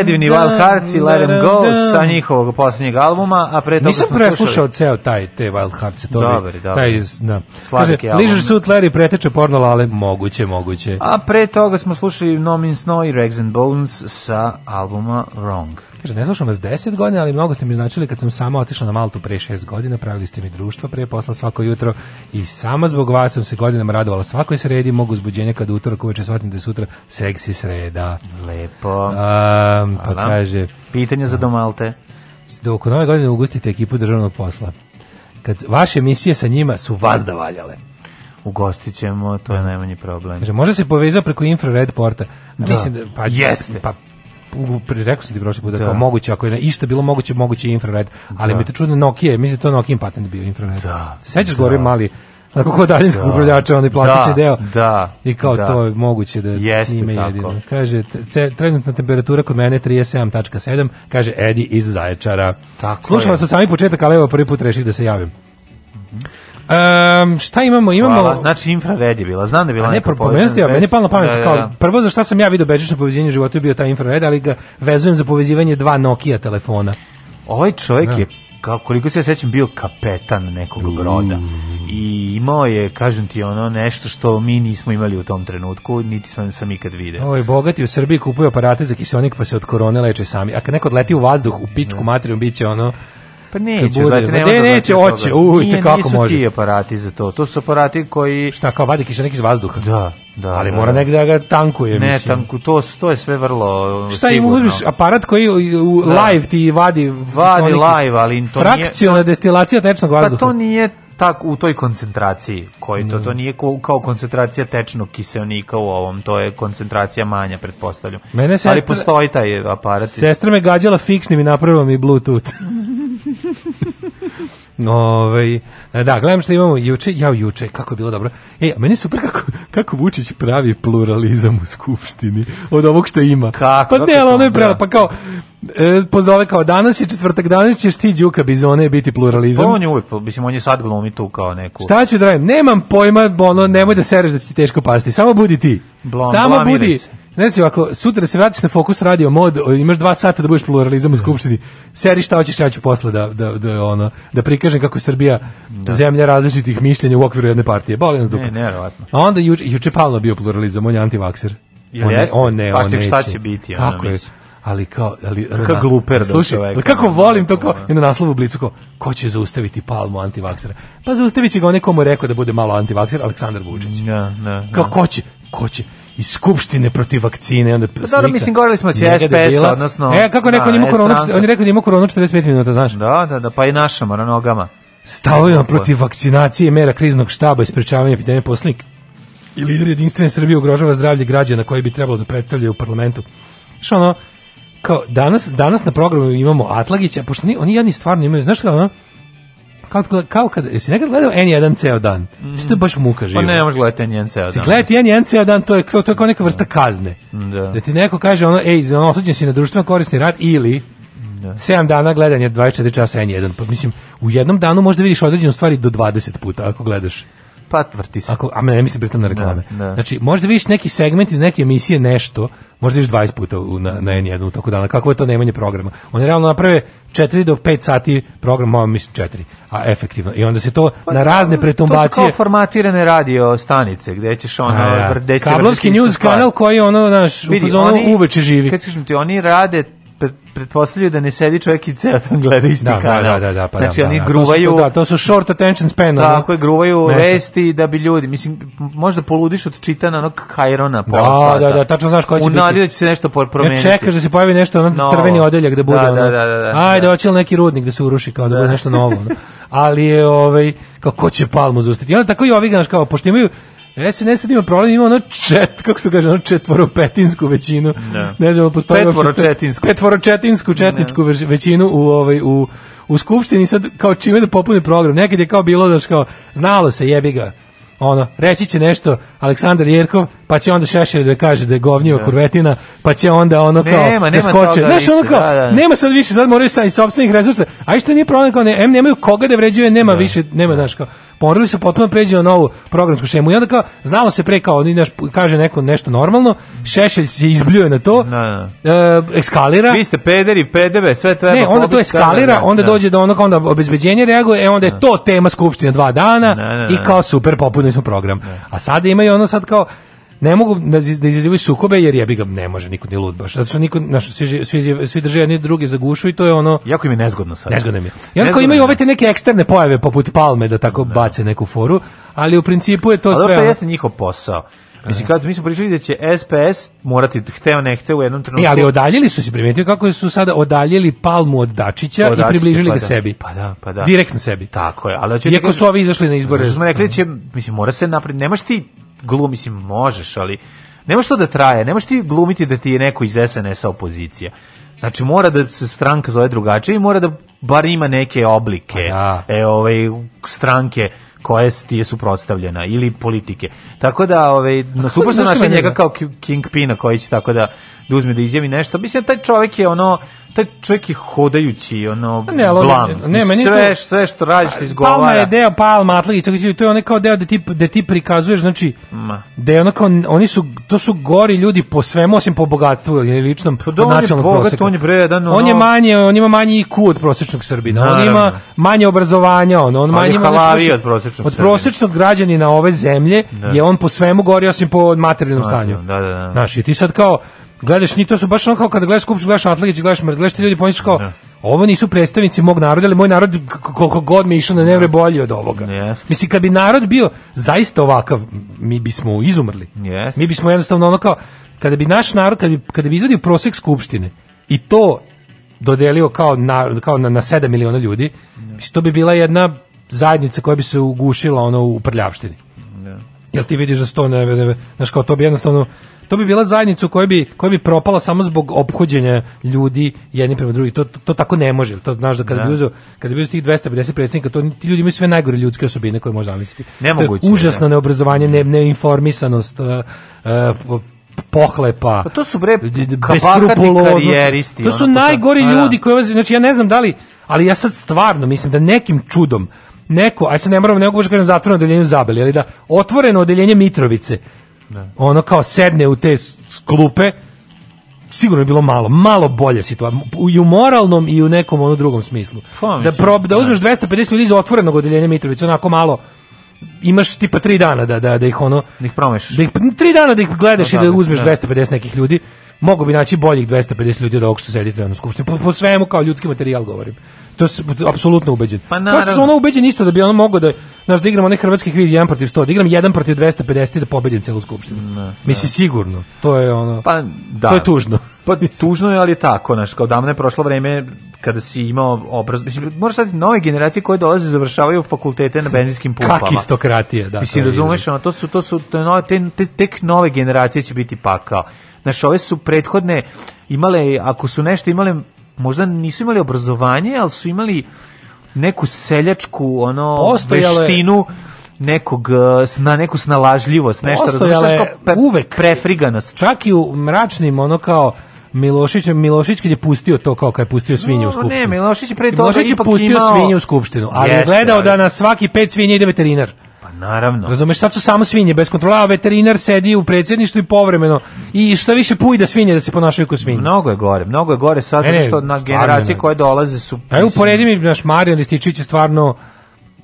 [SPEAKER 8] predivni da, Wild Hearts i Let Em Go da, da, da. sa njihovog poslednjeg albuma, a pre toga
[SPEAKER 9] Nisam preslušao ceo taj te Wild Hearts, to dobar, dobar. taj da. Kaže, Ližer su Larry preteče porno, ali moguće, moguće.
[SPEAKER 8] A pre toga smo slušali No Means No i Rags and Bones sa albuma Wrong.
[SPEAKER 9] Kaže, ne slušam vas 10 godina, ali mnogo ste mi značili kad sam sama otišla na Maltu pre 6 godina, pravili ste mi društvo pre posla svako jutro i samo zbog vas sam se godinama radovala svakoj sredi, mogu uzbuđenja kad utorak uveče shvatim da je sutra seksi sreda.
[SPEAKER 8] Lepo.
[SPEAKER 9] Um, pa Hvala. kaže...
[SPEAKER 8] Pitanje za domalte.
[SPEAKER 9] Dok da, nove godine ugustite ekipu državnog posla. Kad vaše misije sa njima su vas da valjale
[SPEAKER 8] ugostit ćemo, to je najmanji problem.
[SPEAKER 9] Kaže, može se povezati preko infrared porta. Da. Mislim da, pa, jeste. Pa, rekao sam ti prošli put da, kao da. moguće ako je isto bilo moguće moguće infrared, ali da. mi to čudno Nokia, mislim da to Nokia patent bio infrared. Da. Sećaš da. gore mali na kako daljinskog da. upravljača, onaj da. plastični da,
[SPEAKER 8] deo. Da,
[SPEAKER 9] I kao
[SPEAKER 8] da.
[SPEAKER 9] to je moguće da Jeste ime tako. jedino. Kaže, te, trenutna temperatura kod mene 37.7, kaže Edi iz Zaječara. Tako Slušala sam sami početak, ali evo prvi put reših da se javim. Mm -hmm. Um, šta imamo? Imamo Hvala.
[SPEAKER 8] znači infrared je bila. Znam da je bila. neka A ne,
[SPEAKER 9] povezano, meni palo na pamet da, da kao da, da. prvo za šta sam ja video bežično povezivanje života je bio taj infrared, ali ga vezujem za povezivanje dva Nokia telefona.
[SPEAKER 8] Ovaj čovjek da. je kao koliko se ja sećam bio kapetan nekog broda i imao je kažem ti ono nešto što mi nismo imali u tom trenutku niti smo sam ikad videli.
[SPEAKER 9] Oj bogati u Srbiji kupuju aparate za kiseonik pa se od korone leče sami. A kad neko leti u vazduh u pičku da. materiju biće ono
[SPEAKER 8] Pa da neće, znači, ne, ne, neće, hoće, uj, te kako može. Nisu ti aparati za to, to su aparati koji...
[SPEAKER 9] Šta, kao vadi kiša iz vazduha?
[SPEAKER 8] Da, da.
[SPEAKER 9] Ali da, mora da. negde da ga tankuje,
[SPEAKER 8] ne,
[SPEAKER 9] mislim.
[SPEAKER 8] Ne, tanku, to, to je sve vrlo
[SPEAKER 9] Šta im uzmiš aparat koji u, da. live ti vadi...
[SPEAKER 8] Vadi live, ali to nije...
[SPEAKER 9] Frakcijalna destilacija tečnog vazduha.
[SPEAKER 8] Pa to nije tak u toj koncentraciji koji to to nije kao, koncentracija tečnog kiseonika u ovom to je koncentracija manja pretpostavljam
[SPEAKER 9] Mene
[SPEAKER 8] sestra, ali postoji
[SPEAKER 9] taj aparat sestra me gađala fiksnim i napravila mi bluetooth Ove, ovaj, da, gledam što imamo juče, ja juče, kako je bilo dobro. E, meni super kako, kako Vučić pravi pluralizam u skupštini od ovog što ima.
[SPEAKER 8] Kako?
[SPEAKER 9] Pa
[SPEAKER 8] ne,
[SPEAKER 9] ono je da. pravo, pa kao, e, pozove kao danas je četvrtak, danas ćeš ti Đuka Bizone biti pluralizam.
[SPEAKER 8] Pa on je uvijek, pa, mislim, on je sad glumi tu kao neku.
[SPEAKER 9] Šta ću da radim? Nemam pojma, ono, nemoj da sereš da će ti teško pasti, samo budi ti. Blom, samo budi. Se. Znači ovako, sutra se vratiš na Fokus radio mod, imaš dva sata da budeš pluralizam u da. Skupštini, seri šta hoćeš, ja ću posle da, da, da, ono, da prikažem kako je Srbija da. zemlja različitih mišljenja u okviru jedne partije. Boli nas dupa.
[SPEAKER 8] Ne,
[SPEAKER 9] nevjerovatno. A onda juče, juče Pavlo bio pluralizam, on je antivakser. Jel on, ne, on ne, on neće.
[SPEAKER 8] šta će biti? Ono, Kako
[SPEAKER 9] ali kao ali da. Da kako gluper slušaj, čovjek, kako volim to kao i na naslovu blicu kao ko će zaustaviti palmu antivaksera pa zaustaviće ga onaj komu rekao da bude malo antivakser Aleksandar Vučić ja,
[SPEAKER 8] ne, ne. kao ko će
[SPEAKER 9] ko će iz skupštine protiv vakcine onda
[SPEAKER 8] pa dobro mislim govorili smo
[SPEAKER 9] će da
[SPEAKER 8] SPS odnosno
[SPEAKER 9] e kako
[SPEAKER 8] neko
[SPEAKER 9] njemu da, korona on je rekao da ima koronu 45 minuta znaš
[SPEAKER 8] da da da pa i našamo na nogama
[SPEAKER 9] stavovima protiv vakcinacije mera kriznog štaba i sprečavanja epidemije poslednjih i lider jedinstvene Srbije ugrožava zdravlje građana koji bi trebalo da predstavljaju u parlamentu što ono kao danas danas na programu imamo Atlagića pošto oni, oni jadni stvarno imaju znaš kako ono Kao, kao kad, jesi nekad gledao N1 ceo dan? Mm. Što je baš muka pa živa.
[SPEAKER 8] Pa ne možeš gledati N1 ceo dan.
[SPEAKER 9] Si gledati N1 ceo dan, to je, kao, to je kao neka vrsta kazne. Da. da ti neko kaže, ono, ej, ono, osuđen si na društveno korisni rad ili da. 7 dana gledanja 24 časa N1. Pa mislim, u jednom danu možda vidiš određenu stvari do 20 puta ako gledaš. Pa
[SPEAKER 8] tvrti se. Ako,
[SPEAKER 9] a ne mislim pritom na da, reklame. Da, da. Znači, možda vidiš neki segment iz neke emisije nešto, možda vidiš 20 puta u, na, na N1 u toku dana. Kako je to nemanje programa? Oni realno naprave 4 do 5 sati program, malo mislim 4, a efektivno. I onda se to pa, na razne pretumbacije... To
[SPEAKER 8] su
[SPEAKER 9] kao
[SPEAKER 8] formatirane radio stanice, gde ćeš ono... A, ja.
[SPEAKER 9] Kablovski news kanal koji ono, naš, u fazonu uveče živi.
[SPEAKER 8] Kad ti, oni rade pretpostavljaju da ne sedi čovjek i ceo tamo gleda isti da, da, kanal. Da, da, da, pa znači, da, oni da, da. gruvaju...
[SPEAKER 9] To su,
[SPEAKER 8] da,
[SPEAKER 9] to su short attention span.
[SPEAKER 8] Tako je, gruvaju nešto. vesti da bi ljudi... Mislim, možda poludiš od čitana onog Kajrona
[SPEAKER 9] pola
[SPEAKER 8] da,
[SPEAKER 9] sata. Da, da, tačno znaš ko će U nadi
[SPEAKER 8] da će se nešto promeniti.
[SPEAKER 9] Ja čekaš da se pojavi nešto, onom no. crveni odeljak da bude. Da, ono, da, da, da, da, ajde, da. hoće li neki rudnik da se uruši, kao da, da bude nešto novo. Ono. Ali je, ovaj, kako će Palmu zustiti. I onda tako i ovi, znaš, kao, pošto imaju SNS sad ima problem, ima ono čet, kako se kaže, ono četvoropetinsku većinu. Ne, da. ne znam, postoji
[SPEAKER 8] petvoročetinsku.
[SPEAKER 9] Petvoročetinsku četničku ne. Da. većinu u ovaj u u skupštini sad kao čime da popuni program. Nekad je kao bilo daš kao znalo se jebi ga. Ono, reći će nešto Aleksandar Jerkov, pa će onda Šešelj da kaže da je govnjiva da. kurvetina, pa će onda ono kao nema, da nema da skoče. Znaš, ono kao, da, da, nema sad više, sad moraju sa, iz sobstvenih resursa. A što nije problem, kao ne, em, nemaju koga da vređuje, nema više, nema, znaš, kao, morali su potpuno da pređe na novu programsku šemu. I onda kao, znalo se pre kao, oni naš, kaže neko nešto normalno, Šešelj se izbljuje na to, na, da, na. Da. E, eskalira.
[SPEAKER 8] Vi ste pederi, pedeve, sve treba.
[SPEAKER 9] Ne, onda to eskalira, onda dođe do onog, onda obezbeđenje reaguje, e onda je to tema Skupštine dva dana i kao super, popunili smo program. A sada imaju ono sad kao, ne mogu da, da izazivaju sukobe jer jebi ga ne može niko ni lud baš. Zato što niko naš svi svi, svi drže jedni drugi za i to je ono
[SPEAKER 8] jako im je nezgodno sad.
[SPEAKER 9] Nezgodno im Je. I onda kao imaju ove te neke eksterne pojave poput palme da tako ne. Da. bace neku foru, ali u principu je to ali sve. Ali
[SPEAKER 8] to jeste njihov posao. Mislim, kad mi smo pričali da će SPS morati hteo ne hteo u jednom e, trenutku. Ne,
[SPEAKER 9] ali odaljili su se, primetio kako su sada odaljili palmu od Dačića, od i približili pa ga da, sebi. Pa da, pa da. Direktno sebi.
[SPEAKER 8] Tako je. Ali
[SPEAKER 9] da Iako su ovi izašli na izbore.
[SPEAKER 8] Znači, smo rekli, da će, mislim, mora se napred, nemaš ti glumi, mislim, možeš, ali ne možeš to da traje, ne ti glumiti da ti je neko iz SNS-a opozicija. Znači, mora da se stranka zove drugačije i mora da bar ima neke oblike ja. Pa da. e, ovaj, stranke koja ti je suprotstavljena ili politike. Tako da ove, ovaj, na suprotno našao njega kao Kingpina koji će tako da da uzme da izjavi nešto. Mislim taj čovjek je ono taj čovjek je hodajući ono ne, ali, blam. Ne, meni sve, to, sve što radiš ne izgovara.
[SPEAKER 9] Palma je deo Palma Atlagić, to je onaj kao deo da ti, da ti prikazuješ, znači da je onako, oni su, to su gori ljudi po svemu, osim po bogatstvu ili ličnom pa da, on je bogat,
[SPEAKER 8] on je bredan. Ono... On je manje, on ima manje IQ od prosječnog Srbina, Naravno. on ima manje obrazovanja, on, on, on manje ima, je od prosječnog
[SPEAKER 9] Od prosječnog građanina ove zemlje da. je on po svemu gori osim po materijalnom stanju. Da, da, da. Znaš, i ti sad kao, Gledaš njih, to su baš ono kao kada gledaš Skupštinu, gledaš Atlagić, gledaš Mrd, gledaš te ljudi, pomisliš kao, da. ovo nisu predstavnici mog naroda, ali moj narod koliko god mi išao na nevre da. bolje od ovoga.
[SPEAKER 8] Yes.
[SPEAKER 9] Mislim, kad bi narod bio zaista ovakav, mi bismo izumrli. Yes. Mi bismo jednostavno ono kao, kada bi naš narod, kada bi, kada bi izvadio prosek Skupštine i to dodelio kao na, kao na, na 7 miliona ljudi, mislim, to bi bila jedna zajednica koja bi se ugušila ono u prljavštini. Da. Jel ti vidiš da sto ne, ne, ne, znaš kao to bi jednostavno to bi bila zajednica koja bi, koja bi propala samo zbog ophođenja ljudi jedni prema drugi. To, to, to tako ne može. To znaš da kada da. bi uzeo kada bi uzeo tih 250 predsjednika, to ti ljudi imaju sve najgore ljudske osobine koje može zamisliti.
[SPEAKER 8] Nemoguće. To je
[SPEAKER 9] užasno ne. Da. neobrazovanje, ne, neinformisanost, uh, uh, pohlepa.
[SPEAKER 8] Pa
[SPEAKER 9] to su
[SPEAKER 8] bre karijeristi. To
[SPEAKER 9] su najgori pa da. ljudi koji znači ja ne znam da li, ali ja sad stvarno mislim da nekim čudom neko, aj sad ne moram nego baš kažem zatvoreno odeljenje Zabeli, ali da otvoreno odeljenje Mitrovice da. ono kao sedne u te klupe, sigurno je bilo malo, malo bolje situacija i u moralnom i u nekom ono drugom smislu. Pa, da prob da, da. uzmeš 250 ljudi iz otvorenog odeljenja Mitrovica, onako malo imaš tipa 3 dana da da da ih ono
[SPEAKER 8] da ih promeš. Da
[SPEAKER 9] ih 3 dana da ih gledaš no, i da, da uzmeš da. 250 nekih ljudi mogu bi naći boljih 250 ljudi od ovog što sedite na skupštini. Po, po, svemu kao ljudski materijal govorim. To se apsolutno ubeđen. Pa naravno. Kao što ono ubeđen isto da bi ono mogao da, znaš, da igram onaj hrvatski kviz 1 protiv 100, da igram 1 protiv 250 i da pobedim celu skupštinu. Ne, Mislim, sigurno. To je ono, pa, da. to je tužno.
[SPEAKER 8] Pa tužno je, ali je tako, znaš, kao davno
[SPEAKER 9] je
[SPEAKER 8] prošlo vreme kada si imao obraz, mislim, moraš sad nove generacije koje dolaze završavaju fakultete na benzinskim pumpama. Kak
[SPEAKER 9] istokratije, da.
[SPEAKER 8] Mislim, razumeš, ono, to su, to su, te, nove, te, te, tek nove generacije će biti pakao. Znaš, ove su prethodne imale, ako su nešto imale, možda nisu imali obrazovanje, ali su imali neku seljačku ono Postojale... veštinu nekog eh, na neku snalažljivost, nešto razumiješ kao uvek prefriganost.
[SPEAKER 9] Čak i u mračnim ono kao Milošić, Milošić kad je pustio to kao kad je pustio svinje no, u skupštinu. Ne,
[SPEAKER 8] Milošić pre toga Milošić je pustio
[SPEAKER 9] imao... svinje u skupštinu, ali je gledao da na svaki pet svinja ide veterinar
[SPEAKER 8] naravno.
[SPEAKER 9] Razumeš, sad su samo svinje bez kontrola, a veterinar sedi u predsjedništvu i povremeno i što više puji da svinje da se ponašaju kao svinje.
[SPEAKER 8] Mnogo je gore, mnogo je gore sad ne, što na generacije ne, koje dolaze su...
[SPEAKER 9] Evo, uporedi mi naš Marijan Rističić je stvarno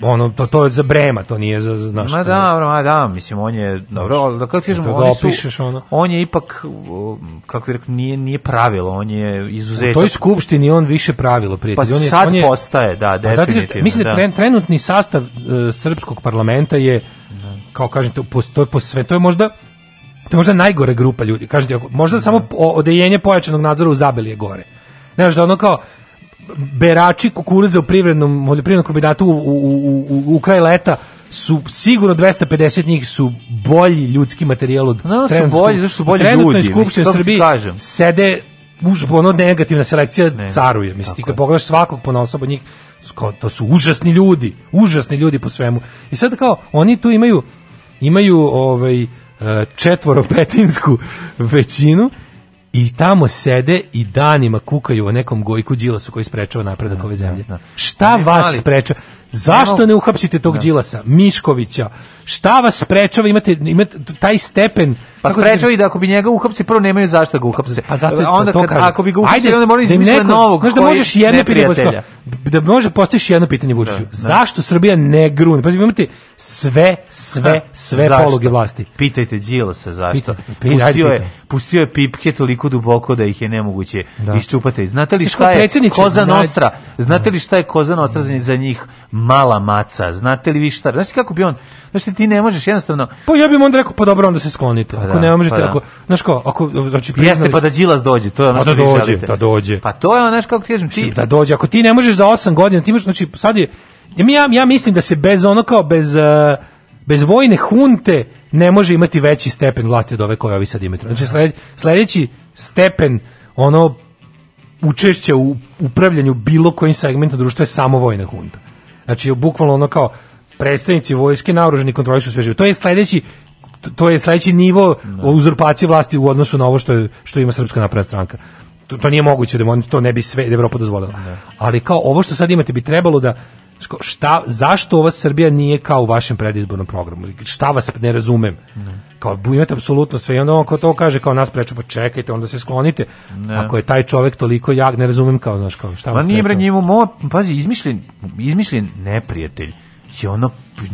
[SPEAKER 9] ono to to je za brema, to nije za, za
[SPEAKER 8] Ma da, ma da, mislim on je dobro, al da kako kažemo, oni su ono. on je ipak kako rek nije nije pravilo, on je izuzetak.
[SPEAKER 9] To je skupštini on više pravilo, prijeti Pa on
[SPEAKER 8] je sad
[SPEAKER 9] on
[SPEAKER 8] je, postaje, da, pa definitivno. Pa
[SPEAKER 9] mislim da, da, tren, trenutni sastav uh, srpskog parlamenta je da. kao kažete, to, to je po sve, to je možda to je možda najgore grupa ljudi. Kažete, možda da. samo odeljenje pojačanog nadzora u Zabeli je gore. Znaš da ono kao berači kukuruza u privrednom poljoprivrednom kombinatu u, u, u, u kraj leta su sigurno 250 njih su bolji ljudski materijal od no, su
[SPEAKER 8] bolji, zašto su bolji trenutno ljudi?
[SPEAKER 9] Trenutno Srbije kažem. sede už, ono negativna selekcija ne, caruje. Mislim, ti kad pogledaš svakog ponosa od njih, to su užasni ljudi, užasni ljudi po svemu. I sad kao, oni tu imaju imaju ovaj, eh, četvoro petinsku većinu i tamo sede i danima kukaju o nekom Gojku Đilasu koji sprečava napredak ove zemlje. Da, da. Šta vas sprečava? Zašto ne uhapsite tog da. Đilasa, Miškovića? Šta vas sprečava? Imate, imate taj stepen
[SPEAKER 8] Pa da sprečava i da ako bi njega uhapsi, prvo nemaju zašto ga uhapse. Pa zato onda to kad, kažem. ako bi ga uhapsili, onda moraju da izmisliti novog. Znaš da možeš jedno pitanje,
[SPEAKER 9] da može postaviš jedno pitanje da, Vučiću. Zašto Srbija ne gruni? Pazi, imate sve, sve, sve poluge vlasti.
[SPEAKER 8] Pitajte Đilasa zašto. Pustio je, pustio je pipke toliko duboko da ih je nemoguće iščupati. Znate li šta je Koza Nostra? Znate li šta je Koza Nostra za njih mala maca? Znate li vi šta? Znaš kako bi on Znači ti ne možeš jednostavno.
[SPEAKER 9] Pa ja bih onda rekao pa dobro onda se sklonite. Pa ako da, ne možete, pa da. ako znaš ko, ako znači
[SPEAKER 8] Jeste pa da Đilas dođe,
[SPEAKER 9] to je ono pa što da vi želite. Da dođe.
[SPEAKER 8] Pa to je ono znači kako ti kažem ti.
[SPEAKER 9] Da dođe, ako ti ne možeš za 8 godina, ti možeš znači sad je ja, ja mislim da se bez ono kao bez e, bez vojne hunte ne može imati veći stepen vlasti od ove koje ovi sad imaju. Znači sledeći stepen ono učešće u upravljanju bilo kojim segmentom društva je samo vojna hunta. Znači, bukvalno ono kao, predstavnici vojske naoružani kontrolišu sve živo. To je sledeći to je sledeći nivo no. Da. uzurpacije vlasti u odnosu na ovo što je, što ima srpska napredna stranka. To, to nije moguće da to ne bi sve da Evropa dozvolila. No. Da. Ali kao ovo što sad imate bi trebalo da šta zašto ova Srbija nije kao u vašem predizbornom programu? Šta vas ne razumem? No. Kao imate apsolutno sve i onda on kao to kaže kao nas preča pa čekajte, onda se sklonite. Ako je taj čovjek toliko jak, ne razumem kao znaš kao šta Ma vas. Ma nije bre njemu
[SPEAKER 8] pazi izmišljen izmišljen neprijatelj je ono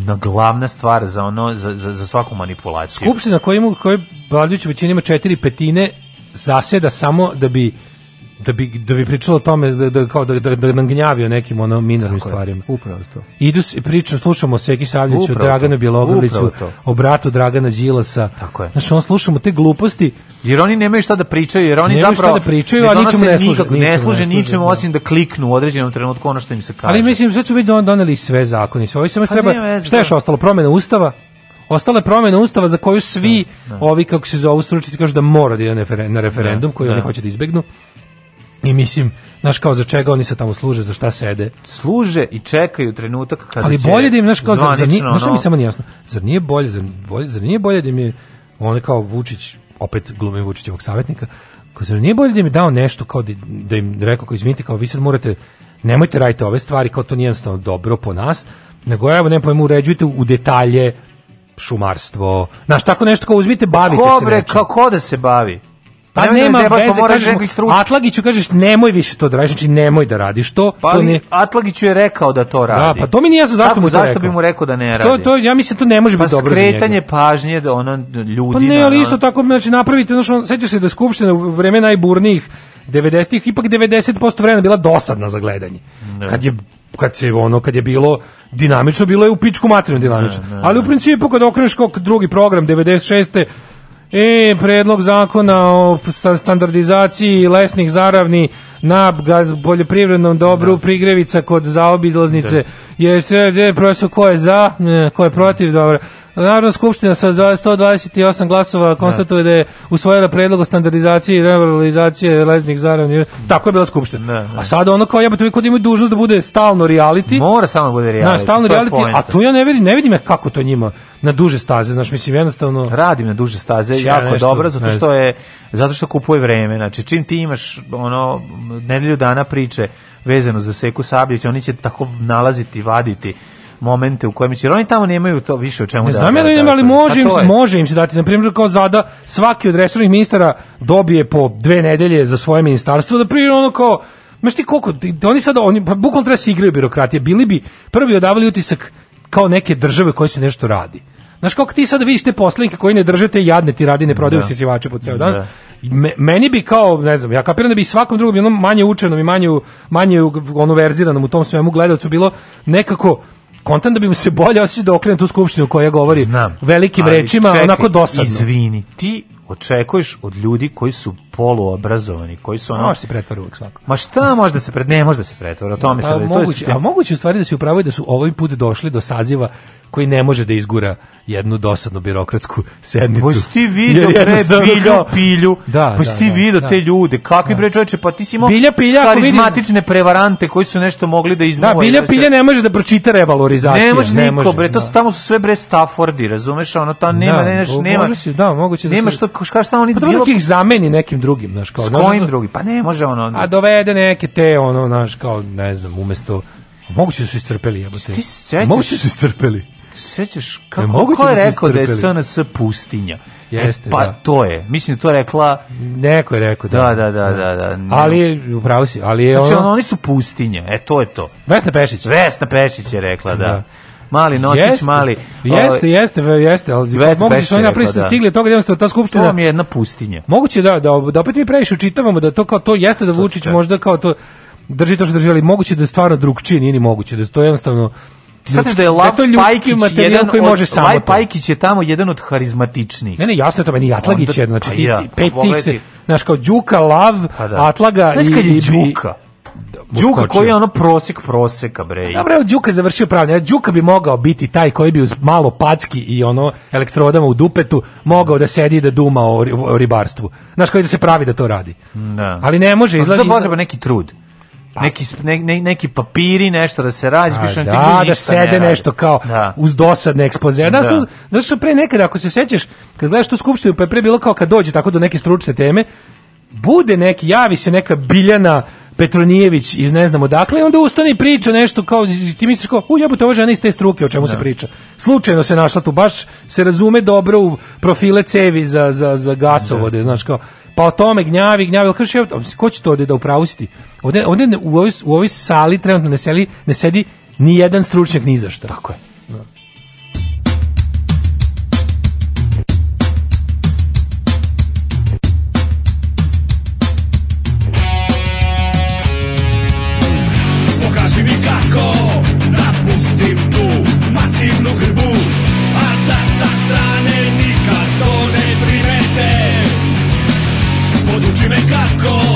[SPEAKER 8] na glavna stvar za ono za, za, za svaku manipulaciju.
[SPEAKER 9] Skupština kojoj ima koja većina ima 4 petine zaseda samo da bi da bi da bi pričalo o tome da da kao da da, da nam gnjavio nekim ono minornim stvarima.
[SPEAKER 8] Upravo
[SPEAKER 9] to. Idu se pričam, slušamo Seki Savljević o Draganu Bjelogrliću, o bratu Dragana Đilasa. Tako je. Znači on slušamo te gluposti
[SPEAKER 8] jer oni nemaju šta da pričaju, jer oni
[SPEAKER 9] nemaju
[SPEAKER 8] zapravo
[SPEAKER 9] šta da pričaju, a ničemu ne služe, ničemu ne
[SPEAKER 8] služe ničemu da. osim da kliknu u određenom trenutku ono što im se kaže.
[SPEAKER 9] Ali mislim
[SPEAKER 8] sve
[SPEAKER 9] su već doneli sve zakoni, sve ovo samo pa treba. Šta je da. ostalo? Promena ustava? ostale promene ustava za koju svi da, da. ovi kako se zovu stručnici kažu da mora da ide na referendum da, koji da. oni hoće da izbegnu. I mislim, znaš kao za čega oni se tamo služe, za šta sede. Služe
[SPEAKER 8] i čekaju trenutak kada Ali bolje da im, znaš kao, zar, zar nije,
[SPEAKER 9] znaš mi samo nije jasno, zar nije bolje, zar, bolje, zar nije bolje da im je, on kao Vučić, opet glumim Vučićevog savetnika, kao zar nije bolje da im je dao nešto, kao da, da im rekao, kao izvinite, kao vi sad morate, nemojte raditi ove stvari, kao to nije jednostavno dobro po nas, nego evo, ne pojmu, uređujte u detalje šumarstvo, znaš, tako nešto kao uzmite, bavite Kobre,
[SPEAKER 8] se nečim. Kako da se bavi?
[SPEAKER 9] Pa da nema pa veze, kažeš Atlagiću kažeš nemoj više to da radiš, znači nemoj da radiš to.
[SPEAKER 8] Pa
[SPEAKER 9] to
[SPEAKER 8] ne... Atlagiću je rekao da to da, radi. Da,
[SPEAKER 9] pa to mi nije jasno zašto Tako, mu to
[SPEAKER 8] zašto
[SPEAKER 9] rekao.
[SPEAKER 8] bi mu rekao da ne radi.
[SPEAKER 9] To to ja mislim da to ne može
[SPEAKER 8] pa
[SPEAKER 9] biti dobro.
[SPEAKER 8] Pa skretanje pažnje da ono ljudi.
[SPEAKER 9] Pa ne, ali isto tako znači napravite, znači sećaš se da skupština u vreme najburnijih 90-ih ipak 90% vremena bila dosadna za gledanje. Ne. Kad je kad se ono kad je bilo dinamično bilo je u pičku materinu dinamično. Ne, ne, ali u principu kad okreneš kok drugi program 96 E, predlog zakona o standardizaciji lesnih zaravni na poljoprivrednom dobru da. prigrevica kod zaobilaznice. Da. Je sve, profesor, ko je za, e, ko je protiv, dobro. Narodna skupština sa 128 glasova da. konstatuje da, je usvojila predlog o standardizaciji i revalorizaciji leznih zarada. Tako je bila skupština. Da, da. A sada ono kao jebote, kod imaju dužnost da bude stalno reality.
[SPEAKER 8] Mora samo da bude reality. Na, da,
[SPEAKER 9] stalno to reality, a tu ja ne vidim, ne vidim ja kako to njima na duže staze, znači mislim jednostavno
[SPEAKER 8] radim na duže staze ja jako nešto, dobro zato što je zato što kupuje vreme, znači čim ti imaš ono nedelju dana priče vezano za Seku Sabljić, oni će tako nalaziti, vaditi momente u kojima će, jer oni tamo nemaju to više o čemu
[SPEAKER 9] ne da... Ne znam, da, da ali može im, pa se, može im se dati, na primjer, kao zada, svaki od resornih ministara dobije po dve nedelje za svoje ministarstvo, da prije ono kao, znaš ti koliko, oni sad, oni, pa bukvalno treba da se igraju birokratije, bili bi prvi odavali utisak kao neke države koje se nešto radi. Znaš kako ti sad vidiš te poslanike koji ne držete jadne ti radi, ne prodaju se da. sivače po ceo dan. Da. Me, meni bi kao, ne znam, ja kapiram da bi svakom drugom, jednom manje učenom i manje, manje ono verziranom u tom svemu gledalcu bilo nekako kontam da bi mu se bolje osjećao da okrene tu skupštinu koja govori Znam, velikim rečima, čekaj, onako dosadno.
[SPEAKER 8] Izvini, ti očekuješ od ljudi koji su poluobrazovani, koji su ono... Može
[SPEAKER 9] se pretvara uvek svako.
[SPEAKER 8] Ma šta može da se pred... Ne, da se
[SPEAKER 9] pretvara, o tome no, pa, se... Moguće, to je... a moguće u stvari da se upravo i da su ovaj put došli do saziva koji ne može da izgura jednu dosadnu birokratsku sednicu.
[SPEAKER 8] Pa ti video pre Bilja pilju. Da, pa da, ti da, video da, te ljude. Kakvi da. bre čoveče, pa ti si imao
[SPEAKER 9] bilja pilja
[SPEAKER 8] karizmatične vidim... prevarante koji su nešto mogli da izmuvaju.
[SPEAKER 9] Da, bilja da pilja ne može da pročita revalorizaciju.
[SPEAKER 8] Ne može niko može, bre, to da. su tamo su sve bre Staffordi, razumeš? Ono tamo nema, ne, neš, nema. Može
[SPEAKER 9] si, da, moguće da.
[SPEAKER 8] Nema što kao šta oni pa,
[SPEAKER 9] bilo... ih zameni nekim drugim, znaš, kao.
[SPEAKER 8] S kojim drugim? Pa ne može ono.
[SPEAKER 9] A dovede neke te ono, znaš, kao ne znam, umesto Moguće su istrpeli, jebote. Moguće su
[SPEAKER 8] istrpeli sećaš kako ko je da rekao da je SNS pustinja?
[SPEAKER 9] E, jeste,
[SPEAKER 8] pa da. to je. Mislim to rekla
[SPEAKER 9] neko je rekao da.
[SPEAKER 8] Da, da, da, da, da. Ne. Da.
[SPEAKER 9] Ali upravo si, ali je
[SPEAKER 8] znači, ono... oni su pustinja. E to je to.
[SPEAKER 9] Vesna Pešić.
[SPEAKER 8] Vesna Pešić je rekla da. da mali nosić, jeste, mali.
[SPEAKER 9] Jeste, ovaj- jeste, jeste, ali jeste, moguće da su
[SPEAKER 8] oni
[SPEAKER 9] napravili da. stigli toga jednostavno ta skupština. To mi
[SPEAKER 8] je jedna
[SPEAKER 9] pustinja.
[SPEAKER 8] Moguće
[SPEAKER 9] da, da, da opet mi previše učitavamo da to kao to jeste da Vučić možda kao to drži to što drži, ali moguće da je stvarno drugčije, nije ni moguće, da je to jednostavno
[SPEAKER 8] Znate da je Lav da je Pajkić jedan koji može samo. Lav Pajkić je tamo jedan od harizmatičnijih.
[SPEAKER 9] Ne, ne, jasno
[SPEAKER 8] je
[SPEAKER 9] to meni Atlagić je, znači pa ti, ja, pet pa tih znaš kao Đuka, Lav, pa da. Atlaga
[SPEAKER 8] znaš, i kad je
[SPEAKER 9] Đuka.
[SPEAKER 8] Đuka koji
[SPEAKER 9] je
[SPEAKER 8] ono prosek proseka bre.
[SPEAKER 9] Da, bre, Đuka je završio pravni. Đuka bi mogao biti taj koji bi uz malo packi i ono elektrodama u dupetu mogao da sedi i da duma o, o ribarstvu. Znaš koji da se pravi da to radi.
[SPEAKER 8] Da.
[SPEAKER 9] Ali ne može,
[SPEAKER 8] izlazi. Da potreba neki trud. Pa- neki, ne, ne, neki papiri, nešto da se pa da, da radi, A, da, da,
[SPEAKER 9] da sede ne nešto kao da. uz dosadne ekspozije. Da, su, da su pre nekada, ako se sećaš, kad gledaš tu skupštinu, pa je pre bilo kao kad dođe tako do neke stručne teme, bude neki, javi se neka biljana Petronijević iz ne znam odakle i onda ustane i priča nešto kao ti misliš kao u jebote ova žena iz te struke o čemu da. se priča. Slučajno se našla tu baš se razume dobro u profile cevi za, za, za gasovode, da. znaš kao pa o tome gnjavi, gnjavi, ali kažeš, ko će to ovde da upravusiti? Ovde, ovde u, ovoj, u ovoj sali trenutno ne, seli, ne sedi ni jedan stručnjak ni za šta. Tako je.
[SPEAKER 12] pasivnu grbu A da sa strane nikad to ne primete Poduči me kako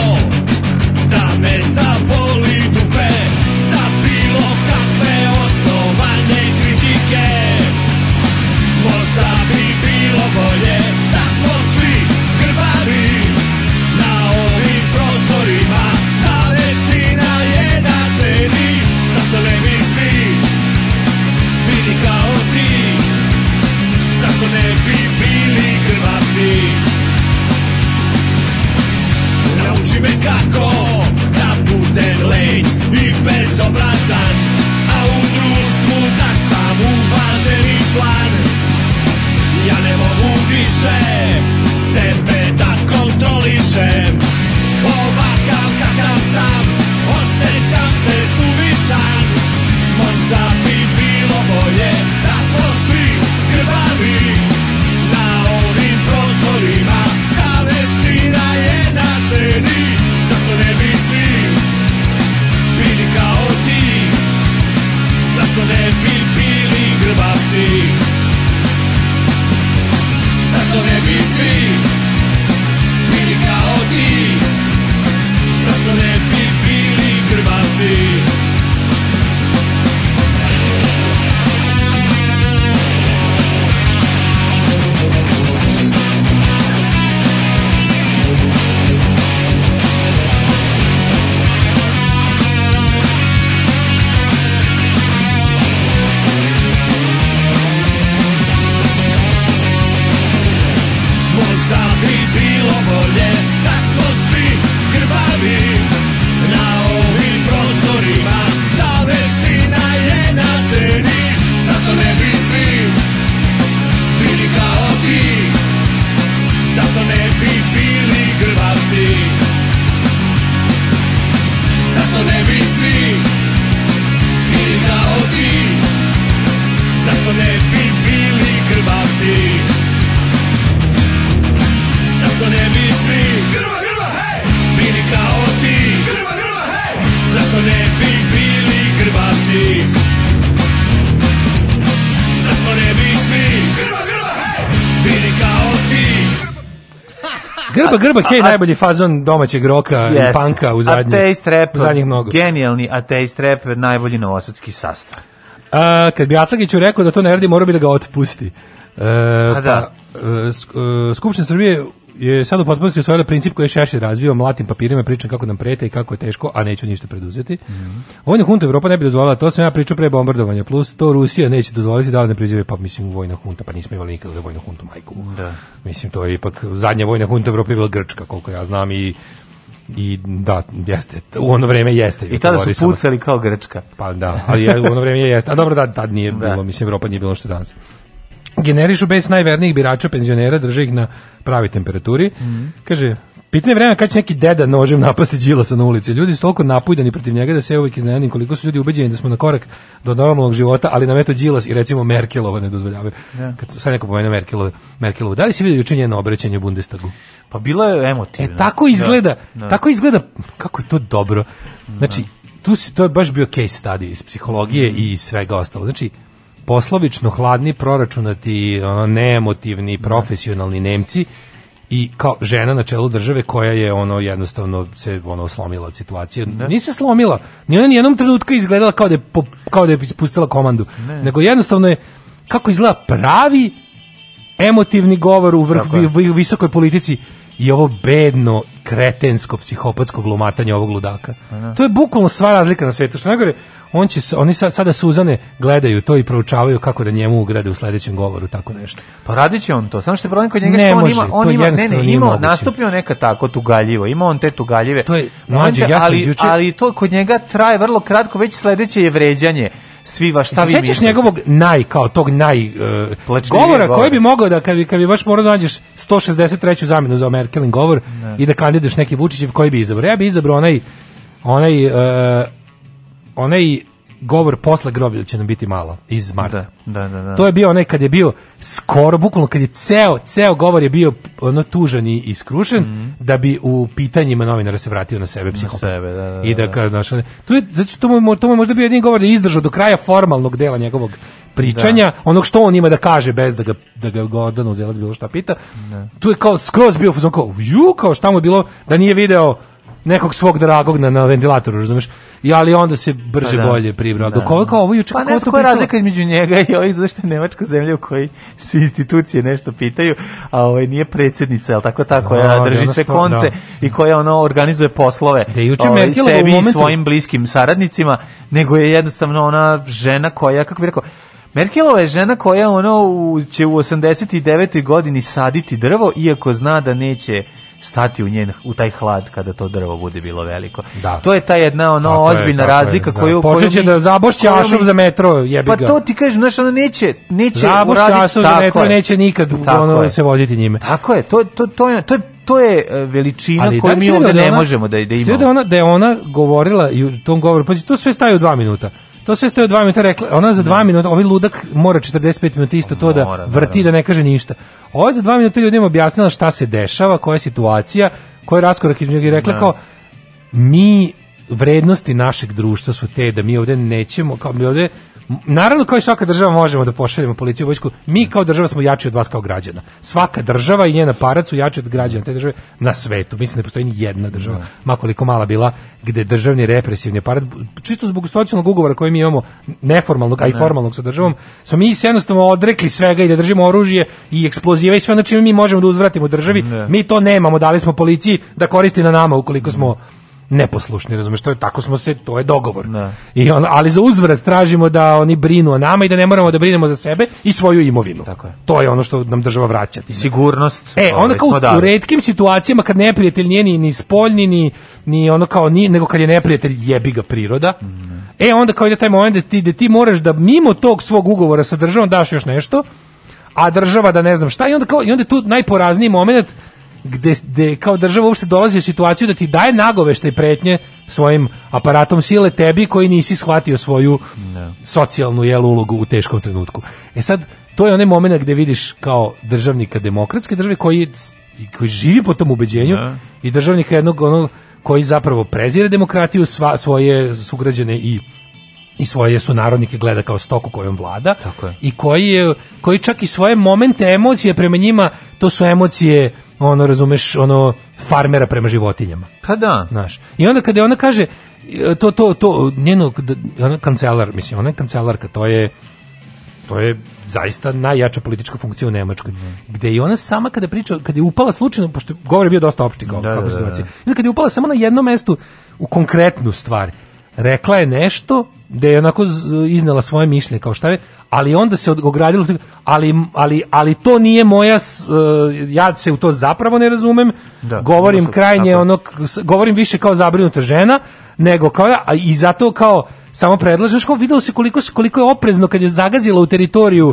[SPEAKER 9] Grba K najbolji fazon domaćeg roka i panka u zadnjih. Ateist
[SPEAKER 8] rap,
[SPEAKER 9] u zadnjih mnogo.
[SPEAKER 8] genijalni ateist rap, najbolji novosadski sastav. A,
[SPEAKER 9] kad bi Atlagiću rekao da to ne radi, morao bi da ga otpusti. E, da. pa, da. Skupština Srbije je sad u potpunosti osvojila princip koji je Šešir razvio, mlatim papirima pričam kako nam prete i kako je teško, a neću ništa preduzeti. Mm -hmm. Vojna hunta Evropa ne bi dozvolila, to sam ja pričao pre bombardovanja, plus to Rusija neće dozvoliti da li ne prizivaju, pa mislim vojna hunta, pa nismo imali nikada vojnu huntu, majku.
[SPEAKER 8] Da.
[SPEAKER 9] Mislim, to je ipak zadnja vojna hunta Evrope bila Grčka, koliko ja znam i i da, jeste, u ono vreme jeste.
[SPEAKER 8] I tada su pucali kao Grčka.
[SPEAKER 9] Pa da, ali u ono vreme jeste. A dobro, da, tad nije da. bilo, mislim, Evropa nije bilo što danas generišu bez najvernijih birača penzionera, drže ih na pravi temperaturi. Mm -hmm. Kaže, pitanje vreme kad će neki deda nožem napasti Đilasa na ulici. Ljudi su toliko napujdani protiv njega da se uvijek iznenadim koliko su ljudi ubeđeni da smo na korak do normalnog života, ali nam eto Đilas i recimo Merkelova ne dozvoljavaju. Da. Kad sad neko pomenu Merkelova, Merkelova, da li si vidio juče njeno u Bundestagu?
[SPEAKER 8] Pa bilo je emotivno. E,
[SPEAKER 9] tako da, izgleda, da, da. tako izgleda, kako je to dobro. Znači, tu si, to je baš bio case study iz psihologije mm -hmm. i svega ostalo. Znači, poslovično hladni, proračunati, ono, neemotivni, da. profesionalni Nemci i kao žena na čelu države koja je ono jednostavno se ono slomila od situacije. Ne. Nije se slomila. Ni ona ni jednom trenutku izgledala kao da je po, kao da je pustila komandu. Ne. Nego jednostavno je kako izgleda pravi emotivni govor u vrh, visokoj politici i ovo bedno kretensko psihopatsko glumatanje ovog ludaka. Ano. To je bukvalno sva razlika na svetu. Što najgore, on će, oni sa, sada Suzane gledaju to i proučavaju kako da njemu ugrade u sledećem govoru tako nešto.
[SPEAKER 8] Pa radit će on to, samo što je problem kod njega ne što on ima, on ima, ne, ne, ima, nastupio neka tako tugaljivo, ima on te tugaljive.
[SPEAKER 9] To je, mlađe, ja
[SPEAKER 8] sam ali,
[SPEAKER 9] juče...
[SPEAKER 8] ali to kod njega traje vrlo kratko, već sledeće je vređanje
[SPEAKER 9] svi vaš šta vi Sećaš njegovog naj kao tog naj uh, govora koji bi mogao da kad bi kad bi baš morao da nađeš 163. zamenu za Merkelin govor ne. i da kandiduješ neki Vučićev koji bi izabrao. Ja bih izabrao onaj onaj uh, onaj govor posle groblja će nam biti malo iz marta.
[SPEAKER 8] Da, da, da, da,
[SPEAKER 9] to je bio onaj kad je bio skoro, bukvalno kad je ceo, ceo govor je bio ono tužan i iskrušen, mm -hmm. da bi u pitanjima novinara se vratio na sebe psihopat. Na
[SPEAKER 8] sebe, da,
[SPEAKER 9] da, I da, da. kao, znaš, to je, zato to mu, to mu možda bio jedini govor da je izdržao do kraja formalnog dela njegovog pričanja, da. onog što on ima da kaže bez da ga, da ga Gordon uzelac bilo šta pita. Da. Tu je kao skroz bio fuzon kao, ju, kao šta mu je bilo da nije video nekog svog dragog na, na ventilatoru, razumeš? I ali onda se brže pa da. bolje pribrao. Da. Dok ovo kao ovo juče
[SPEAKER 8] pa ne koja razlika između njega i ovih zašto je nemačka zemlja u kojoj se institucije nešto pitaju, a ovaj nije predsjednica, al tako tako no, ja da, drži sve konce da. i koja ono organizuje poslove.
[SPEAKER 9] Da juče ovaj, sebi
[SPEAKER 8] u momentu... i svojim bliskim saradnicima, nego je jednostavno ona žena koja kako bi rekao Merkelova je žena koja ono u, će u 89. godini saditi drvo, iako zna da neće stati u njen u taj hlad kada to drvo bude bilo veliko.
[SPEAKER 9] Da.
[SPEAKER 8] To je ta jedna ono tako ozbiljna je, razlika je, da. koju
[SPEAKER 9] počeće da zabošće ašov za metro, jebi pa
[SPEAKER 8] ga. Pa to ti kažeš, znaš, ona neće
[SPEAKER 9] neće zabošće ašov za metro, je. neće nikad ono se voziti njime.
[SPEAKER 8] Tako je, to to to je to je to je e, veličina Ali da koju mi da ovde ne možemo da da, da imamo. Sve
[SPEAKER 9] Da ona da je ona govorila i u tom govoru, pa to sve staje u dva minuta. To sve ste u dva minuta rekla. Ona za dva da. minuta, ovaj ludak mora 45 minuta isto to da vrti, da ne kaže ništa. Ovo za dva minuta ljudima objasnila šta se dešava, koja je situacija, koji je raskorak između njega i rekla da. kao mi vrednosti našeg društva su te da mi ovde nećemo, kao mi ovde Naravno, kao i svaka država možemo da pošaljemo policiju vojsku. Mi kao država smo jači od vas kao građana. Svaka država i njena aparat su jači od građana te države na svetu. Mislim da postoji ni jedna država, da. makoliko mala bila, gde državni represivni aparat, čisto zbog socijalnog ugovora koji mi imamo, neformalnog, a i da. formalnog sa državom, smo mi se jednostavno odrekli svega i da držimo oružje i eksplozive i sve ono mi možemo da uzvratimo državi. Ne. Da. Mi to nemamo, dali smo policiji da koristi na nama ukoliko smo neposlušni, razumeš, to je, tako smo se, to je dogovor.
[SPEAKER 8] Ne. Da.
[SPEAKER 9] I on, ali za uzvrat tražimo da oni brinu o nama i da ne moramo da brinemo za sebe i svoju imovinu.
[SPEAKER 8] Tako je.
[SPEAKER 9] To je ono što nam država vraća.
[SPEAKER 8] I sigurnost.
[SPEAKER 9] E, ovaj, onda kao u, u redkim situacijama kad neprijatelj nije ni, ni spoljni, ni, ni ono kao ni, nego kad je neprijatelj jebi ga priroda, ne. E onda kao ide taj moment da ti, da ti moraš da mimo tog svog ugovora sa državom daš još nešto, a država da ne znam šta i onda kao i onda tu najporazniji moment gde, gde kao država uopšte dolazi u situaciju da ti daje nagovešte i pretnje svojim aparatom sile tebi koji nisi shvatio svoju no. Da. socijalnu jelu ulogu u teškom trenutku. E sad, to je onaj moment gde vidiš kao državnika demokratske države koji, koji živi po tom ubeđenju no. Da. i državnika jednog onog koji zapravo prezire demokratiju sva, svoje sugrađane i i svoje su narodnike gleda kao stoku kojom vlada
[SPEAKER 8] Tako je.
[SPEAKER 9] i koji je koji čak i svoje momente emocije prema njima to su emocije ono razumeš ono farmera prema životinjama
[SPEAKER 8] pa da znaš
[SPEAKER 9] i onda kada ona kaže e, to to to njeno ona kancelar mislim ona je kancelarka to je to je zaista najjača politička funkcija u Nemačkoj. Mm. Gde i ona sama kada priča, kada je upala slučajno, pošto govor je bio dosta opšti kao, da, kako da, da, da. Kada je upala samo na jedno mesto u konkretnu stvar, rekla je nešto da je onako iznela svoje mišljenje kao šta je, ali onda se ogradilo, ali, ali, ali to nije moja, e, ja se u to zapravo ne razumem, da, govorim da, krajnje ono, govorim više kao zabrinuta žena, nego kao, a i zato kao, samo predlažeš kao video se koliko koliko je oprezno kad je zagazila u teritoriju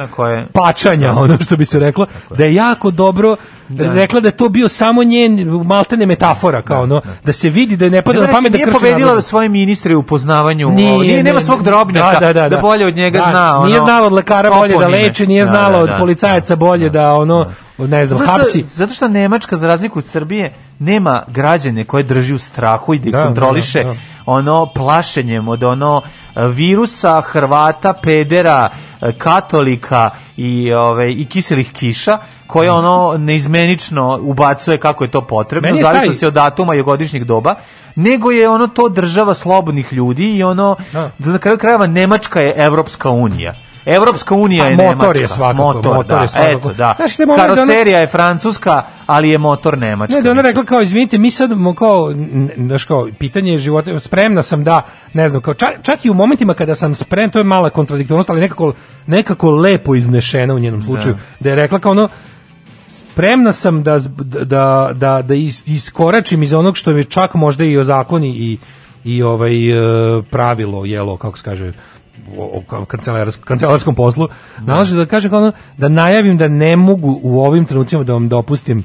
[SPEAKER 9] pačanja ono što bi se reklo da je jako dobro da. rekla da je to bio samo njen maltene metafora kao da, ono da. da se vidi da je ne pada na pamet da
[SPEAKER 8] krši. Nije svoje ministre u poznavanju, nije, nije, nije nema svog drobnjaka da, da, da, da, bolje od njega zna. Ono,
[SPEAKER 9] nije znala od lekara bolje da leči, nije znala od policajaca bolje da ono ne znam, zato što, hapsi.
[SPEAKER 8] Zato što Nemačka, za razliku od Srbije, nema građane koje drži u strahu i da, da, da kontroliše da, da, ono plašenjem od ono e, virusa, Hrvata, pedera, e, katolika i ove i kiselih kiša koje ono neizmenično ubacuje kako je to potrebno je zavisno taj... se od datuma i godišnjeg doba nego je ono to država slobodnih ljudi i ono da. na kraju krajeva Nemačka je Evropska unija Evropska unija pa je
[SPEAKER 9] Nemačka. Motor je svakako.
[SPEAKER 8] Motor, motor da, je svakako. Eto, da. Znaš, ovaj Karoserija ona... je francuska, ali je motor Nemačka.
[SPEAKER 9] Ne, da ona rekla kao, izvinite, mi sad, kao, znaš kao, pitanje je života, spremna sam da, ne znam, kao, čak, čak i u momentima kada sam sprem, to je mala kontradiktornost, ali nekako, nekako lepo iznešena u njenom da. slučaju, da, da je rekla kao ono, spremna sam da, da, da, da, da is, iskoračim iz onog što mi čak možda i o zakoni i, i ovaj, e, pravilo, jelo, kako se kaže, o, o kancelarskom, kancelarskom poslu, nalaže da kažem ono, da najavim da ne mogu u ovim trenucima da vam dopustim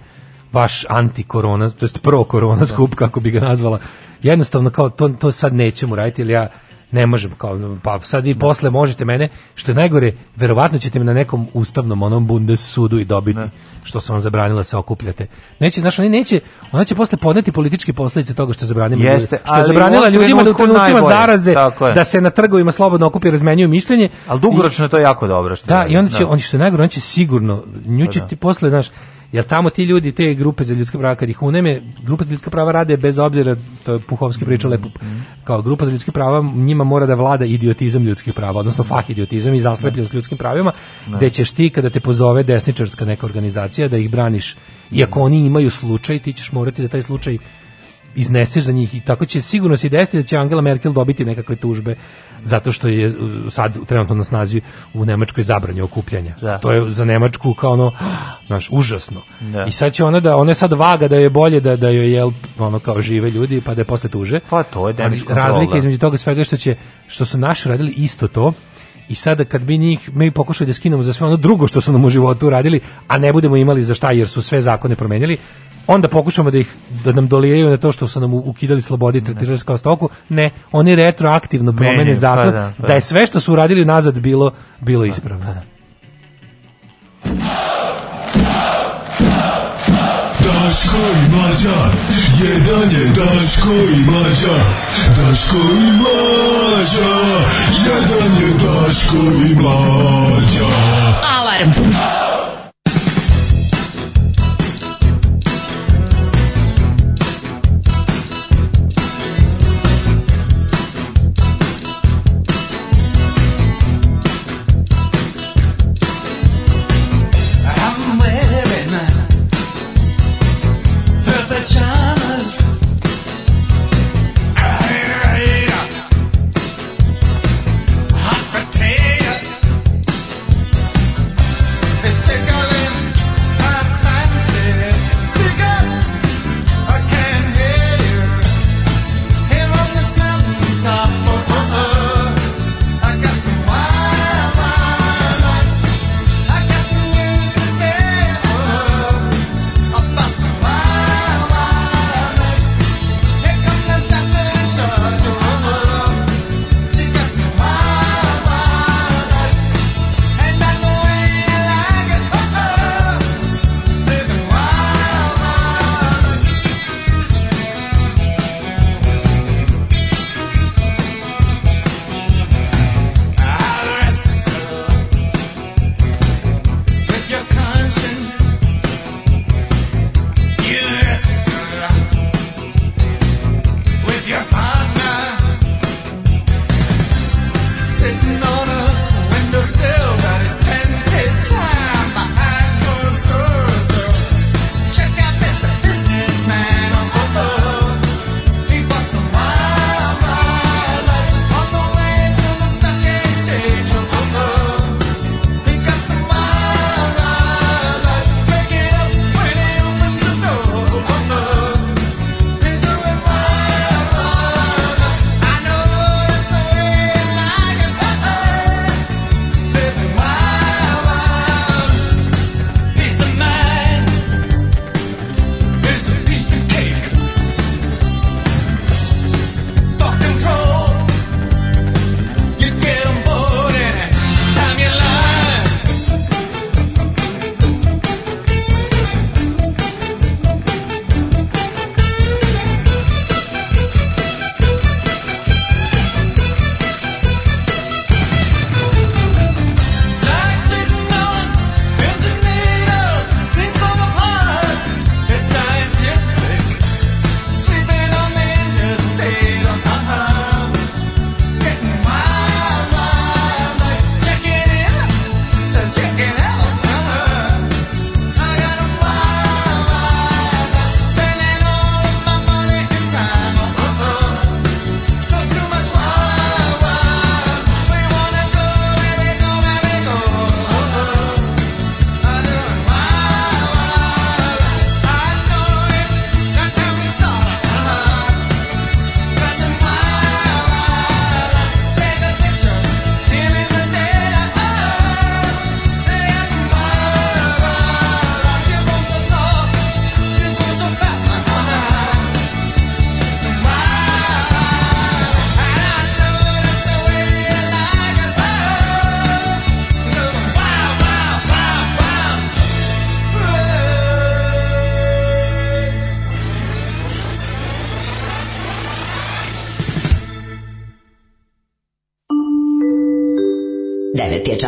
[SPEAKER 9] vaš anti-korona, to jest pro-korona skup, kako bi ga nazvala. Jednostavno, kao to, to sad nećemo raditi, jer ja ne možemo kao pa sad vi posle možete mene što je najgore verovatno ćete me na nekom ustavnom onom bundes sudu i dobiti ne. što sam vam zabranila se okupljate neće znači oni neće ona će posle podneti političke posledice toga što zabranimo Jeste, što je zabranila ljudima da u trenucima zaraze da se na trgovima slobodno i razmenjuju mišljenje
[SPEAKER 8] ali dugoročno I, je to jako dobro
[SPEAKER 9] što da je, i onda će da. on što je najgore on će sigurno nju će da. ti posle znaš jer tamo ti ljudi, te grupe za ljudska prava, kad ih uneme, grupa za ljudska prava rade bez obzira, to je Puhovski pričao mm-hmm. lepo, kao grupa za ljudska prava, njima mora da vlada idiotizam ljudskih prava, odnosno fah idiotizam i zaslepljenost ljudskim pravima, da ćeš ti kada te pozove desničarska neka organizacija da ih braniš, iako da. oni imaju slučaj, ti ćeš morati da taj slučaj izneseš za njih i tako će sigurno se desiti da će Angela Merkel dobiti nekakve tužbe zato što je uh, sad trenutno na snazi u Nemačkoj zabranje okupljanja. Da. To je za Nemačku kao ono, znaš, užasno. Da. I sad će ona da, ona je sad vaga da je bolje da, da joj je ono kao žive ljudi pa da je posle tuže.
[SPEAKER 8] Pa to je
[SPEAKER 9] Razlika između toga svega što će, što su naši radili isto to, I sada kad bi njih, mi pokušali da skinemo za sve ono drugo što su nam u životu uradili, a ne budemo imali za šta jer su sve zakone promenili, onda pokušamo da ih da nam dolijeju na to što su nam ukidali slobodi da. tretirali kao stoku, ne, oni retroaktivno promene Meni, pa zakon pa da, pa da. da, je sve što su uradili nazad bilo bilo ispravno. Pa da. Pa da. Daško i Mlađa, jedan je Daško i Mlađa, Daško i Mlađa, jedan je Daško i Mlađa. Alarm! Alarm!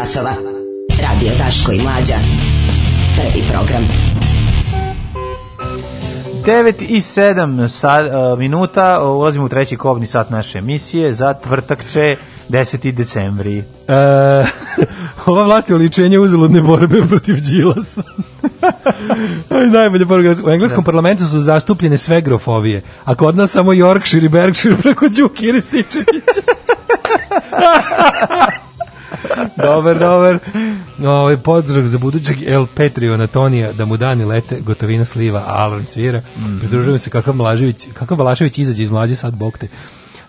[SPEAKER 8] časova. Radio Daško i Mlađa. Prvi program. 9 i 7 sa, uh, minuta, e, ulazimo u treći kobni sat naše emisije, za tvrtak će 10. decembri.
[SPEAKER 9] E, ova vlast je oličenje uzaludne borbe protiv Đilasa. Najbolje poruga. U engleskom da. parlamentu su zastupljene sve grofovije, a kod nas samo Yorkshire i Berkshire preko Đuki Rističevića. dobar, dobar. Ovaj podržak za budućeg El Petrio Anatonija da mu dani lete, gotovina sliva, alarm svira. Mm. Pridružujem se kakav Mlažević, kakav Balašević izađe iz mlađe sad bokte.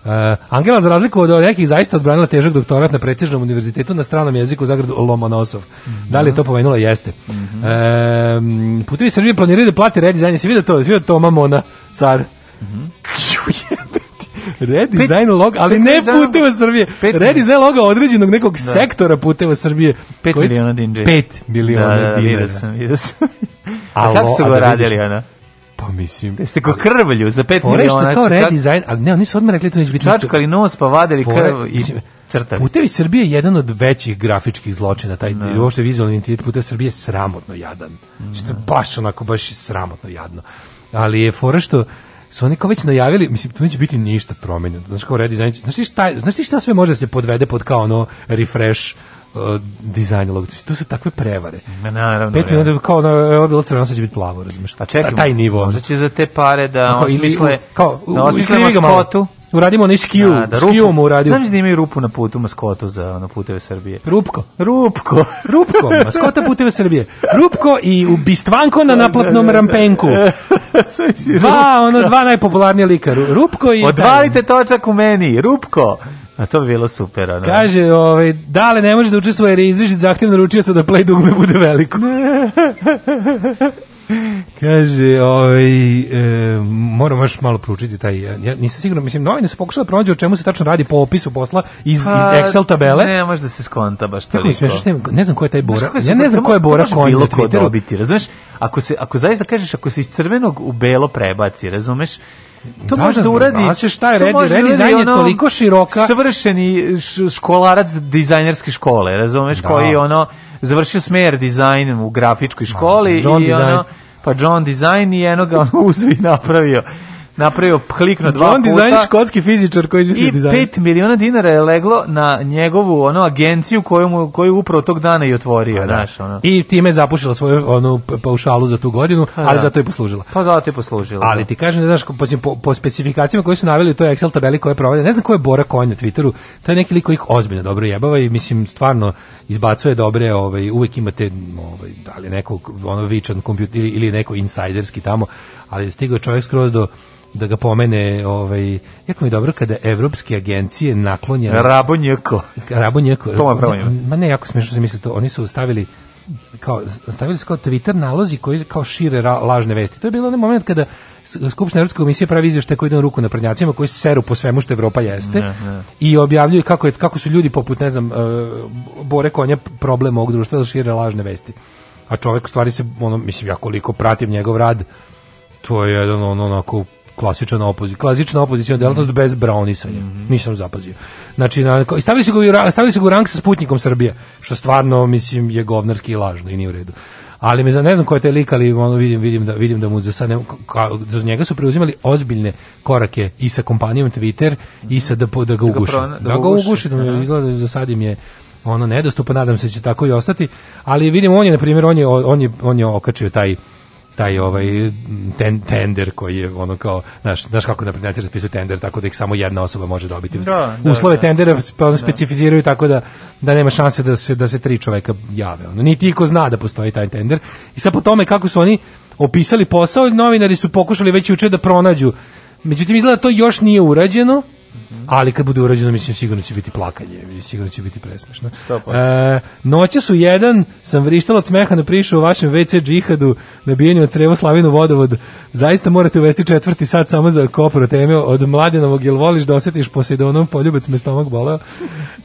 [SPEAKER 9] Uh, eh, Angela, za razliku od nekih, zaista odbranila težak doktorat na prestižnom univerzitetu na stranom jeziku u zagradu Lomonosov. Mm -hmm. Da li je to pomenula? Jeste. Mm -hmm. uh, putevi Srbije planiraju da plate redizajnje. Si vidio to? Si vidio to, mamona, car? Mm -hmm redizajn log, ali ne puteva Srbije. Redizajn loga određenog nekog da. sektora puteva Srbije. 5
[SPEAKER 8] miliona dinđe.
[SPEAKER 9] 5 miliona da, da, da dinara. Vidio sam, sam.
[SPEAKER 8] A kako su ga da radili,
[SPEAKER 9] ona? Pa mislim.
[SPEAKER 8] Jeste ko krvlju za 5 miliona.
[SPEAKER 9] kao znači, redizajn, ali ne, oni su odmah rekli to neće biti.
[SPEAKER 8] Čačkali nos, pa vadili krv i crtali.
[SPEAKER 9] Putevi Srbije je jedan od većih grafičkih zločina, taj no. Da. uopšte vizualni identitet Putevi Srbije je sramotno jadan. Mm. Znači, baš onako, baš sramotno jadno. Ali je fora što su oni kao već najavili, mislim, tu neće biti ništa promenjeno. Znaš kao redizajn, znaš ti šta, znaš ti šta sve može da se podvede pod kao ono refresh uh, dizajn logo. To su takve prevare. Ma naravno. 5 minuta kao na ovo bilo
[SPEAKER 8] crveno,
[SPEAKER 9] sad će biti plavo, razumeš?
[SPEAKER 8] A pa
[SPEAKER 9] čekaj, taj nivo. Možda
[SPEAKER 8] će za te pare da kao, osmisle, ili, kao, na da osmisle spotu.
[SPEAKER 9] Uradimo onaj skiju, da,
[SPEAKER 8] da,
[SPEAKER 9] skiju mu uradio.
[SPEAKER 8] Znaš da imaju rupu na putu maskotu za na puteve Srbije.
[SPEAKER 9] Rupko.
[SPEAKER 8] Rupko.
[SPEAKER 9] Rupko, maskota puteve Srbije. Rupko i ubistvanko na da, da, naplatnom da, rampenku. Dva, ono, dva najpopularnije lika. Rupko i...
[SPEAKER 8] Odvalite točak u meni, Rupko. A to bi bilo super, ono.
[SPEAKER 9] Kaže, ovaj, da li ne može da učestvuje jer je izvršit zahtjev naručioca da play dugme bude veliko. Kaže, ovaj, e, moram još malo proučiti taj, ja, nisam sigurno, mislim, novine su pokušali da o čemu se tačno radi po opisu posla iz, iz Excel tabele.
[SPEAKER 8] Ne, može da se skonta baš
[SPEAKER 9] to. Kako smiješ, ne, znam ko je taj Bora, Znaš, ja ne znam ko je
[SPEAKER 8] Bora konj na
[SPEAKER 9] Twitteru.
[SPEAKER 8] Dobiti, razumeš, ako, se, ako zaista kažeš, ako se iz crvenog u belo prebaci, razumeš, To da, može da uradi. Da, šta je redi, redi za je toliko široka. Savršeni školarac dizajnerske škole, razumeš, da. koji ono završio smer dizajn u grafičkoj školi da, i design. ono pa John Design i eno ga on uzvi napravio napravio klik na dva puta. On dizajn
[SPEAKER 9] škotski fizičar koji izmislio dizajn.
[SPEAKER 8] I 5 miliona dinara je leglo na njegovu ono agenciju koju mu koju upravo tog dana
[SPEAKER 9] i
[SPEAKER 8] otvorio, pa
[SPEAKER 9] da. znaš, ono. I time je zapušila svoju onu paušalu za tu godinu, A, pa ali da. zato je poslužila.
[SPEAKER 8] Pa zato
[SPEAKER 9] je
[SPEAKER 8] poslužila.
[SPEAKER 9] Ali da. ti kažem da znaš po, po specifikacijama koje su naveli u toj Excel tabeli koje provode, ne znam ko je Bora Konj na Twitteru, to je neki lik koji ih ozbiljno dobro jebava i mislim stvarno izbacuje dobre, ovaj uvek imate ovaj da li nekog ono vičan kompjuter ili, ili neko insajderski tamo, ali stigao čovjek skroz do da ga pomene, ovaj, jako mi je dobro kada evropske agencije naklonjene...
[SPEAKER 8] Rabonjeko.
[SPEAKER 9] Rabonjeko. To
[SPEAKER 8] je
[SPEAKER 9] Ma ne, jako smiješno se misli to. Oni su stavili kao stavili su kao Twitter nalozi koji kao šire ra, lažne vesti. To je bilo onaj moment kada Skupština Evropske komisije pravi izveštaj koji ide na ruku naprednjacima koji seru po svemu što Evropa jeste ne, ne. i objavljuju kako je kako su ljudi poput ne znam e, bore konja problem ovog društva da šire lažne vesti. A čovjek u stvari se ono mislim ja koliko pratim njegov rad to je jedan ono onako klasična opozicija, klasična opozicija delatnost mm. bez brownisanja. Mm -hmm. Nisam zapazio. Znači, na, stavili su ga stavili su ga u rang sa Sputnikom Srbije, što stvarno mislim je govnarski i lažno i nije u redu. Ali mi za ne znam ko je taj lik, ali ono vidim, vidim da vidim da mu za sad ne, ka, za njega su preuzimali ozbiljne korake i sa kompanijom Twitter i sa da, da ga uguši. Da ga, da ga uguši, da, da, da mu izgleda da za sad im je ono nedostupan, nadam se će tako i ostati, ali vidim on je na primjer on je on je on je okačio taj taj ovaj ten, tender koji je ono kao znaš, znaš kako naprednjaci raspisuju tender tako da ih samo jedna osoba može dobiti. Da, da Uslove da, tendera da, pa specificiraju tako da da nema šanse da se da se tri čoveka jave. Ono niti iko zna da postoji taj tender. I sad po tome kako su oni opisali posao, novinari su pokušali već juče da pronađu. Međutim izgleda da to još nije urađeno -hmm. ali kad bude urađeno mislim sigurno će biti plakanje sigurno će biti presmešno e, noće su jedan sam vrištala od smeha na da prišu u vašem WC džihadu nabijenju od trevo slavinu vodovod zaista morate uvesti četvrti sat samo za kopro teme od mladenovog jel voliš da osjetiš posjedonom poljubac me stomak bolao?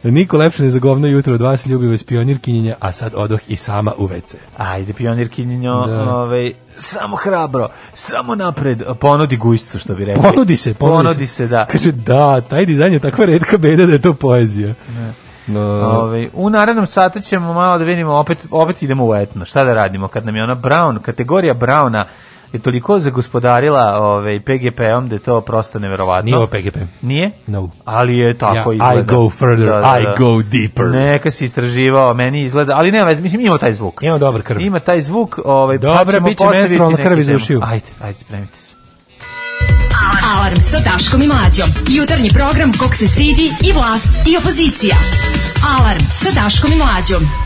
[SPEAKER 9] niko lepše ne zagovno jutro od vas ljubi vas pionirkinjenja a sad odoh i sama u WC
[SPEAKER 8] ajde pionirkinjenjo da. ovaj samo hrabro, samo napred, ponudi gujscu, što bi rekli.
[SPEAKER 9] Ponudi se, ponudi, ponudi se. se. da. Kaže, da, taj dizajn je takva redka beda da je to poezija.
[SPEAKER 8] Ne. No. Da. Ove, ovaj, u narednom satu ćemo malo da vidimo, opet, opet idemo u etno. Šta da radimo kad nam je ona Brown, kategorija Browna je toliko zagospodarila ovaj PGP-om da je to prosto neverovatno. Nije ovo
[SPEAKER 9] PGP.
[SPEAKER 8] Nije?
[SPEAKER 9] No.
[SPEAKER 8] Ali je tako
[SPEAKER 9] yeah, izgleda. I go further, da, da, I da. go deeper.
[SPEAKER 8] Neka si istraživao, meni izgleda, ali ne, mislim ima taj zvuk. Ima
[SPEAKER 9] dobar krv.
[SPEAKER 8] Ima taj zvuk, ovaj
[SPEAKER 9] Dobra, pa biće menstrualna krv iz ušiju.
[SPEAKER 8] Ajde, ajde, spremite se. Alarm. sa Daškom i Mlađom. Jutarnji program kog se sidi i vlast i opozicija. Alarm sa Daškom i Mlađom.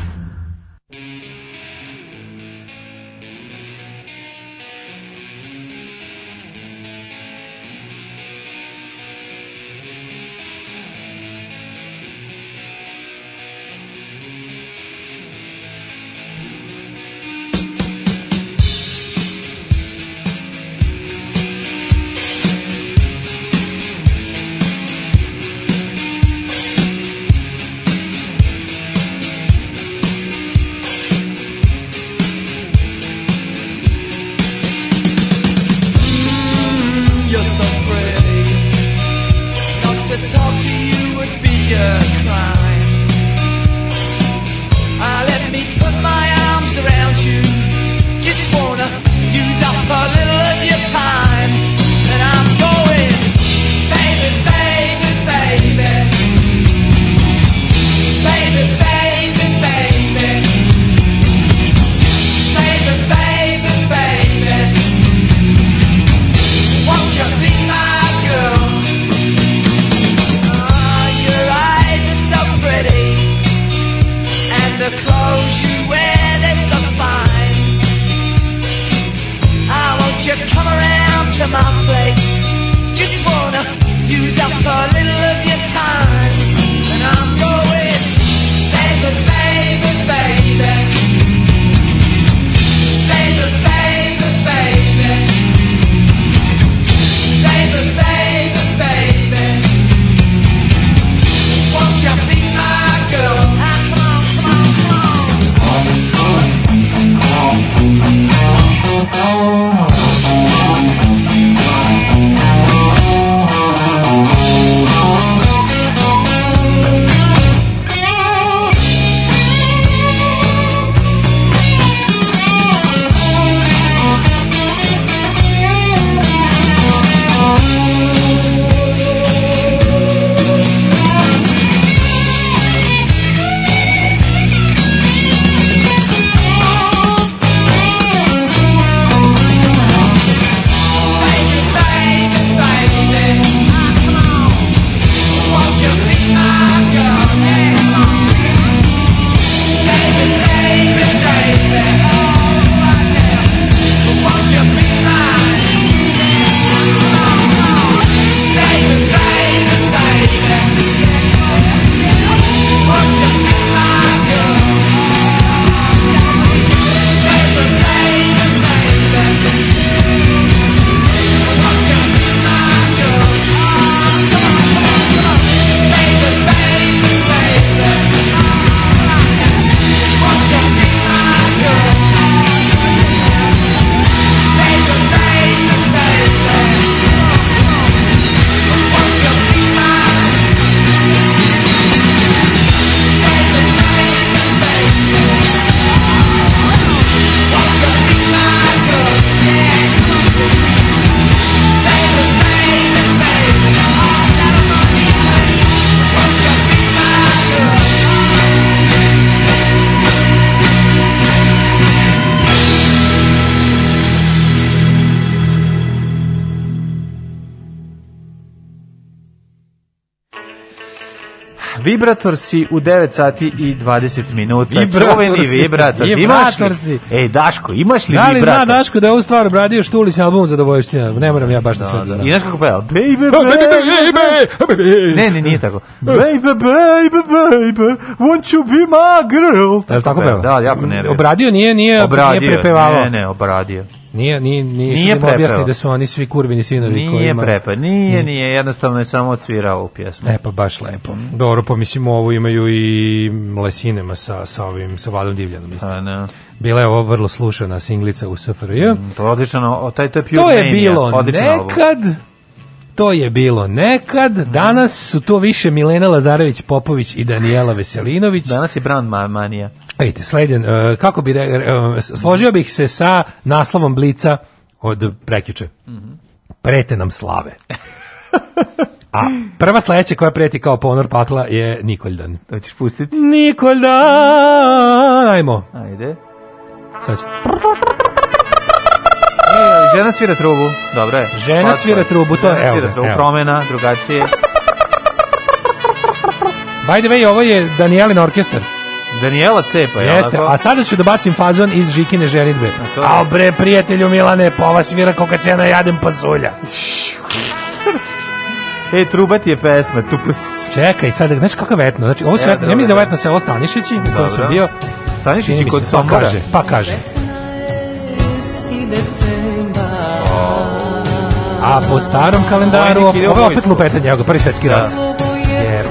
[SPEAKER 8] vibrator si u 9 sati i 20 minuta. Vibrator Čuveni si. vibrator. Imaš li? Si. Ej, Daško, imaš li,
[SPEAKER 9] da
[SPEAKER 8] li vibrator?
[SPEAKER 9] Da zna Daško da je ovu stvar obradio Štulić album za dovoljština? Ne moram ja baš da, da sve
[SPEAKER 8] da. da. I znaš kako peva? Baby, baby, baby. Ne, ne, nije tako. Baby, baby, baby, won't you be my girl? Tako, tako peva? Da, jako ne.
[SPEAKER 13] Obradio nije, nije, obradio, nije prepevalo.
[SPEAKER 8] Ne, ne, obradio.
[SPEAKER 13] Nije, nije, nije, nije da objasni da su oni svi kurvini sinovi nije koji
[SPEAKER 8] ima... Prepa, nije, mm. nije, jednostavno je samo odsvirao u pjesmu.
[SPEAKER 13] E pa baš lepo. Dobro, pa mislim ovo imaju i lesinema sa, sa ovim, sa Vladom Divljanom. A, pa, ne. Da. Bila je ovo vrlo slušana singlica u SFRJ. Mm,
[SPEAKER 8] to je odlično, taj to je Pure To je
[SPEAKER 13] Mania, bilo odlično nekad, to je bilo nekad, mm. danas su to više Milena Lazarević Popović i Daniela Veselinović.
[SPEAKER 8] Danas je Brand Manija.
[SPEAKER 13] Vidite, sleden, uh, e, kako bi, re, uh, složio bih se sa naslovom Blica od prekjuče. Mm -hmm. Prete nam slave. A prva sledeća koja preti kao ponor pakla je Nikoljdan.
[SPEAKER 8] To ćeš pustiti?
[SPEAKER 13] Nikoljdan! Ajmo.
[SPEAKER 8] Ajde. Sad će. E, žena svira trubu. Dobro je.
[SPEAKER 13] Žena svira trubu, to je. Žena svira
[SPEAKER 8] trubu, promena, drugačije.
[SPEAKER 13] By the way, ovo je Danielin orkestar.
[SPEAKER 8] Daniela Cepa, je Jeste,
[SPEAKER 13] a sada ću da bacim fazon iz Žikine ženitbe. To... Al bre, prijatelju Milane, pa ova svira koga cena da jadem pazulja.
[SPEAKER 8] E, truba ti je pesma, tupus.
[SPEAKER 13] Čekaj, sad, znaš kako vetno, znači, ovo su, ja, vetno, ja mislim da je da. vetno selo
[SPEAKER 8] Stanišići,
[SPEAKER 13] u sam bio.
[SPEAKER 8] Stanišići kod pa Sombora.
[SPEAKER 13] Pa kaže, pa kaže. A po starom kalendaru, ovo je opet lupetanje, prvi svetski rat.
[SPEAKER 8] Da.
[SPEAKER 13] Jer,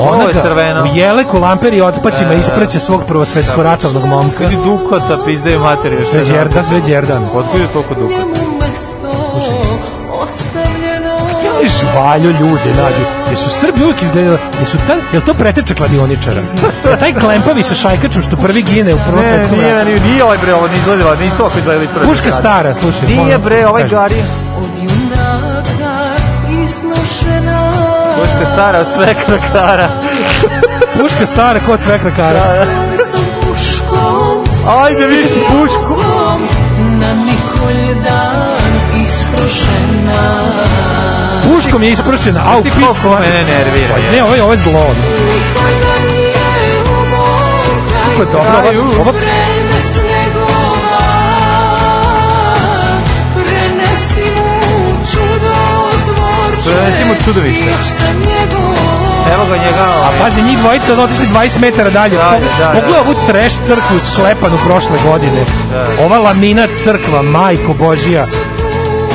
[SPEAKER 8] Ona je crvena. U
[SPEAKER 13] jeleku lamperi otpacima da, e, da, da. ispreće svog prvosvetsko ratovnog momka.
[SPEAKER 8] Kada dukota pizdaju materiju.
[SPEAKER 13] Sve džerdan, sve džerdan.
[SPEAKER 8] Otkud je toliko dukota?
[SPEAKER 13] Slušaj. Htjeli žvalju ljude nađu. Jesu Srbi uvijek izgledali, jesu ta, jel to preteča kladioničara? Ja taj klempavi sa šajkačom što prvi gine u prvosvetskom svetskom
[SPEAKER 8] ratu. Ne, nije, nije ovaj bre, ovo nije izgledala, nisu ovako izgledali prvi. Puška
[SPEAKER 13] stara, slušaj.
[SPEAKER 8] Nije bre, ovaj gari. Od junaka isnošena Puška stara od svekra kara.
[SPEAKER 13] Puška stara kod svekra kara.
[SPEAKER 8] Da, da.
[SPEAKER 13] Ajde,
[SPEAKER 8] vidi pušku. Na Nikolj dan
[SPEAKER 13] isprošena. Puškom je isprošena, au,
[SPEAKER 8] ti koliko mene nervira. Pa
[SPEAKER 13] ne, ovo je, ovo je zlo. Kako je dobro, ovo, ovo,
[SPEAKER 8] Prenesimo čudovište. Evo ga njega.
[SPEAKER 13] Ovaj. A pazi, njih dvojica od otišli 20 metara dalje. Da, da, Pogledaj ovu treš crkvu sklepanu prošle godine. Da. Ova lamina crkva, majko Božija.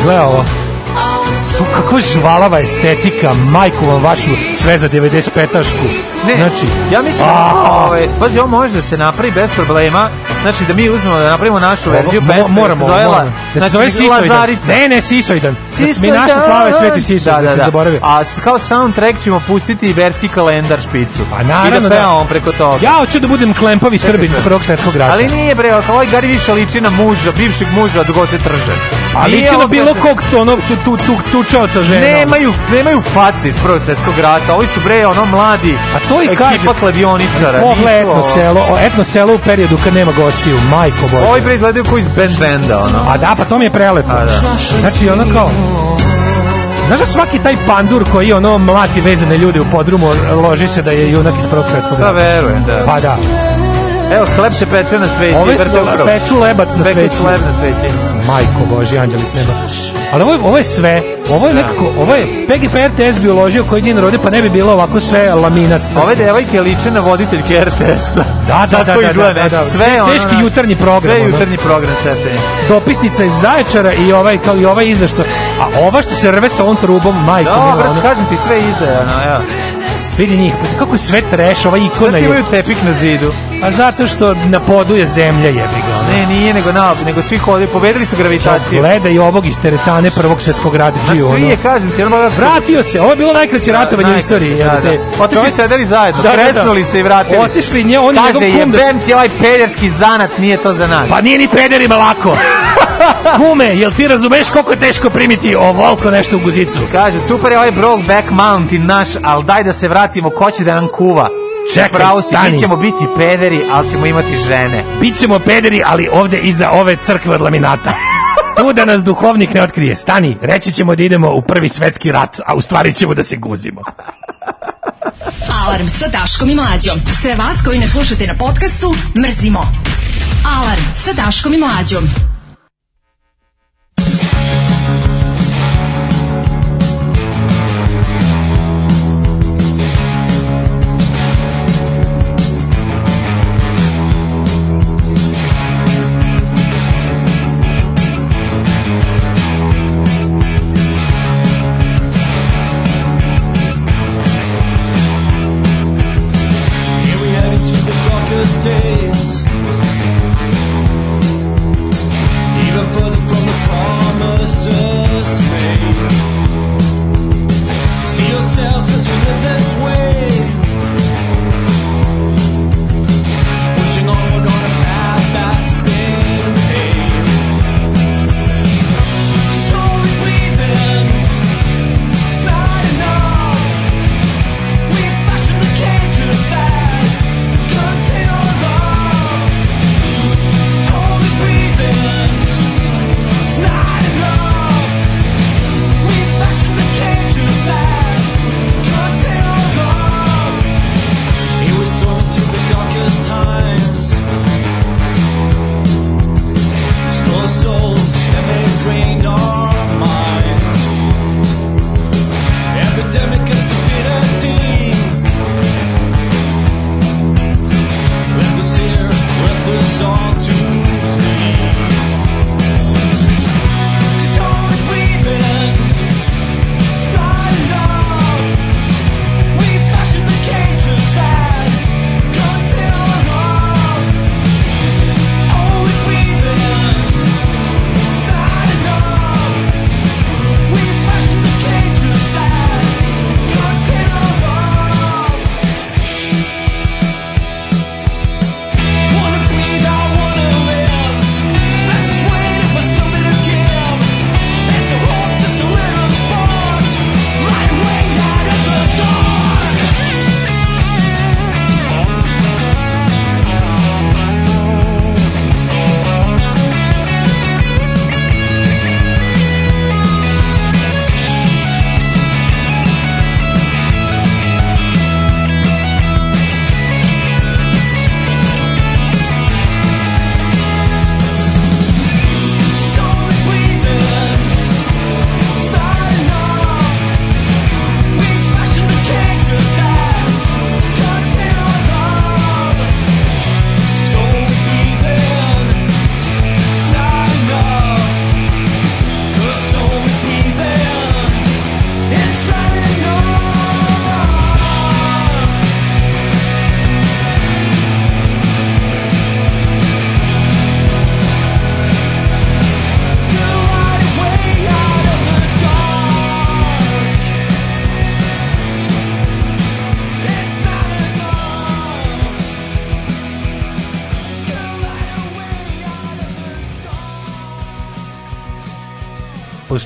[SPEAKER 13] Gle ovo kakva žvalava estetika, majku vam vašu sve za 95-ašku.
[SPEAKER 8] Ne, znači, ja mislim da ovaj, pazi, ovo može da se napravi bez problema, znači da mi uzmemo da napravimo našu verziju pesme, moramo, zovela, da se da znači,
[SPEAKER 13] zove Sisoidan. Ne, ne, Sisoidan. Da mi naše slave sveti Sisoidan, da, da, da zaboravio.
[SPEAKER 8] A kao soundtrack ćemo pustiti i verski kalendar špicu. Pa naravno da. on preko toga.
[SPEAKER 13] Ja hoću da budem klempavi Srbin iz prvog svetskog rata.
[SPEAKER 8] Ali nije bre, ovaj gari više liči na muža, bivšeg muža od Gote Tržan.
[SPEAKER 13] A liči na bilo kog to, onog tu, tu, tu, tučavca
[SPEAKER 8] žena. Nemaju, nemaju face iz Prvog svjetskog rata. Ovi su bre ono mladi. A to i ekipa kaže. Ekipa kladioničara.
[SPEAKER 13] Mogle etno selo, etno selo u periodu kad nema gostiju. Majko Bože.
[SPEAKER 8] Ovi bre izgledaju koji iz band benda. Ono.
[SPEAKER 13] A da, pa to mi je prelepo. A, da. Znači ono kao, Znaš da svaki taj pandur koji ono mlati vezane ljude u podrumu loži se da je junak iz prvog svetskog da, rata?
[SPEAKER 8] Da, verujem, da.
[SPEAKER 13] Pa da.
[SPEAKER 8] Evo, hleb se peče
[SPEAKER 13] na
[SPEAKER 8] sveći. Ove su dobro,
[SPEAKER 13] peču lebac
[SPEAKER 8] na
[SPEAKER 13] sveći. Peču lebac na sveći. Majko Boži, anđeli s neba. Ali ovo, je, ovo je sve. Ovo je da. nekako, ovo je PGP RTS bi uložio koji njen rode, pa ne bi bilo ovako sve lamina.
[SPEAKER 8] Ove devojke liče na voditeljke RTS-a.
[SPEAKER 13] Da da, da, da,
[SPEAKER 8] da,
[SPEAKER 13] da, da, da,
[SPEAKER 8] Sve
[SPEAKER 13] Teški jutarnji program.
[SPEAKER 8] Sve jutarnji program,
[SPEAKER 13] sve te. Dopisnica iz Zaječara i ovaj, kao i ovaj iza što... A ova što se rve sa ovom trubom, majko.
[SPEAKER 8] Dobro, kažem ti sve iza, ono, evo.
[SPEAKER 13] Vidi njih, pa kako je sve treš, ova ikona je. Znaš imaju tepik
[SPEAKER 8] na zidu.
[SPEAKER 13] A zato što na podu je zemlja jebiga.
[SPEAKER 8] Ne, nije nego na, nego svi hodaju, pobedili su gravitaciju.
[SPEAKER 13] Gleda i ovog iz teretane Prvog svetskog rata čio.
[SPEAKER 8] Svi je kažem, ti
[SPEAKER 13] vratio se. Ovo je bilo najkraće ratovanje u istoriji.
[SPEAKER 8] Da, da. Otišli sedeli zajedno, da, kresnuli da, da. se i vratili.
[SPEAKER 13] Otišli nje, oni Kaže, je kum da.
[SPEAKER 8] Kaže, ti ovaj pederski zanat nije to za nas.
[SPEAKER 13] Pa nije ni pederima lako. Kume, jel ti razumeš koliko je teško primiti ovoliko nešto u guzicu?
[SPEAKER 8] Kaže, super je ovaj Brokeback Mountain naš, ali daj da se vratimo, ko će da nam kuva? Čekaj, pravo si, stani. ćemo biti pederi, ali ćemo imati žene.
[SPEAKER 13] Bićemo pederi, ali ovde iza ove crkve od laminata. tu da nas duhovnik ne otkrije. Stani, reći ćemo da idemo u prvi svetski rat, a u stvari ćemo da se guzimo.
[SPEAKER 14] Alarm sa Daškom i Mlađom. Sve vas koji ne slušate na podcastu, mrzimo. Alarm sa Daškom i Mlađom.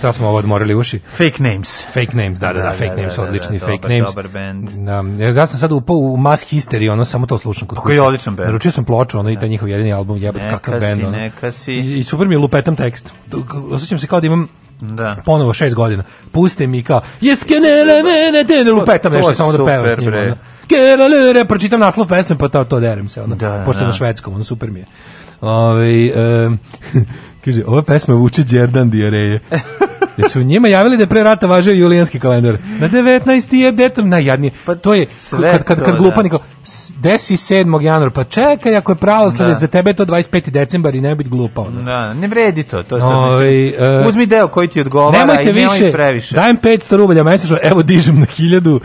[SPEAKER 13] šta smo ovo odmorili uši?
[SPEAKER 8] Fake Names.
[SPEAKER 13] Fake Names, da, da, da, da Fake da, Names, da, da odlični da, Fake dobar, Names. Dobar band.
[SPEAKER 8] Da,
[SPEAKER 13] ja sam sad upao u mass histeriju, ono samo to slušam kod kuće. Koji
[SPEAKER 8] je odličan band.
[SPEAKER 13] Naručio sam ploču, ono i taj njihov jedini album, jebat kakav band. Neka si, neka si. I, super mi je lupetam tekst. Osjećam se kao da imam da. ponovo šest godina. Puste mi kao, jeskenele mene te ne lupetam nešto, samo da pevam s njim. Ono. Kerelere, pročitam naslov pesme, pa to, to derem se, ono, da, pošto da. na švedskom, ono, super mi je. Ove, ovaj, um, kaže, ova pesma vuče Đerdan diareje. da su njima javili da je pre rata važio julijanski kalendar. Na 19. je detom najjadnije. Pa to je, kad, kad, kad glupa da. niko, 7. januar, pa čekaj, ako je pravoslavlje, da. za tebe je to 25. decembar i ne biti glupa. Onda.
[SPEAKER 8] Da, ne vredi to. to sad Ove, uh, Uzmi deo koji ti odgovara i nemoj više, previše.
[SPEAKER 13] Dajem 500 rubalja mesečno, evo dižem na 1000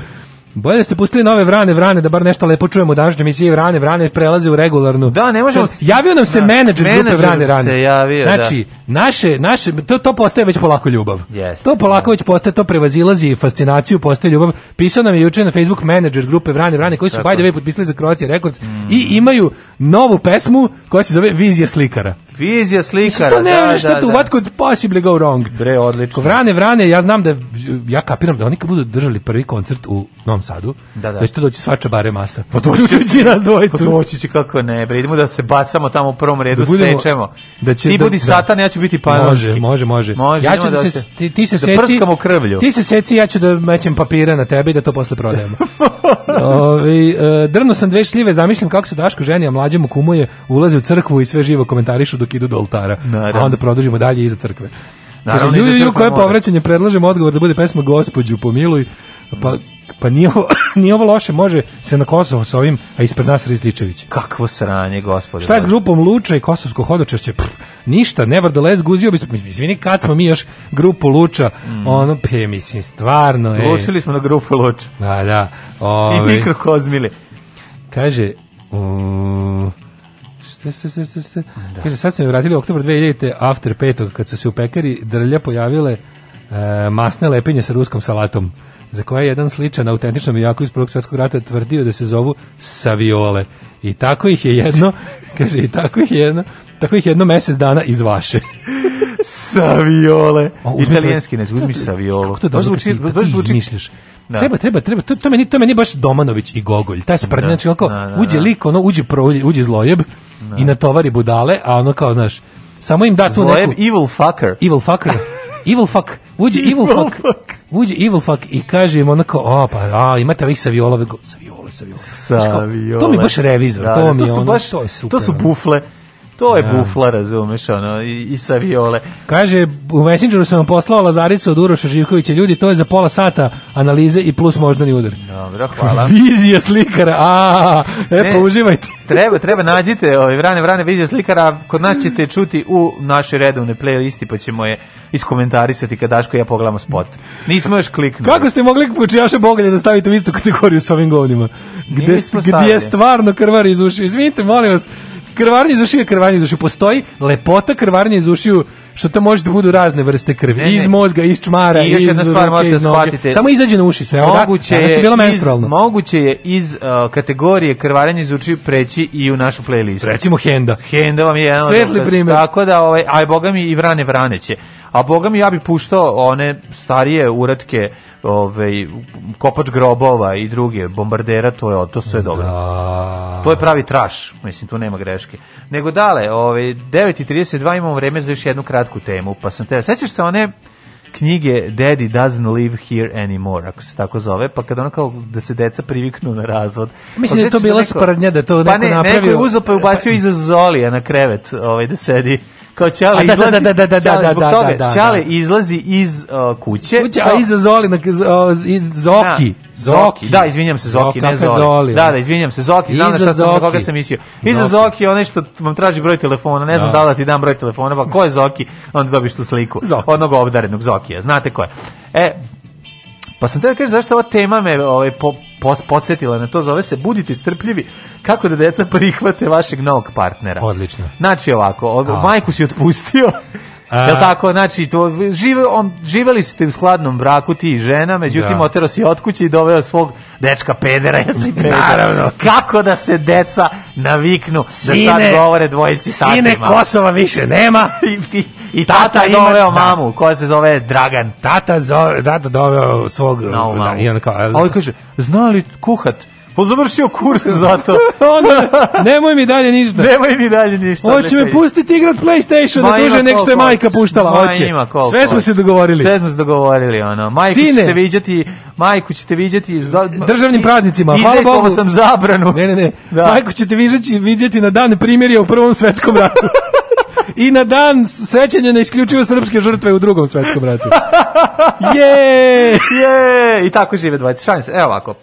[SPEAKER 13] Bolje da ste pustili nove vrane, vrane, da bar nešto lepo čujemo da današnjoj emisiji vrane, vrane prelaze u regularnu.
[SPEAKER 8] Da, ne možemo...
[SPEAKER 13] Javio nam se
[SPEAKER 8] da,
[SPEAKER 13] menadžer grupe vrane, vrane. Se
[SPEAKER 8] javio,
[SPEAKER 13] da. znači, da. naše, naše, to, to postaje već polako ljubav.
[SPEAKER 8] Yes, to
[SPEAKER 13] polako da. već postaje, to prevazilazi fascinaciju, postaje ljubav. Pisao nam je juče na Facebook menadžer grupe vrane, vrane, koji su Tako. by the way potpisali za Croatia Records mm. i imaju novu pesmu koja se zove Vizija slikara.
[SPEAKER 8] Vizija slikara. Mislim,
[SPEAKER 13] da, da, što da, da. what could possibly go wrong?
[SPEAKER 8] Bre, odlično.
[SPEAKER 13] Vrane, vrane, ja znam da, ja kapiram da oni kad budu držali prvi koncert u Novom Sadu, da, da. da će to doći svača bare masa. Pa doći će nas dvojicu.
[SPEAKER 8] Pa doći će kako ne, bre, idemo da se bacamo tamo u prvom redu, da budemo, sečemo. Da će, ti da- budi da, satan, ja ću biti panoški.
[SPEAKER 13] Može, može, može. može ja ću da, da se, ti, ti se
[SPEAKER 8] da
[SPEAKER 13] seci, prskamo
[SPEAKER 8] krvlju.
[SPEAKER 13] Ti se seci, ja ću da mećem papira na tebe da to posle prodajemo. Ovi, e, drno sam dve šljive, zamišljam kako se Daško ženi, a mlađemu kumuje, ulazi u crkvu i sve živo komentarišu dok dok idu do oltara. Naravno. A onda produžimo dalje iza crkve. Naravno, Kaže, ju, ju, koje povraćanje predlažemo odgovor da bude pesma Gospodju pomiluj. Pa, pa nije ovo, nije ovo loše, može se na Kosovo sa ovim, a ispred nas Rizdičević.
[SPEAKER 8] Kakvo sranje, gospode.
[SPEAKER 13] Šta je s grupom Luča i Kosovsko hodočešće? Prf, ništa, nevertheless, guzio bi se, izvini, kad smo mi još grupu Luča, mm. ono, pe, mislim, stvarno, ej.
[SPEAKER 8] Lučili smo na grupu Luča.
[SPEAKER 13] Da, da.
[SPEAKER 8] Ove, I ovaj. mikrokozmili.
[SPEAKER 13] Kaže, um, Da. Kaže, sad se vratili u oktober 2000. after petog, kad su se u pekari drlja pojavile e, masne lepinje sa ruskom salatom za koje je jedan sličan autentičnom jako iz Prvog svjetskog rata tvrdio da se zovu saviole. I tako ih je jedno, kaže, i tako ih je jedno, tako ih jedno mesec dana iz vaše.
[SPEAKER 8] Saviole. Italijanski ne uzmi Saviolo.
[SPEAKER 13] Kako to dobro da zvuči, baš zvuči. Misliš? Da. Treba, treba, treba. To, to meni to meni baš Domanović i Gogolj. Taj sprdnja, znači kako da, da, uđe da. lik, ono uđe pro, uđe zlojeb da. i natovari budale, a ono kao, znaš, samo im da tu
[SPEAKER 8] zlojeb,
[SPEAKER 13] neku
[SPEAKER 8] evil fucker.
[SPEAKER 13] Evil fucker. evil fuck, uđe evil, fuck, fuck. uđe evil fuck i kaže im onako, o, pa, a, imate ovih saviolove, saviole,
[SPEAKER 8] saviole. saviole. Kao,
[SPEAKER 13] to mi baš revizor, da, to da, mi to su ono, baš, to je super. To
[SPEAKER 8] su bufle. To je da. bufla, razumeš,
[SPEAKER 13] ono,
[SPEAKER 8] i, i sa viole.
[SPEAKER 13] Kaže, u Messengeru sam vam poslao Lazaricu od Uroša Živkovića. Ljudi, to je za pola sata analize i plus moždani udar.
[SPEAKER 8] Dobro, hvala.
[SPEAKER 13] Vizija slikara, a, e, pa uživajte.
[SPEAKER 8] Treba, treba, nađite, ove, ovaj, vrane, vrane, vizija slikara, kod nas ćete čuti u našoj redovne playlisti, pa ćemo je iskomentarisati kad Daško ja pogledamo spot. Nismo još kliknuli.
[SPEAKER 13] Kako ste mogli kučijaša Bogalja da stavite u istu kategoriju s ovim govnima? Gde, gde je stvarno krvar iz uši? Izvinite, molim vas, krvarnje iz ušiju, krvarnje iz ušiju. Postoji lepota krvarnje iz ušiju što to može da budu razne vrste krvi. Ne, iz mozga, iz čmara, I iz jedna stvar morate shvatite. Samo izađe na uši sve. Da, moguće da, je,
[SPEAKER 8] iz, moguće je iz uh, kategorije krvarenja iz ušiju preći i u našu playlistu.
[SPEAKER 13] Recimo Henda.
[SPEAKER 8] Henda vam je jedan
[SPEAKER 13] Svetli primjer.
[SPEAKER 8] Tako da, ovaj, aj boga mi i vrane vrane će a boga mi ja bi puštao one starije uratke ovaj kopač grobova i druge bombardera to je to sve dobro. Da. To je pravi traš, mislim tu nema greške. Nego dale, ovaj 9:32 imamo vreme za još jednu kratku temu, pa sam te sećaš se one knjige Daddy doesn't live here anymore, ako se tako zove, pa kad ono kao da se deca priviknu na razvod.
[SPEAKER 13] Mislim pa da
[SPEAKER 8] je
[SPEAKER 13] to bila sprdnja da to
[SPEAKER 8] pa neko napravio. Pa ne, neko je uzo pa je ubacio pa, iza Zolija na krevet, ovaj, da sedi kao Čale da, da, izlazi,
[SPEAKER 13] da, da, da, čale, da, da, zbog da, toga, da, da,
[SPEAKER 8] Čale izlazi iz uh,
[SPEAKER 13] kuće. Kuća, a iza Zoli, na,
[SPEAKER 8] iz da,
[SPEAKER 13] Zoki. Zoki.
[SPEAKER 8] Da, izvinjam se Zoki, ne Zoli. Zoli. Da, da, izvinjam se Zoki, znam šta sam na koga sam mislio. Iza Zoki je onaj što vam traži broj telefona, ne znam da li da ti dam broj telefona, pa ko je Zoki, onda dobiš tu sliku. Zoki. Onog obdarenog Zokija, znate ko je. E, Pa sam da kažem zašto ova tema me ovaj, po, po, podsjetila na to, zove se Budite strpljivi, kako da deca prihvate vašeg novog partnera.
[SPEAKER 13] Odlično.
[SPEAKER 8] Znači ovako, ovaj, majku si otpustio Jel tako, znači, to, žive, on, živeli ste u skladnom braku ti i žena, međutim, da. otero si od kuće i doveo svog dečka pedera, jesi pedera.
[SPEAKER 13] Naravno.
[SPEAKER 8] Kako da se deca naviknu sine, da sad govore dvojici satima. Sine,
[SPEAKER 13] Kosova više nema.
[SPEAKER 8] I, ti, i tata, tata ima, doveo da. mamu, koja se zove Dragan.
[SPEAKER 13] Tata, zove, tata doveo svog...
[SPEAKER 8] No, da, mamu. Da, i on
[SPEAKER 13] kao, Ali ovaj kaže, znali kuhat?
[SPEAKER 8] završio kurs za to.
[SPEAKER 13] Onda, nemoj mi dalje ništa.
[SPEAKER 8] Nemoj mi dalje ništa.
[SPEAKER 13] Hoće me pustiti igrat PlayStation da duže nego što je majka puštala. Hoće. Sve smo se dogovorili.
[SPEAKER 8] Sve smo se dogovorili ono. Majku Sine. ćete viđati, majku ćete viđati do...
[SPEAKER 13] državnim praznicima. Hvala Bogu.
[SPEAKER 8] sam zabranu.
[SPEAKER 13] Ne, ne, ne. Da. Majku ćete viđati, viđati na dan primirja u Prvom svetskom ratu. i na dan sećanja na isključivo srpske žrtve u drugom svetskom ratu. Je!
[SPEAKER 8] Je! I tako žive 20. Šalim se. Evo ovako.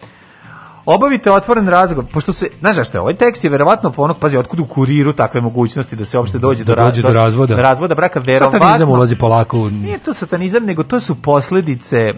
[SPEAKER 8] Obavite otvoren razgovor, pošto se, znaš zašto, ovaj tekst je verovatno po onog, pazi, otkud u kuriru takve mogućnosti da se uopšte dođe, da do,
[SPEAKER 13] dođe do, do, razvoda.
[SPEAKER 8] Do razvoda braka, verovatno. Satanizam
[SPEAKER 13] ulazi polako. U...
[SPEAKER 8] Nije to satanizam, nego to su posledice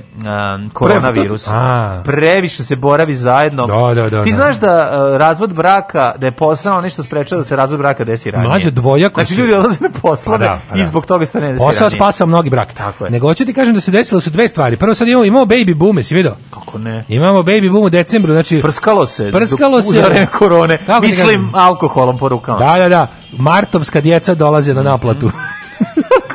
[SPEAKER 8] um, koronavirusa. Previše se boravi zajedno.
[SPEAKER 13] Da, da, da,
[SPEAKER 8] Ti da. znaš da uh, razvod braka, da je posao nešto sprečao da se razvod braka desi ranije.
[SPEAKER 13] Mlađe dvojako
[SPEAKER 8] Znači, ljudi odlaze na poslove pa da, pa i da. zbog toga se ne desi Posao
[SPEAKER 13] spasao mnogi brak.
[SPEAKER 8] Tako je.
[SPEAKER 13] Nego hoću ti kažem da se desilo su dve stvari. Prvo sad imamo, imamo baby boom, si video
[SPEAKER 8] Kako ne?
[SPEAKER 13] Imamo baby boom u decembru, znači
[SPEAKER 8] prskalo se
[SPEAKER 13] prskalo se za
[SPEAKER 8] korone da mislim alkoholom po da
[SPEAKER 13] da da martovska djeca dolaze na naplatu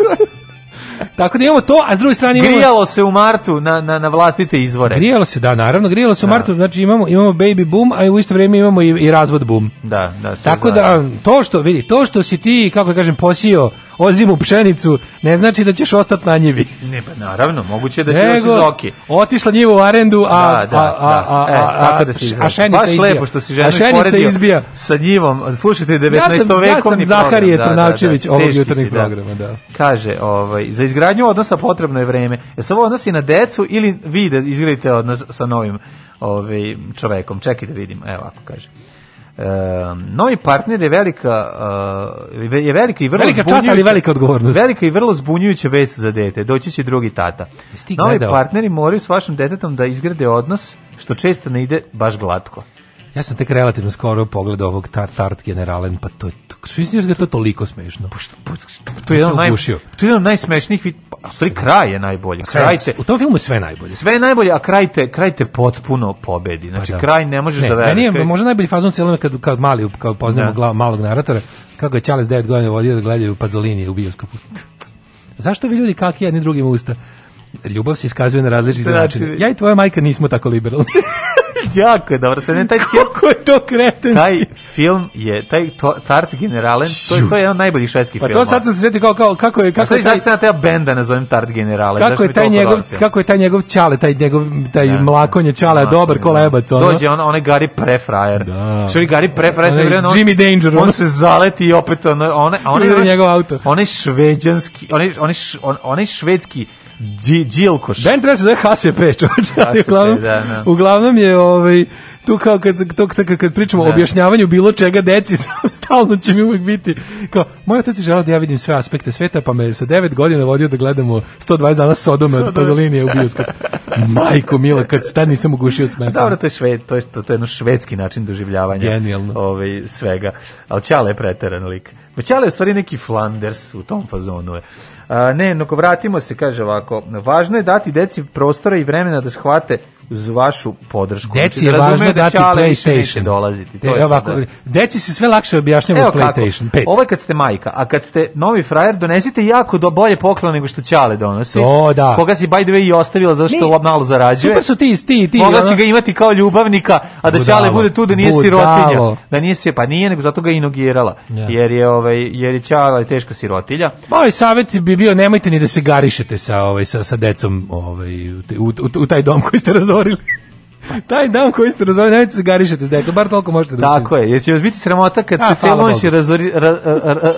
[SPEAKER 13] Tako da imamo to, a s druge strane imamo...
[SPEAKER 8] Grijalo se u martu na, na, na vlastite izvore.
[SPEAKER 13] Grijalo se, da, naravno, grijalo se u da. martu, znači imamo, imamo baby boom, a u isto vrijeme imamo i, i razvod boom.
[SPEAKER 8] Da, da.
[SPEAKER 13] Tako da, to što, vidi, to što si ti, kako da kažem, posio ozimu pšenicu, ne znači da ćeš ostati na njivi.
[SPEAKER 8] Ne, pa naravno, moguće da će još zoki.
[SPEAKER 13] Otišla njivu u arendu, a, da,
[SPEAKER 8] da, a, da.
[SPEAKER 13] a, da. E, a, da si a šenica Baš izbija. lepo
[SPEAKER 8] što si
[SPEAKER 13] ženu
[SPEAKER 8] poredio izbija. sa njivom. Slušajte 19. vekovni program. Ja sam, ja sam Zaharije Trnavčević ovog jutarnjeg programa. Da. Kaže, ovaj, za izgradnje izgradnju odnosa potrebno je vreme. Je se ovo odnosi na decu ili vi da izgradite odnos sa novim ovaj, čovekom? Čekaj da vidim, evo ako kaže. E, novi partner je velika e, je velika i vrlo
[SPEAKER 13] velika čast, ali velika
[SPEAKER 8] odgovornost. Velika i vrlo zbunjujuća vest za dete. Doći će drugi tata. Novi partneri moraju s vašim detetom da izgrade odnos što često ne ide baš glatko.
[SPEAKER 13] Ja sam tek relativno skoro pogledao ovog Tart Tart generalen, pa to što misliš da to toliko smešno? Pa što, pa, pa to je jedan naj, to
[SPEAKER 8] je
[SPEAKER 13] jedan najsmešnijih vid, a pa, stvari kraj je najbolji. Kraj
[SPEAKER 8] u tom filmu je sve najbolje.
[SPEAKER 13] Sve je najbolje, a kraj te, potpuno pobedi. Znači pa da. kraj ne možeš ne, da veruješ. Ne, kraj... možda najbolji fazon celom kad kad mali kao poznajemo da. glav, malog naratora, kako je Charles 9 godina vodio da gledaju Pazolini u bioskopu. Zašto vi ljudi kaki ni drugim usta? Ljubav se iskazuje na različite znači- načine. Ja i tvoja majka nismo tako liberalni.
[SPEAKER 8] jako je dobro. Sad ne,
[SPEAKER 13] taj film, Kako je to kretenski?
[SPEAKER 8] Taj film je, taj to, Tart Generalen, to, je- to je jedan od najboljih švedskih Pa
[SPEAKER 13] filmova. to sad sam se sjetio kao, kao kako je kako Šta je
[SPEAKER 8] taj, zašto se na teba benda nazovem Tart Generalen? kako je taj njegov
[SPEAKER 13] kako je taj njegov čale, taj njegov taj mlakonje čale, dobar kolebac ono.
[SPEAKER 8] Dođe on, onaj Gary Prefrajer. Da. Što
[SPEAKER 13] je
[SPEAKER 8] Gary Prefrajer se
[SPEAKER 13] Onaj
[SPEAKER 8] on- Jimmy Danger, On se zaleti i opet ono... One, on, one, Privre
[SPEAKER 13] njegov
[SPEAKER 8] auto. Onaj šveđanski... Onaj, onaj, š- on, onaj švedski Đilkoš.
[SPEAKER 13] Band treba se zove HSP, čovječe, uglavnom, da, no. Da. uglavnom je ovaj, tu kao kad, to, kad, kad pričamo o da. objašnjavanju bilo čega deci, stalno će mi uvijek biti kao, moj otac je želao da ja vidim sve aspekte sveta, pa me sa 9 godina vodio da gledamo 120 dana Sodome od Pazolinije u bioskop. Majko mila, kad tad nisam ugušio od smeha.
[SPEAKER 8] Pa dobro, to je, šved, to je, to, to je jedno švedski način doživljavanja Genijalno. Ovaj, svega. Ali Ćale je preteran lik. Pa Ćale je u stvari neki Flanders u tom fazonu. Je ne, no vratimo se, kaže ovako, važno je dati deci prostora i vremena da shvate uz vašu podršku. Deci znači, da je da važno da
[SPEAKER 13] dati PlayStation. Dolaziti, to e, je ovako, da. Deci se sve lakše objašnjava uz PlayStation 5.
[SPEAKER 8] Ovo je kad ste majka, a kad ste novi frajer, donesite jako do bolje poklon nego što Ćale donosi.
[SPEAKER 13] O, da.
[SPEAKER 8] Koga si by the way i ostavila zato što malo zarađuje. Super
[SPEAKER 13] su ti, ti, ti.
[SPEAKER 8] Koga ono... si ga imati kao ljubavnika, a da Ćale bude tu da nije budalo. sirotinja. Da nije se, pa nije, nego zato ga inogirala. Ja. Jer je, ovaj, jer je Ćale teška sirotilja.
[SPEAKER 13] Moj savjet bi bio, nemojte ni da se garišete sa, ovaj, sa, sa decom ovaj, u, u, u, u taj dom koji ste razvojili razorili. Taj dan koji ste razorili, nemojte se garišati s decom, bar toliko možete da
[SPEAKER 8] učinite. Tako je, jer će vas biti sramota kad ste cijelo noć ra,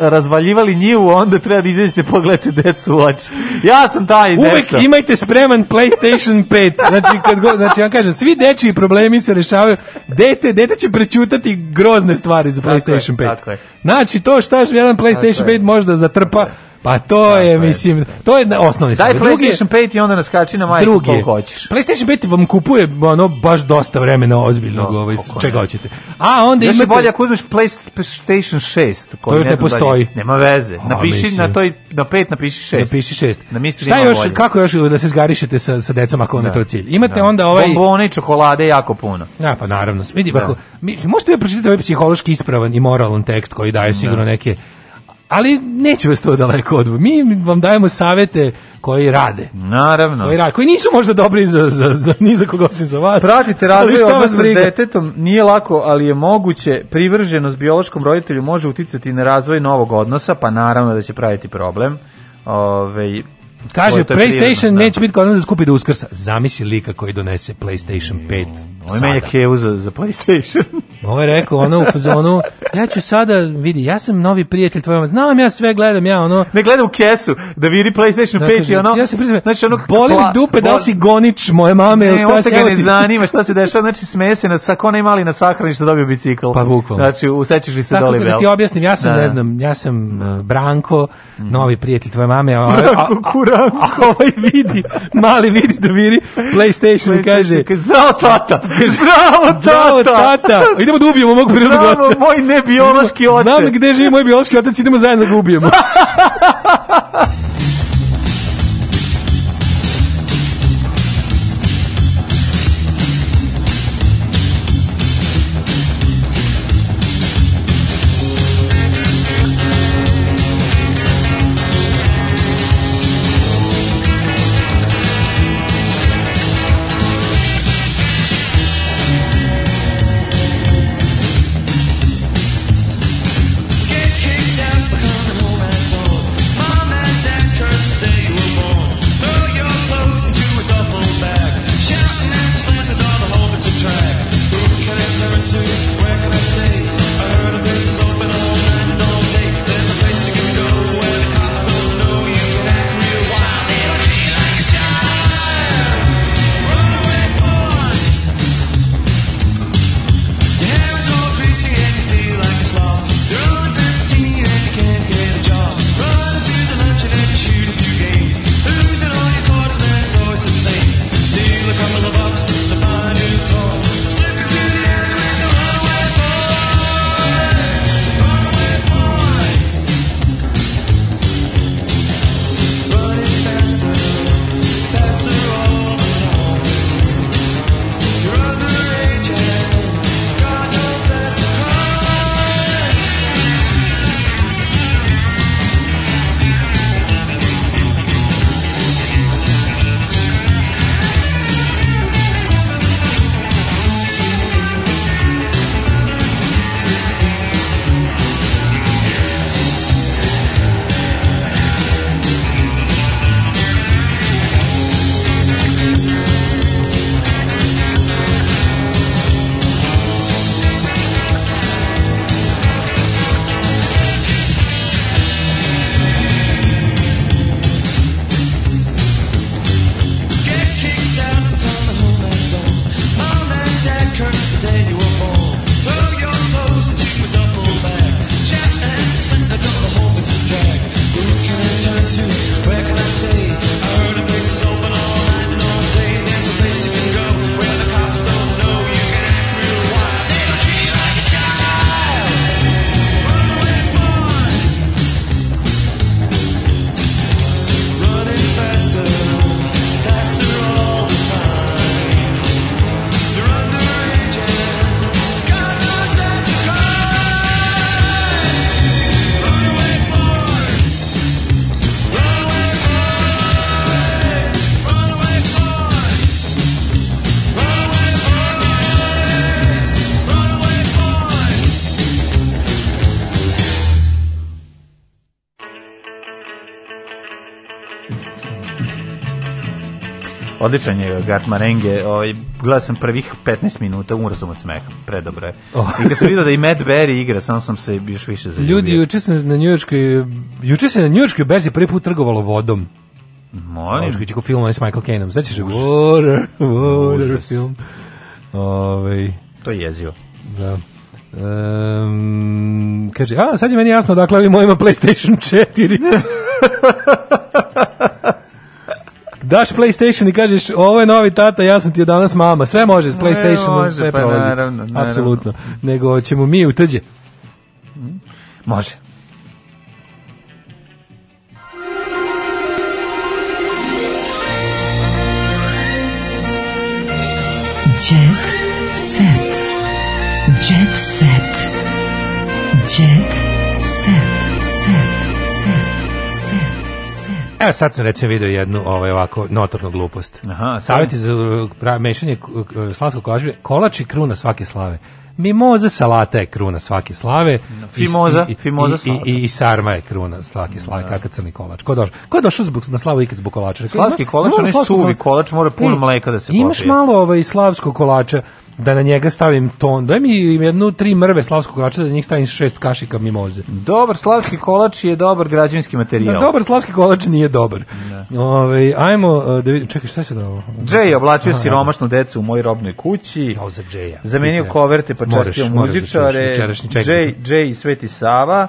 [SPEAKER 8] razvaljivali njivu, onda treba da izvedite pogledajte decu u oči. Ja sam taj deca.
[SPEAKER 13] Uvek imajte spreman PlayStation 5. Znači, kad go, znači ja kažem, svi dečiji problemi se rešavaju. Dete, dete će prečutati grozne stvari za PlayStation tako 5. Je, tako je. Znači, to šta je jedan PlayStation tako 5 da zatrpa, Pa to da, je, mislim, to je osnovni Daj
[SPEAKER 8] sad. PlayStation 5 i onda naskači na majku drugi, koliko hoćeš.
[SPEAKER 13] PlayStation 5 vam kupuje ono baš dosta vremena ozbiljnog no, ovaj, čega hoćete. A onda
[SPEAKER 8] Još imate... bolje ako uzmeš PlayStation 6.
[SPEAKER 13] Koji to ne, ne postoji. Da
[SPEAKER 8] li, nema veze. Napiši A, na, toj, na 5 napiši
[SPEAKER 13] 6. Napiši 6. Na Šta još, bolje. kako još da se zgarišete sa, sa decom ako da. to cilj? Imate da. onda ovaj...
[SPEAKER 8] Bombone i čokolade jako puno.
[SPEAKER 13] Ja, pa naravno. Vidi, da. Ako, mi, možete da pročitati ovaj psihološki ispravan i moralan tekst koji daje da. sigurno neke ali neće vas to daleko od. Mi vam dajemo savete koji rade.
[SPEAKER 8] Naravno.
[SPEAKER 13] Koji, rade, koji nisu možda dobri za, za, za, ni za koga osim za vas.
[SPEAKER 8] Pratite razvoj odnos s detetom, nije lako, ali je moguće. Privrženost biološkom roditelju može uticati na razvoj novog odnosa, pa naravno da će praviti problem. Ove,
[SPEAKER 13] Kaže, PlayStation prirodno, da. neće biti kod nas da skupi do uskrsa. Zamisli lika koji donese PlayStation 5 mm.
[SPEAKER 8] Ovo je menja Kevu za, za PlayStation.
[SPEAKER 13] Ovo je rekao, ono, u fazonu, ja ću sada, vidi, ja sam novi prijatelj tvojom, znam ja sve, gledam ja, ono...
[SPEAKER 8] Ne gleda u kesu, da vidi PlayStation da, 5 kaže, i ono...
[SPEAKER 13] Ja se priznam, znači, ono, boli mi dupe, da li si gonič moje mame, ili šta
[SPEAKER 8] se... Ne, ga ne zanima, šta se dešava, znači, smeje se na, sa ko ne mali na sahrani što da dobio bicikl.
[SPEAKER 13] Pa, bukvalno.
[SPEAKER 8] Znači, usećaš li se Tako doli bel.
[SPEAKER 13] da ti objasnim, ja sam, da. ne znam, ja sam uh, Branko, mhm. novi prijatelj tvoje mame,
[SPEAKER 8] a, a, a, a ovaj
[SPEAKER 13] vidi, mali vidi da vidi PlayStation, PlayStation kaže...
[SPEAKER 8] Zdravo, tata! Bravo, tata! Bravo, tata!
[SPEAKER 13] Idemo da ubijemo mog prirodnog oca. Bravo, moj
[SPEAKER 8] nebiološki otac. Znam
[SPEAKER 13] gde živi
[SPEAKER 8] moj
[SPEAKER 13] biološki otac, idemo zajedno da ga ubijemo.
[SPEAKER 8] Odličan je Gart Marenge. Ovaj gledao sam prvih 15 minuta, umro sam od smeha. Predobro je. Oh. I kad sam video da i Matt Berry igra, samo sam se još više zaljubio.
[SPEAKER 13] Ljudi, juče
[SPEAKER 8] sam
[SPEAKER 13] na njujorškoj juče sam na njujorškoj berzi prvi put trgovalo vodom.
[SPEAKER 8] Molim. Ovo
[SPEAKER 13] je film s Michael Caineom. Znači se water, water Užas. film. Ove, ovaj.
[SPEAKER 8] to je jezivo.
[SPEAKER 13] Da. Um, kaže, a sad je meni jasno dakle ovim mojima PlayStation 4. Daš PlayStation i kažeš, ovo je novi tata, ja sam ti je danas mama. Sve može s PlayStationom, može, sve pa prolazi. Apsolutno. Nego ćemo mi u tđe.
[SPEAKER 8] Mm. Može. Jet
[SPEAKER 13] set. Jet set. Evo sad sam recimo vidio jednu ovaj, ovako notornu glupost.
[SPEAKER 8] Aha,
[SPEAKER 13] Savjeti za uh, mešanje uh, slavskog kolača, kolač i kruna svake slave. Mimoza salata je kruna svake slave.
[SPEAKER 8] fimoza, i, fimoza
[SPEAKER 13] i, i, i, sarma je kruna svake slave, no. Da. kakav crni kolač. Ko je došao, ko je došao zbog, na slavu ikad zbog
[SPEAKER 8] kolača? Slavski
[SPEAKER 13] kolač, ne
[SPEAKER 8] suvi kolač, mora puno mleka da se popije. Imaš
[SPEAKER 13] malo ovaj, slavskog kolača, da na njega stavim ton. Daj mi jednu tri mrve slavskog kolača da njih stavim šest kašika mimoze.
[SPEAKER 8] Dobar slavski kolač je dobar građevinski materijal.
[SPEAKER 13] Da,
[SPEAKER 8] dobar
[SPEAKER 13] slavski kolač nije dobar. Ne. Da. Ove, ovaj, ajmo e, da vidim, čekaj šta se da ovo? Jay
[SPEAKER 8] je oblačio Aha, siromašnu decu u mojoj robnoj kući. Kao
[SPEAKER 13] za Jaya.
[SPEAKER 8] Zamenio koverte pa častio da muzičare. Jay, Jay i Sveti Sava.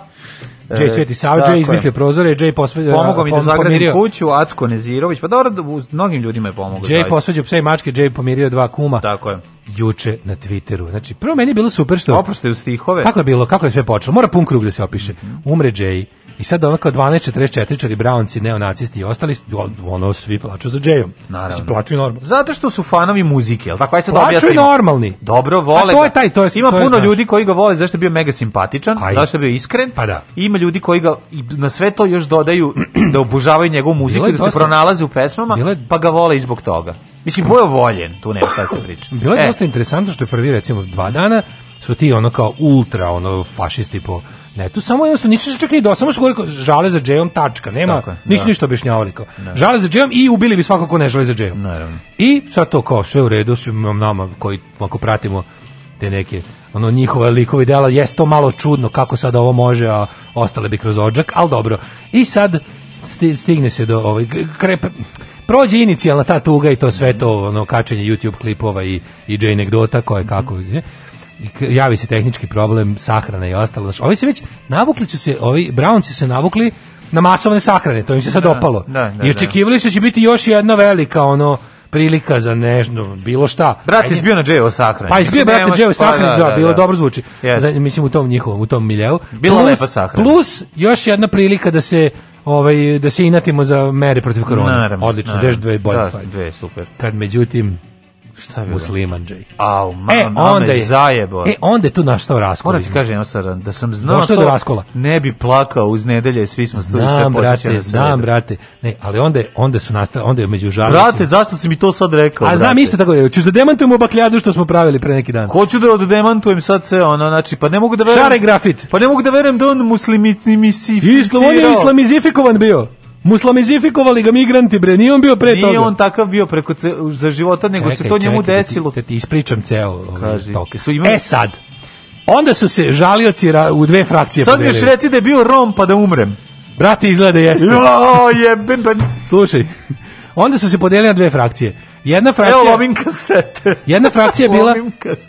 [SPEAKER 13] Jay Sveti Sava, e, Jay izmislio prozore, Jay posveđa...
[SPEAKER 8] Pomogao mi da zagradim pomirio. kuću, Acko Nezirović, pa dobro, mnogim ljudima je pomogao.
[SPEAKER 13] Jay posveđa pse i mačke, Jay pomirio dva kuma.
[SPEAKER 8] Tako je
[SPEAKER 13] juče na Twitteru. Znači, prvo meni je bilo super što...
[SPEAKER 8] Oprošte stihove.
[SPEAKER 13] Kako je bilo, kako je sve počelo? Mora pun krug da se opiše. Mhm. Umre Jay. I sad ono kao 12.44 čari Brownci, neonacisti i ostali, ono svi plaču za Jayom.
[SPEAKER 8] Naravno. Svi plaču
[SPEAKER 13] i normalno.
[SPEAKER 8] Zato što su fanovi muzike, jel tako? Aj sad
[SPEAKER 13] plaču i normalni.
[SPEAKER 8] Dobro, pa vole ga. A
[SPEAKER 13] to je taj, to je, Ima to
[SPEAKER 8] puno
[SPEAKER 13] naš.
[SPEAKER 8] ljudi koji ga vole, zašto je bio mega simpatičan, Aj. zašto je bio iskren.
[SPEAKER 13] Pa da.
[SPEAKER 8] I ima ljudi koji ga na sve to još dodaju da obužavaju njegovu muziku, i da se pronalaze u pesmama, Bile... pa ga vole i zbog toga. Mislim, bojo voljen, tu nema šta da se priča.
[SPEAKER 13] Bilo je e. dosta interesantno što je prvi, recimo, dva dana su ti ono kao ultra, ono, fašisti po netu, samo jednostavno nisu se čak do, samo su govorili žale za Džejom, tačka, nema, Tako, nisu da. ništa objašnjavali kao. Da. Žale za Džejom i ubili bi svakako ne žale za Džejom.
[SPEAKER 8] Naravno.
[SPEAKER 13] I sad to kao, sve u redu, svim nama koji, ako pratimo te neke ono njihova likova dela jest to malo čudno kako sad ovo može a ostale bi kroz odžak, al dobro i sad stigne se do ovaj krep prođe inicijalna ta tuga i to sve to ono kačenje YouTube klipova i i Jane anegdota koje kako ne? I javi se tehnički problem sahrane i ostalo. Ovi se već navukli su se, ovi Brownci su se navukli na masovne sahrane, to im se sad da, opalo.
[SPEAKER 8] Da, da, I
[SPEAKER 13] da. očekivali su da će biti još jedna velika ono prilika za nežno bilo šta.
[SPEAKER 8] Brat je bio na Dževo sahrani.
[SPEAKER 13] Pa izbio brate Dževo sahrani, pa da, da, da, bilo da. dobro zvuči. Yes. Za, mislim u tom njihovom, u tom miljeu.
[SPEAKER 8] Bila plus, lepa sahrana.
[SPEAKER 13] Plus još jedna prilika da se ovaj, da se inatimo za mere protiv korona. Naravno, Odlično, naravno. deš dve bolje da, stvari. Dve,
[SPEAKER 8] super.
[SPEAKER 13] Kad međutim, Šta je
[SPEAKER 8] Muslimanđej.
[SPEAKER 13] Au, ma, e, onda je
[SPEAKER 8] zajebo.
[SPEAKER 13] E, onda je tu naštao raskol. Moram
[SPEAKER 8] ti kažem, da sam znao Došlo
[SPEAKER 13] to, do raskola.
[SPEAKER 8] ne bi plakao uz nedelje, svi smo tu i sve brate, da
[SPEAKER 13] znam, brate. Ne, ali onda, je, onda su nastali, onda je među žalicima.
[SPEAKER 8] Brate, zašto si mi to sad rekao? A
[SPEAKER 13] znam isto tako, je. ćeš da demantujemo bakljadu što smo pravili pre neki dan.
[SPEAKER 8] Hoću da demantujem sad sve, ono, znači, pa ne mogu da verujem.
[SPEAKER 13] Šare grafit.
[SPEAKER 8] Pa ne mogu da verujem da on muslimitni misif. Islam,
[SPEAKER 13] on je islamizifikovan bio.
[SPEAKER 8] Muslamizifikovali
[SPEAKER 13] ga migranti, bre, nije on bio pre nije toga. Nije
[SPEAKER 8] on takav bio preko ce, za života, nego
[SPEAKER 13] čekaj,
[SPEAKER 8] se to njemu desilo. Da ti, da
[SPEAKER 13] ti ispričam ceo ovaj tok. Su imali... E sad, onda su se žalioci u dve frakcije
[SPEAKER 8] Sad mi još reci da je bio Rom pa da umrem.
[SPEAKER 13] Brate, izgleda jeste.
[SPEAKER 8] Jo, jebim.
[SPEAKER 13] Slušaj, onda su se podelili na dve frakcije. Jedna frakcija Evo lomim kasete. Jedna frakcija bila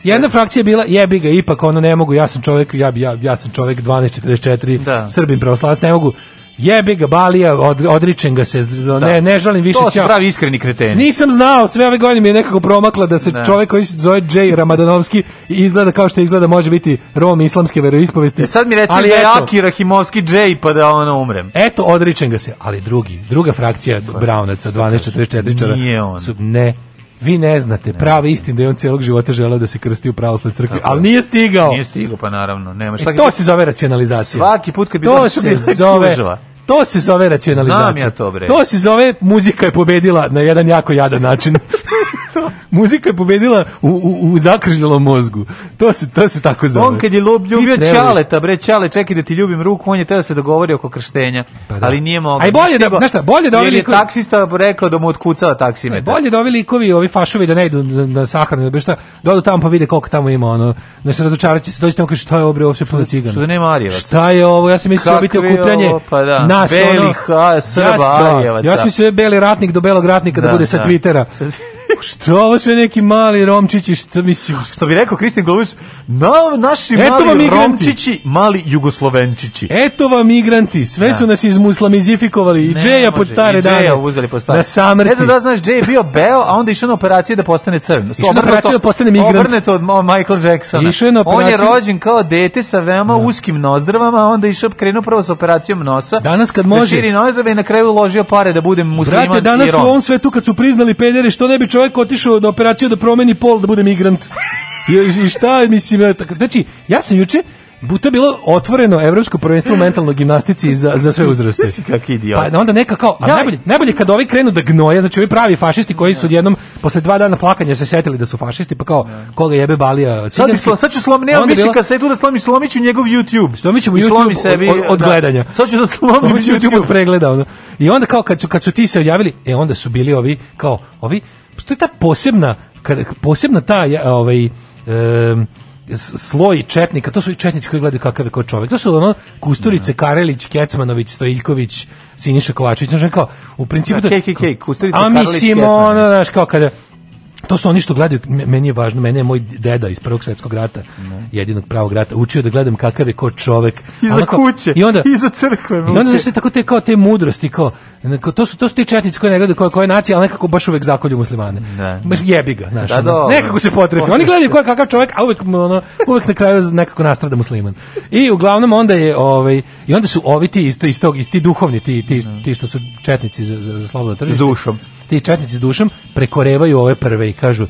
[SPEAKER 13] Jedna frakcija bila jebi ga ipak ono ne mogu ja sam čovek, ja ja, ja sam čovek 1244 da. Srbin pravoslavac ne mogu Jebe ga Balija, od, odričem ga se, ne, da. ne žalim više. ćao To
[SPEAKER 8] su pravi iskreni kreteni.
[SPEAKER 13] Nisam znao, sve ove godine mi je nekako promakla da se ne. Da. čovjek koji se zove Jay Ramadanovski izgleda kao što izgleda, može biti rom islamske veroispovesti. E
[SPEAKER 8] sad mi reci ali da je Aki Rahimovski Jay pa da ono umrem.
[SPEAKER 13] Eto, odričem ga se, ali drugi, druga frakcija pa, Braunaca, 1244
[SPEAKER 8] su
[SPEAKER 13] ne vi ne znate, ne, pravi istin da je on cijelog života želeo da se krsti u pravoslavnoj crkvi, ali nije stigao.
[SPEAKER 8] Nije stigao, pa naravno. Nema, e, to
[SPEAKER 13] se zove racionalizacija.
[SPEAKER 8] Svaki
[SPEAKER 13] put kad bi to se zove To se zove racionalizacija. Znam
[SPEAKER 8] ja
[SPEAKER 13] to, bre.
[SPEAKER 8] To
[SPEAKER 13] se zove muzika je pobedila na jedan jako jadan način. muzika je pobedila u, u, u zakržljalom mozgu. To se, to se tako zove.
[SPEAKER 8] On kad je lub, ljubio Ćaleta, bre, Ćale, čekaj da ti ljubim ruku, on je teo da se dogovori oko krštenja, pa da. ali nije mogao. Aj
[SPEAKER 13] bolje da,
[SPEAKER 8] znaš
[SPEAKER 13] šta, bolje
[SPEAKER 8] da ovi likovi... je taksista rekao da mu otkucava taksimetar.
[SPEAKER 13] E, bolje da ovi likovi, ovi fašovi da ne idu na, na sahranu, da šta, dodu da tamo pa vide koliko tamo ima, ono, Ne se će se, dođe tamo kaže šta je ovo, bre, uopšte puno cigana. Što da
[SPEAKER 8] nema Arjevaca. Šta je ovo, ja
[SPEAKER 13] sam
[SPEAKER 8] mislio da biti okupljanje pa
[SPEAKER 13] da.
[SPEAKER 8] nas, Belih, ono, a, Srba, ja, da, Arjevaca.
[SPEAKER 13] Ja sam mislio beli ratnik do belog ratnika da, da bude sa Twittera.
[SPEAKER 8] što ovo
[SPEAKER 13] sve neki mali romčići, što mislim... Što
[SPEAKER 8] bi rekao Kristijan Golović, na, naši Eto mali romčići, mali jugoslovenčići.
[SPEAKER 13] Eto vam migranti, sve da. su nas izmuslamizifikovali i Džeja pod stare dane. Džeja
[SPEAKER 8] uzeli pod
[SPEAKER 13] stare. Na
[SPEAKER 8] samrti. Ne znam da znaš, Džej je bio beo, a onda išao
[SPEAKER 13] na
[SPEAKER 8] operacije
[SPEAKER 13] da postane
[SPEAKER 8] crn.
[SPEAKER 13] Išao na operaciju da
[SPEAKER 8] postane
[SPEAKER 13] migrant. Obrneto od Michael Jacksona. Išao je na
[SPEAKER 8] operaciju. On je rođen kao dete sa veoma da. uskim nozdravama, a onda išao krenuo prvo sa operacijom nosa.
[SPEAKER 13] Danas kad može. Da
[SPEAKER 8] širi nozdrave i na kraju uložio pare da budem musliman Brate,
[SPEAKER 13] danas u ovom svetu kad su priznali pedere, što ne bi čovjek čovjek otišao na operaciju da promeni pol da bude migrant. I, i šta, mislim, znači, ja sam juče, Buta bilo otvoreno evropsko prvenstvo u mentalnoj gimnastici za, za sve uzraste. Znači kak idiot. Pa onda neka kao, a ja, najbolje, najbolje kad ovi krenu da gnoje, znači ovi pravi fašisti koji su jednom posle dva dana plakanja se setili da su fašisti, pa kao da. koga jebe Balija
[SPEAKER 8] ciganski. Sad, sad ću slom, nema miši kad se tu da slomi, slomiću njegov YouTube.
[SPEAKER 13] Slomiću mu YouTube slomi
[SPEAKER 8] sebi, od, od da,
[SPEAKER 13] gledanja.
[SPEAKER 8] Sad ću da slomim
[SPEAKER 13] YouTube. YouTube pregleda. Ono. I onda kao kad su, kad su ti se odjavili, e onda su bili ovi, kao, ovi, to je ta posebna, posebna ta, ovaj, sloj četnika, to su i četnici koji gledaju kakav je ko čovjek. To su ono Kusturice, da. Karelić, Kecmanović, Stojiljković, Siniša Kovačević, znači kao u principu
[SPEAKER 8] da, kej, kej, kej, Kusturica,
[SPEAKER 13] a mislimo ono, znaš, kao kada To su oni što gledaju, meni je važno, meni je moj deda iz Prvog svetskog rata, jedinog pravog rata, učio da gledam kakav je ko čovek.
[SPEAKER 8] Iza onako, kuće,
[SPEAKER 13] i onda, iza
[SPEAKER 8] crkve.
[SPEAKER 13] I onda se tako te, kao te mudrosti, kao, to su, to su ti četnici koji ne gledaju koje, koje nacije, ali nekako baš uvek zakolju muslimane. Ne. Da. Baš jebi ga, znaš, da, do, nekako se potrefi. Oni gledaju ko kakav čovek, a uvek, ono, uvek na kraju nekako nastrada musliman. I uglavnom onda je, ovaj, i onda su ovi ti isto, iz tog, ti duhovni, ti, ti, ti što su četnici za, za, za slobodno
[SPEAKER 8] tržište. S dušom
[SPEAKER 13] ti četnici s dušom prekorevaju ove prve i kažu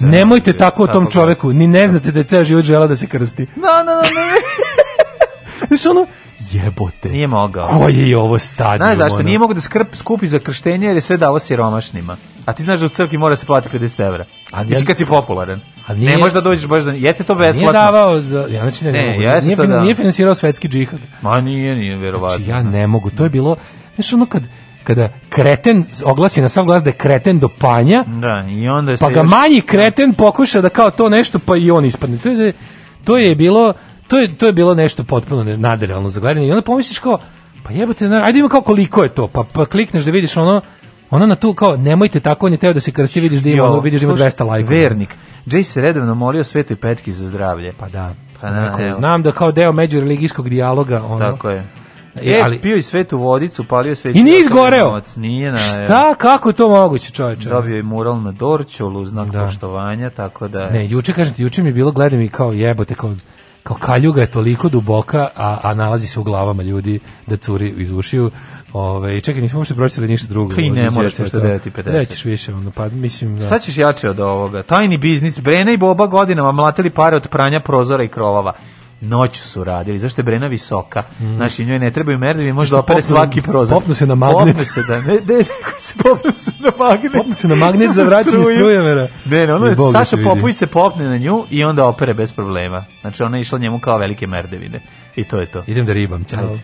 [SPEAKER 13] nemojte tako o tom čoveku, ni ne znate da je ceo život žela da se krsti. No,
[SPEAKER 8] no, no, no. Znaš ono,
[SPEAKER 13] jebote.
[SPEAKER 8] Nije mogao.
[SPEAKER 13] Koji je ovo stadion? Znaš
[SPEAKER 8] zašto, ono? nije mogao da skrp, skupi za krštenje jer je sve davo siromašnima. A ti znaš da u crkvi mora se platiti 50 evra. A nije, kad si popularan.
[SPEAKER 13] A nije,
[SPEAKER 8] ne možeš da dođeš baš za... Jeste to besplatno?
[SPEAKER 13] Nije davao za... Ja znači ne, ne, ne mogu. Jeste nije, to
[SPEAKER 8] nije finansirao svetski džihad. Ma nije, nije, verovatno. Znači ja ne mogu. To je bilo...
[SPEAKER 13] Znaš ono kad kada kreten oglasi na sam glas da je kreten do panja,
[SPEAKER 8] da, i onda
[SPEAKER 13] pa ga još... manji da. kreten pokuša da kao to nešto, pa i on ispadne. To je, to je bilo to je, to je bilo nešto potpuno nadrealno zagledanje. I onda pomisliš kao, pa jebote, ajde ima kao koliko je to, pa, pa klikneš da vidiš ono, ono na tu kao nemojte tako, on je teo da se krsti, vidiš da ima, ono, vidiš da ima 200 lajkova.
[SPEAKER 8] Vernik. Jay se redovno molio svetoj petki za zdravlje.
[SPEAKER 13] Pa da. Pa da, Znam da kao deo međureligijskog dijaloga ono.
[SPEAKER 8] Tako je. E, ali, pio i svetu vodicu, palio svetu... I
[SPEAKER 13] nije izgoreo!
[SPEAKER 8] nije na,
[SPEAKER 13] Šta, kako je to moguće, čoveče? Dobio je mural na Dorčolu, znak da. poštovanja, tako da... Ne, juče, kažem ti, juče mi je bilo, gledam i kao jebote, kao, kao kaljuga je toliko duboka, a, a nalazi se u glavama ljudi da curi iz ušiju. Ove, čekaj, nismo uopšte pročitali ništa drugo. I ne moraš nešto 50. Nećeš više, ono, pa mislim... Da. Šta ćeš jače od ovoga? Tajni biznis, Brena i Boba godinama mlatili pare od pranja prozora i krovova noću su radili, zašto je Brena visoka? Mm. Znači, njoj ne trebaju merdevi, može da opere svaki prozor. Popnu se na magnet. Popnu se, da, ne, ne, ne, se popnu se na magnet. Popnu se na magnet za vraćanje strujevera. Ne, ne, ono je, Saša Popović se popne na nju i onda opere bez problema. Znači, ona je išla njemu kao velike merdevine. I to je to. Idem da ribam, ćao. Ajde.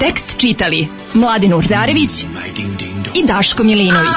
[SPEAKER 13] Tekst čitali Mladin Urdarević i Daško Milinović.